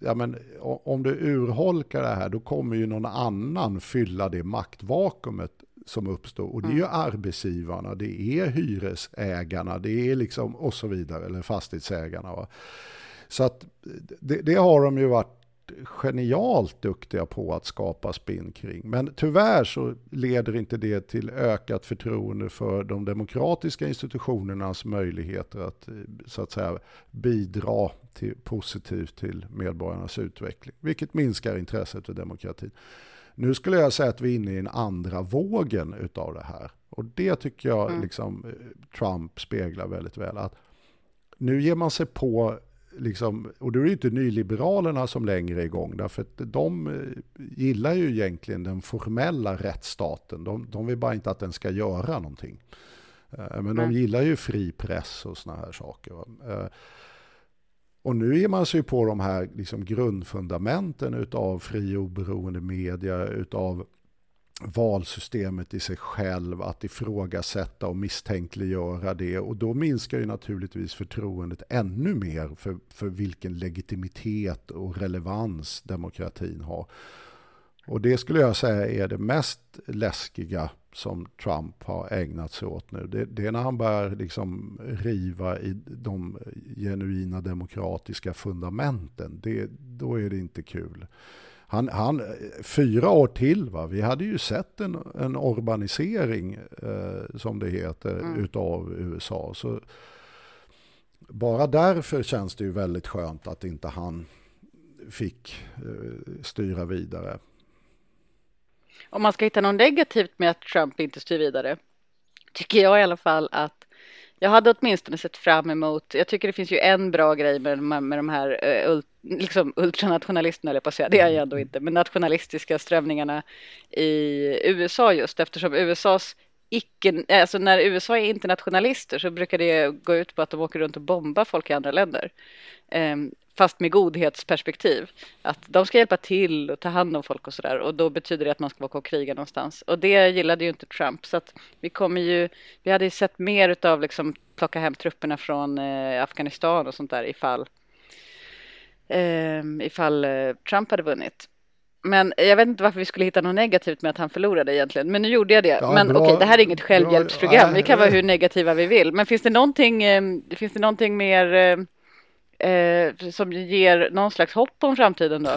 ja, men, om du urholkar det här då kommer ju någon annan fylla det maktvakuumet som uppstår. Och det är ju mm. arbetsgivarna, det är hyresägarna, det är liksom och så vidare, eller fastighetsägarna. Va? Så att det, det har de ju varit genialt duktiga på att skapa spinn kring. Men tyvärr så leder inte det till ökat förtroende för de demokratiska institutionernas möjligheter att, så att säga, bidra till, positivt till medborgarnas utveckling, vilket minskar intresset för demokratin. Nu skulle jag säga att vi är inne i en andra vågen utav det här. Och det tycker jag mm. liksom, eh, Trump speglar väldigt väl. Att nu ger man sig på, liksom, och då är det inte nyliberalerna som längre är igång. Därför att de eh, gillar ju egentligen den formella rättsstaten. De, de vill bara inte att den ska göra någonting. Eh, men de gillar ju fri press och såna här saker. Och nu ger man sig på de här liksom grundfundamenten utav fri och oberoende media, utav valsystemet i sig själv, att ifrågasätta och misstänkliggöra det. Och då minskar ju naturligtvis förtroendet ännu mer för, för vilken legitimitet och relevans demokratin har. Och det skulle jag säga är det mest läskiga som Trump har ägnat sig åt nu. Det, det är när han börjar liksom riva i de genuina demokratiska fundamenten. Det, då är det inte kul. Han, han, fyra år till, va? vi hade ju sett en, en urbanisering, eh, som det heter, mm. utav USA. Så bara därför känns det ju väldigt skönt att inte han fick eh, styra vidare om man ska hitta något negativt med att Trump inte styr vidare, tycker jag i alla fall att jag hade åtminstone sett fram emot, jag tycker det finns ju en bra grej med, med de här uh, liksom ultranationalisterna, eller på att säga, det är jag ändå inte, men nationalistiska strömningarna i USA just eftersom USAs icke, eh, alltså när USA är internationalister så brukar det gå ut på att de åker runt och bombar folk i andra länder. Um, fast med godhetsperspektiv. Att de ska hjälpa till och ta hand om folk och sådär och då betyder det att man ska åka och kriga någonstans. Och det gillade ju inte Trump så att vi kommer ju, vi hade ju sett mer utav liksom plocka hem trupperna från eh, Afghanistan och sånt där ifall, eh, ifall eh, Trump hade vunnit. Men jag vet inte varför vi skulle hitta något negativt med att han förlorade egentligen. Men nu gjorde jag det. Ja, men okej, det här är inget självhjälpsprogram. Bra, vi kan vara hur negativa vi vill. Men finns det någonting, eh, finns det någonting mer eh, som ger någon slags hopp om framtiden då?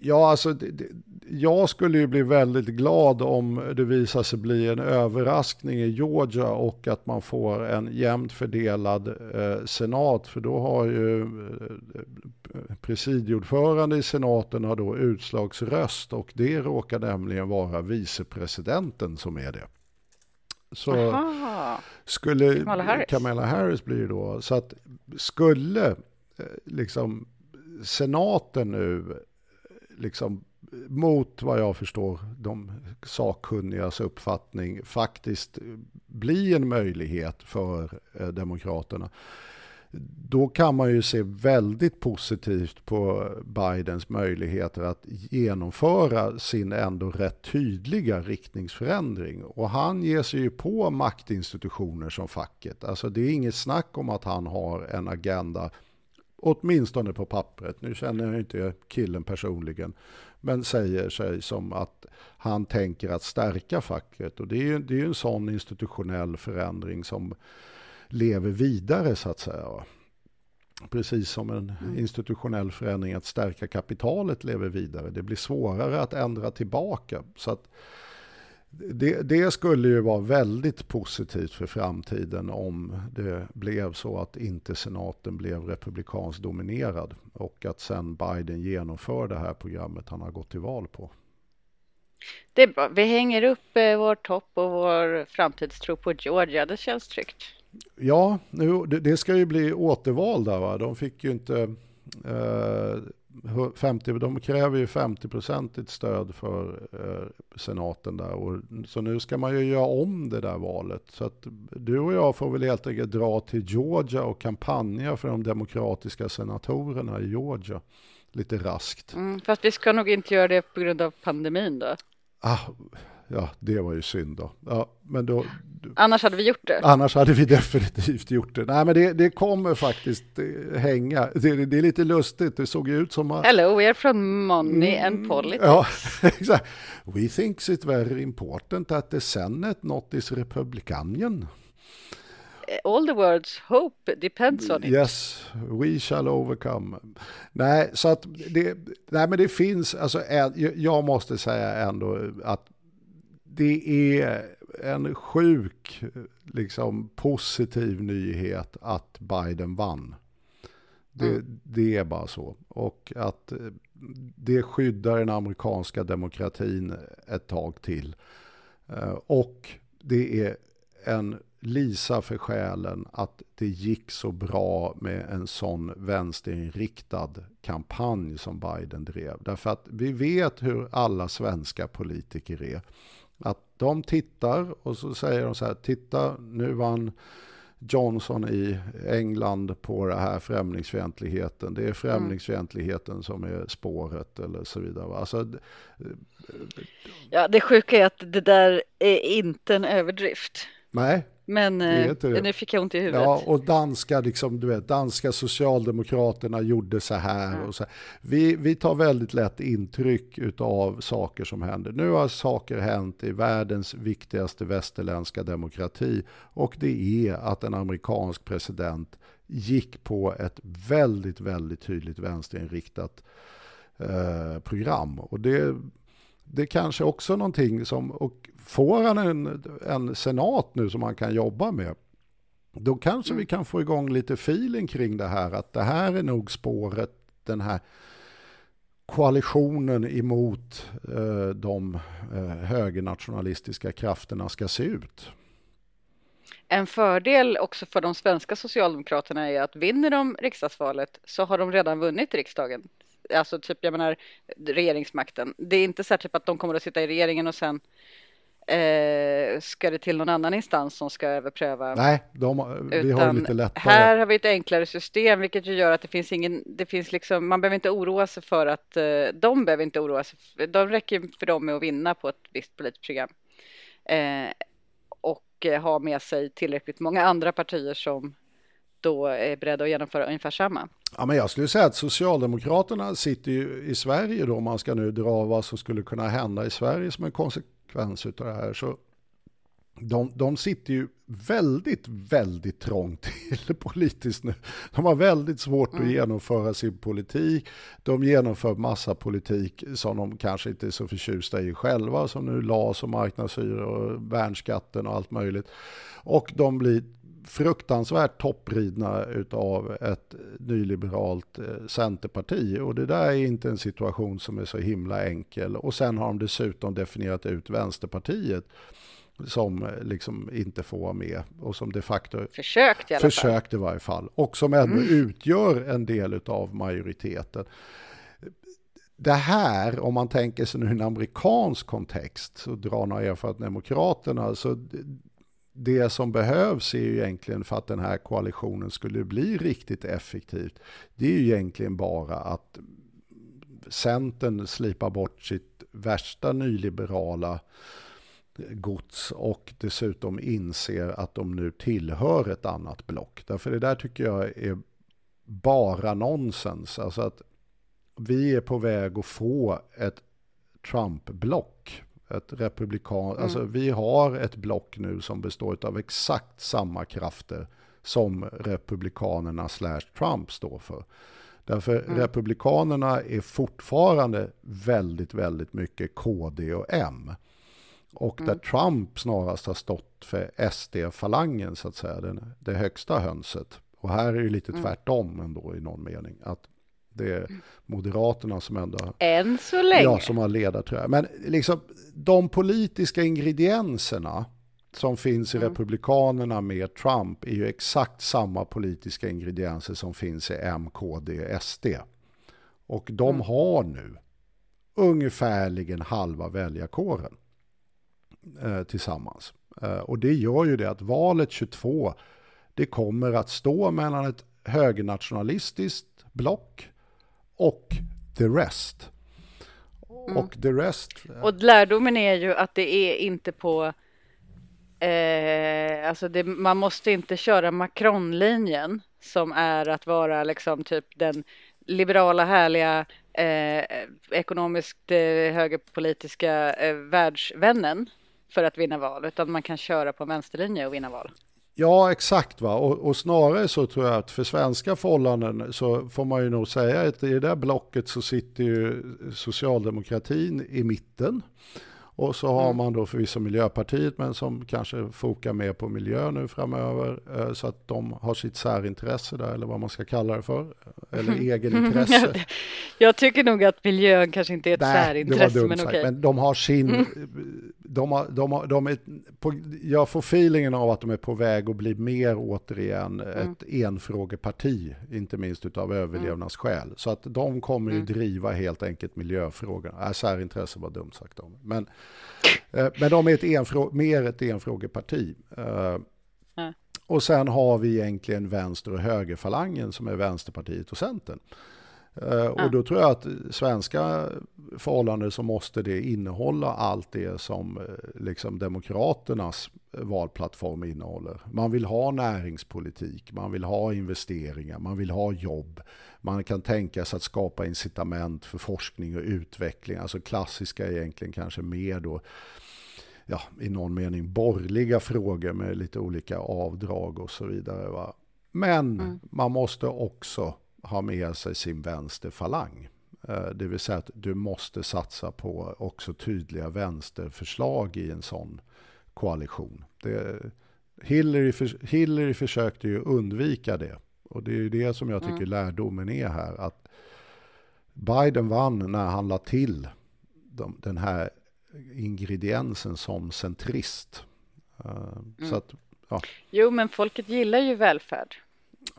Ja, alltså det, det, jag skulle ju bli väldigt glad om det visar sig bli en överraskning i Georgia och att man får en jämnt fördelad eh, senat. För då har ju eh, presidieordförande i senaten har då utslagsröst och det råkar nämligen vara vicepresidenten som är det. Så Aha. skulle Kamala Harris. Kamala Harris blir då, så att skulle eh, liksom senaten nu liksom mot vad jag förstår de sakkunnigas uppfattning faktiskt bli en möjlighet för eh, Demokraterna. Då kan man ju se väldigt positivt på Bidens möjligheter att genomföra sin ändå rätt tydliga riktningsförändring. Och han ger sig ju på maktinstitutioner som facket. Alltså det är inget snack om att han har en agenda åtminstone på pappret, nu känner jag inte killen personligen, men säger sig som att han tänker att stärka facket. Och det är ju det är en sån institutionell förändring som lever vidare så att säga. Precis som en mm. institutionell förändring att stärka kapitalet lever vidare. Det blir svårare att ändra tillbaka. Så att det, det, skulle ju vara väldigt positivt för framtiden om det blev så att inte senaten blev republikanskt dominerad och att sen Biden genomför det här programmet han har gått till val på. Det är bra. Vi hänger upp eh, vår topp och vår framtidstro på Georgia. Det känns tryggt. Ja, nu, det, ska ju bli återval där. Va? De fick ju inte eh, 50, de kräver ju 50-procentigt stöd för eh, senaten där. Och, så nu ska man ju göra om det där valet. Så att du och jag får väl helt enkelt dra till Georgia och kampanja för de demokratiska senatorerna i Georgia. Lite raskt. Mm, fast vi ska nog inte göra det på grund av pandemin då? Ah, ja, det var ju synd då. Ja, men då. Annars hade vi gjort det. Annars hade vi definitivt gjort det. Nej, men det, det kommer faktiskt eh, hänga. Det, det, är lite lustigt. Det såg ut som att... Hello, we are from money and mm, politics. Ja, exakt. We think it's very important that the Senate not is Republican. All the words hope depends on it. Yes, we shall overcome. Nej, så att det, nej men det finns, alltså jag måste säga ändå att det är en sjuk, liksom positiv nyhet att Biden vann. Det, mm. det, är bara så. Och att det skyddar den amerikanska demokratin ett tag till. Eh, och det är en lisa för själen att det gick så bra med en sån vänsterinriktad kampanj som Biden drev. Därför att vi vet hur alla svenska politiker är. Att de tittar och så säger de så här, titta nu vann Johnson i England på det här främlingsfientligheten. Det är främlingsfientligheten mm. som är spåret eller så vidare. Alltså, ja, det sjuka är att det där är inte en överdrift. Nej, men eh, nu fick jag ont i huvudet. Ja, och danska, liksom, du vet, danska socialdemokraterna gjorde så här. Mm. Och så Vi, vi tar väldigt lätt intryck av saker som händer. Nu har saker hänt i världens viktigaste västerländska demokrati. Och det är att en amerikansk president gick på ett väldigt, väldigt tydligt vänsterinriktat eh, program. Och det det kanske också någonting som, och får han en, en senat nu som han kan jobba med, då kanske mm. vi kan få igång lite feeling kring det här, att det här är nog spåret, den här koalitionen emot eh, de eh, högernationalistiska krafterna ska se ut. En fördel också för de svenska socialdemokraterna är att vinner de riksdagsvalet så har de redan vunnit riksdagen alltså typ jag menar regeringsmakten. Det är inte så här typ att de kommer att sitta i regeringen och sen eh, ska det till någon annan instans som ska överpröva. Nej, de, vi har lite lättare. Här har vi ett enklare system, vilket ju gör att det finns ingen, det finns liksom, man behöver inte oroa sig för att, eh, de behöver inte oroa sig, för, de räcker för dem med att vinna på ett visst politiskt program. Eh, och eh, ha med sig tillräckligt många andra partier som då är beredda att genomföra ungefär samma. Ja, men jag skulle säga att Socialdemokraterna sitter ju i Sverige då, om man ska nu dra vad som skulle kunna hända i Sverige som en konsekvens av det här. Så de, de sitter ju väldigt, väldigt trångt till politiskt nu. De har väldigt svårt mm. att genomföra sin politik. De genomför massa politik som de kanske inte är så förtjusta i själva, som nu LAS och marknadshyror och värnskatten och allt möjligt. Och de blir fruktansvärt toppridna av ett nyliberalt eh, centerparti. Och det där är inte en situation som är så himla enkel. Och sen har de dessutom definierat ut Vänsterpartiet som eh, liksom inte får vara med och som de facto försökt i alla försökt fall. i varje fall och som ändå mm. utgör en del av majoriteten. Det här, om man tänker sig nu en amerikansk kontext och drar några erfarenhet Demokraterna, så det som behövs är ju egentligen för att den här koalitionen skulle bli riktigt effektivt, det är ju egentligen bara att Centern slipar bort sitt värsta nyliberala gods och dessutom inser att de nu tillhör ett annat block. Därför det där tycker jag är bara nonsens. Alltså att vi är på väg att få ett Trump-block. Ett republikan, mm. alltså vi har ett block nu som består av exakt samma krafter som republikanerna slash Trump står för. Därför mm. republikanerna är fortfarande väldigt, väldigt mycket KD och M. Och där mm. Trump snarast har stått för SD-falangen, så att säga, den, det högsta hönset. Och här är det lite mm. tvärtom ändå i någon mening. Att det är Moderaterna som ändå... Än så länge. Ja, som har ledartröja. Men liksom de politiska ingredienserna som finns i mm. Republikanerna med Trump är ju exakt samma politiska ingredienser som finns i M, KD, SD. Och de mm. har nu ungefärligen halva väljarkåren eh, tillsammans. Eh, och det gör ju det att valet 22, det kommer att stå mellan ett högernationalistiskt block och the rest. Mm. Och the rest. Eh, och lärdomen är ju att det är inte på Eh, alltså det, man måste inte köra Macron-linjen som är att vara liksom typ den liberala härliga eh, ekonomiskt eh, högerpolitiska eh, världsvännen för att vinna val, utan man kan köra på vänsterlinje och vinna val. Ja, exakt. Va? Och, och, snarare så tror jag att för svenska förhållanden så får man ju nog säga att i det där blocket så sitter ju socialdemokratin i mitten. Och så har mm. man då förvisso Miljöpartiet men som kanske fokar mer på miljö nu framöver. Eh, så att de har sitt särintresse där eller vad man ska kalla det för. Eller mm. egenintresse. Jag tycker nog att miljön kanske inte är ett Nej, särintresse men okej. Okay. Men de har sin, mm. de har, de har, de är på, jag får feelingen av att de är på väg att bli mer återigen mm. ett enfrågeparti. Inte minst utav överlevnadsskäl. Så att de kommer ju driva helt enkelt miljöfrågorna. Äh, särintresse var dumt sagt om. Men men de är ett enfrå mer ett enfrågeparti. Mm. Och sen har vi egentligen vänster och högerfalangen som är Vänsterpartiet och Centern. Mm. Och då tror jag att svenska förhållanden så måste det innehålla allt det som liksom Demokraternas valplattform innehåller. Man vill ha näringspolitik, man vill ha investeringar, man vill ha jobb. Man kan tänka sig att skapa incitament för forskning och utveckling, alltså klassiska egentligen kanske mer då ja, i någon mening borgerliga frågor med lite olika avdrag och så vidare. Va? Men mm. man måste också ha med sig sin vänsterfalang. Eh, det vill säga att du måste satsa på också tydliga vänsterförslag i en sån koalition. Det, Hillary, Hillary försökte ju undvika det. Och det är ju det som jag tycker mm. lärdomen är här. Att Biden vann när han la till de, den här ingrediensen som centrist. Uh, mm. så att, ja. Jo, men folket gillar ju välfärd.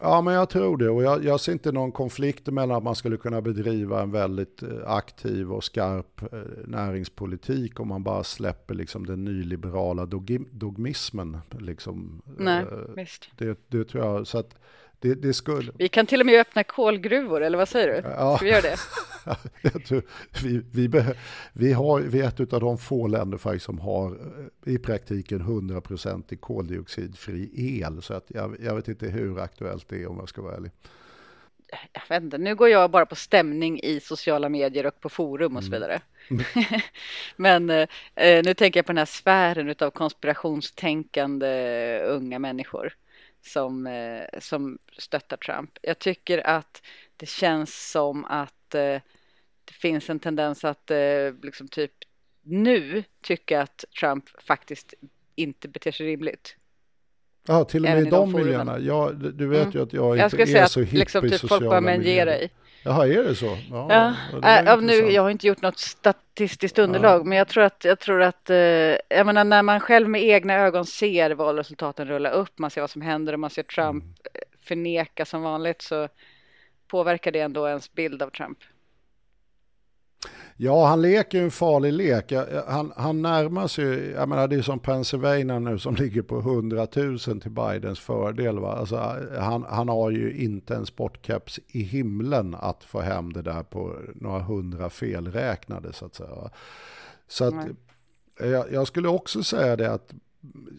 Ja, men jag tror det. Och jag, jag ser inte någon konflikt mellan att man skulle kunna bedriva en väldigt eh, aktiv och skarp eh, näringspolitik om man bara släpper liksom den nyliberala dogmismen. Liksom. Nej, visst. Det, det tror jag. Så att det, det skulle... Vi kan till och med öppna kolgruvor, eller vad säger du? Ja. Ska vi göra det? vi, vi, vi, har, vi är ett av de få länder faktiskt som har eh, i praktiken 100% i koldioxidfri el. Så att jag, jag vet inte hur aktuellt det är om jag ska vara ärlig. jag vet inte, nu går jag bara på stämning i sociala medier och på forum och så vidare. Mm. Men eh, nu tänker jag på den här sfären av konspirationstänkande unga människor som, eh, som stöttar Trump. Jag tycker att det känns som att eh, det finns en tendens att eh, liksom typ nu tycka att Trump faktiskt inte beter sig rimligt. Ja, till och med i de, de miljöerna. Ja, du vet mm. ju att jag, jag inte är så hipp liksom, i typ sociala folk miljöer. Dig. Jaha, är det så? Ja, ja. ja äh, nu, jag har inte gjort något statistiskt underlag, ja. men jag tror att, jag tror att eh, jag menar, när man själv med egna ögon ser valresultaten rulla upp, man ser vad som händer och man ser Trump mm. förneka som vanligt så påverkar det ändå ens bild av Trump. Ja, han leker ju en farlig lek. Han, han närmar sig, jag menar det är som Pennsylvania nu som ligger på 100 000 till Bidens fördel. Va? Alltså, han, han har ju inte en sportkeps i himlen att få hem det där på några hundra felräknade så att säga. Så att, jag, jag skulle också säga det att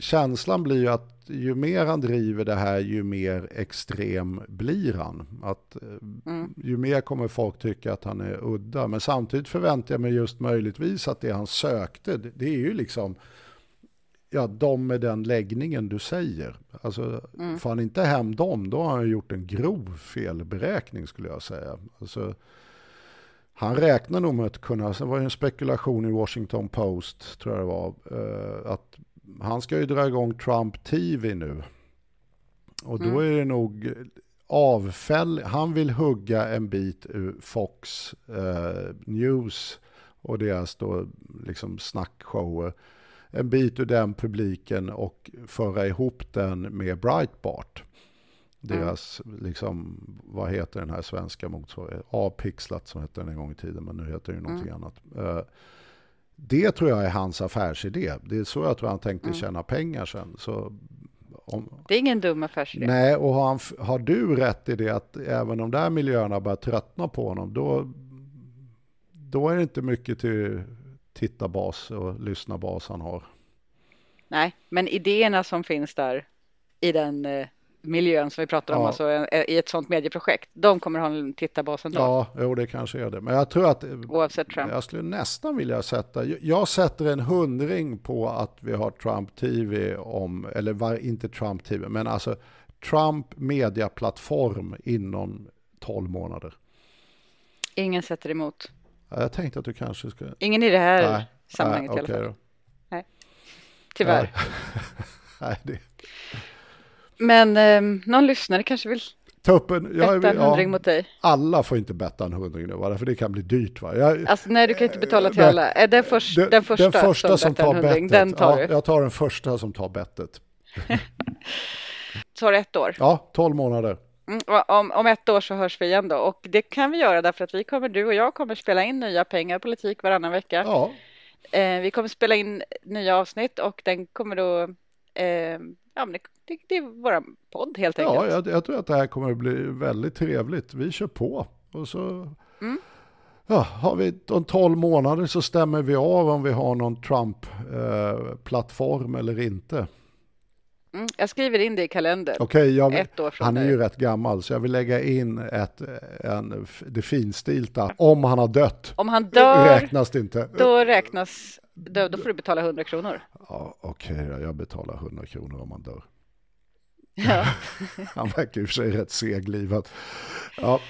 känslan blir ju att ju mer han driver det här, ju mer extrem blir han. Att, eh, mm. Ju mer kommer folk tycka att han är udda. Men samtidigt förväntar jag mig just möjligtvis att det han sökte, det är ju liksom ja, de med den läggningen du säger. Alltså, mm. får han inte hem dem, då har han gjort en grov felberäkning skulle jag säga. Alltså, han räknar nog med att kunna, det var en spekulation i Washington Post, tror jag det var, eh, att han ska ju dra igång Trump TV nu. Och då mm. är det nog avfäll, han vill hugga en bit ur Fox eh, News och deras då liksom snackshower. En bit ur den publiken och föra ihop den med Breitbart. Deras, mm. liksom, vad heter den här svenska motsvarigheten? A-pixlat som hette den en gång i tiden, men nu heter det ju någonting mm. annat. Uh, det tror jag är hans affärsidé. Det är så jag tror han tänkte mm. tjäna pengar sen. Så om, det är ingen dum affärsidé. Nej, och har, han, har, du rätt i det att även de där miljöerna börjar tröttna på honom, då, då är det inte mycket till tittarbas och lyssnarbas han har. Nej, men idéerna som finns där i den eh, miljön som vi pratar om, ja. alltså i ett sånt medieprojekt, de kommer ha en tittarbas ändå. Ja, jo, det kanske är det. Men jag tror att Oavsett Trump. jag skulle nästan vilja sätta, jag sätter en hundring på att vi har Trump TV om, eller var, inte Trump TV, men alltså Trump mediaplattform inom 12 månader. Ingen sätter emot. Jag tänkte att du kanske ska... Ingen i det här Nej. sammanhanget Nej, i alla fall. Nej, tyvärr. Nej, det... Men eh, någon lyssnare kanske vill Ta upp en, ja, betta en hundring ja, mot dig. Alla får inte betta en hundring nu, för det kan bli dyrt. Va? Jag, alltså, nej, du kan inte betala till alla. Är det först, den, den, första, den första som, som tar bettet, den tar ja, du. Jag tar den första som tar bettet. tar ett år? Ja, tolv månader. Mm, om, om ett år så hörs vi igen då. Och det kan vi göra därför att vi kommer, du och jag kommer spela in nya pengar politik varannan vecka. Ja. Eh, vi kommer spela in nya avsnitt och den kommer då eh, ja, men det, det, är vår podd helt enkelt. Ja, jag, jag, tror att det här kommer att bli väldigt trevligt. Vi kör på och så mm. ja, har vi om 12 månader så stämmer vi av om vi har någon Trump-plattform eh, eller inte. Mm, jag skriver in det i kalendern. Okej, okay, han är ju rätt gammal så jag vill lägga in ett, en, det finstilta. Om han har dött om han dör, räknas det inte. Då räknas, då, då får du betala 100 kronor. Ja, Okej, okay, jag betalar 100 kronor om han dör. Ja. han verkar ju för sig rätt seglivad. Ja.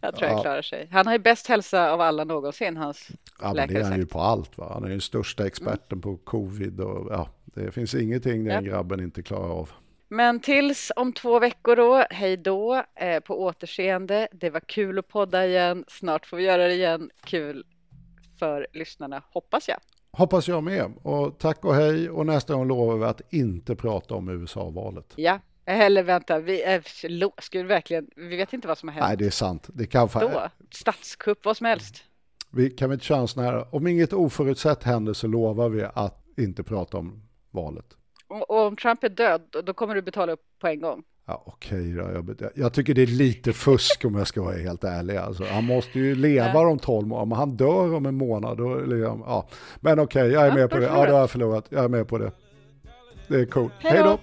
Jag tror ja. han klarar sig. Han har ju bäst hälsa av alla någonsin, hans ja, men Det är han ju på allt. Va? Han är den största experten mm. på covid. Och, ja, det finns ingenting den ja. grabben inte klarar av. Men tills om två veckor då, hej då, eh, på återseende. Det var kul att podda igen. Snart får vi göra det igen. Kul för lyssnarna, hoppas jag. Hoppas jag med. Och tack och hej. Och nästa gång lovar vi att inte prata om USA-valet. Ja, eller vänta, vi, äh, skulle verkligen, vi vet inte vad som har hänt. Nej, det är sant. Det kan Då, statskupp, vad som helst. Vi kan vi inte köra en sån här, om inget oförutsett händer så lovar vi att inte prata om valet. Och, och om Trump är död, då kommer du betala upp på en gång. Ja, Okej då, jag, jag, tycker det är lite fusk om jag ska vara helt ärlig. Alltså, han måste ju leva ja. de tolv månaderna, om han dör om en månad, då, liksom, ja. Men okej, okay, jag är ja, med på det. Ja, då har jag förlorat. Jag är med på det. Det är coolt. Hej då!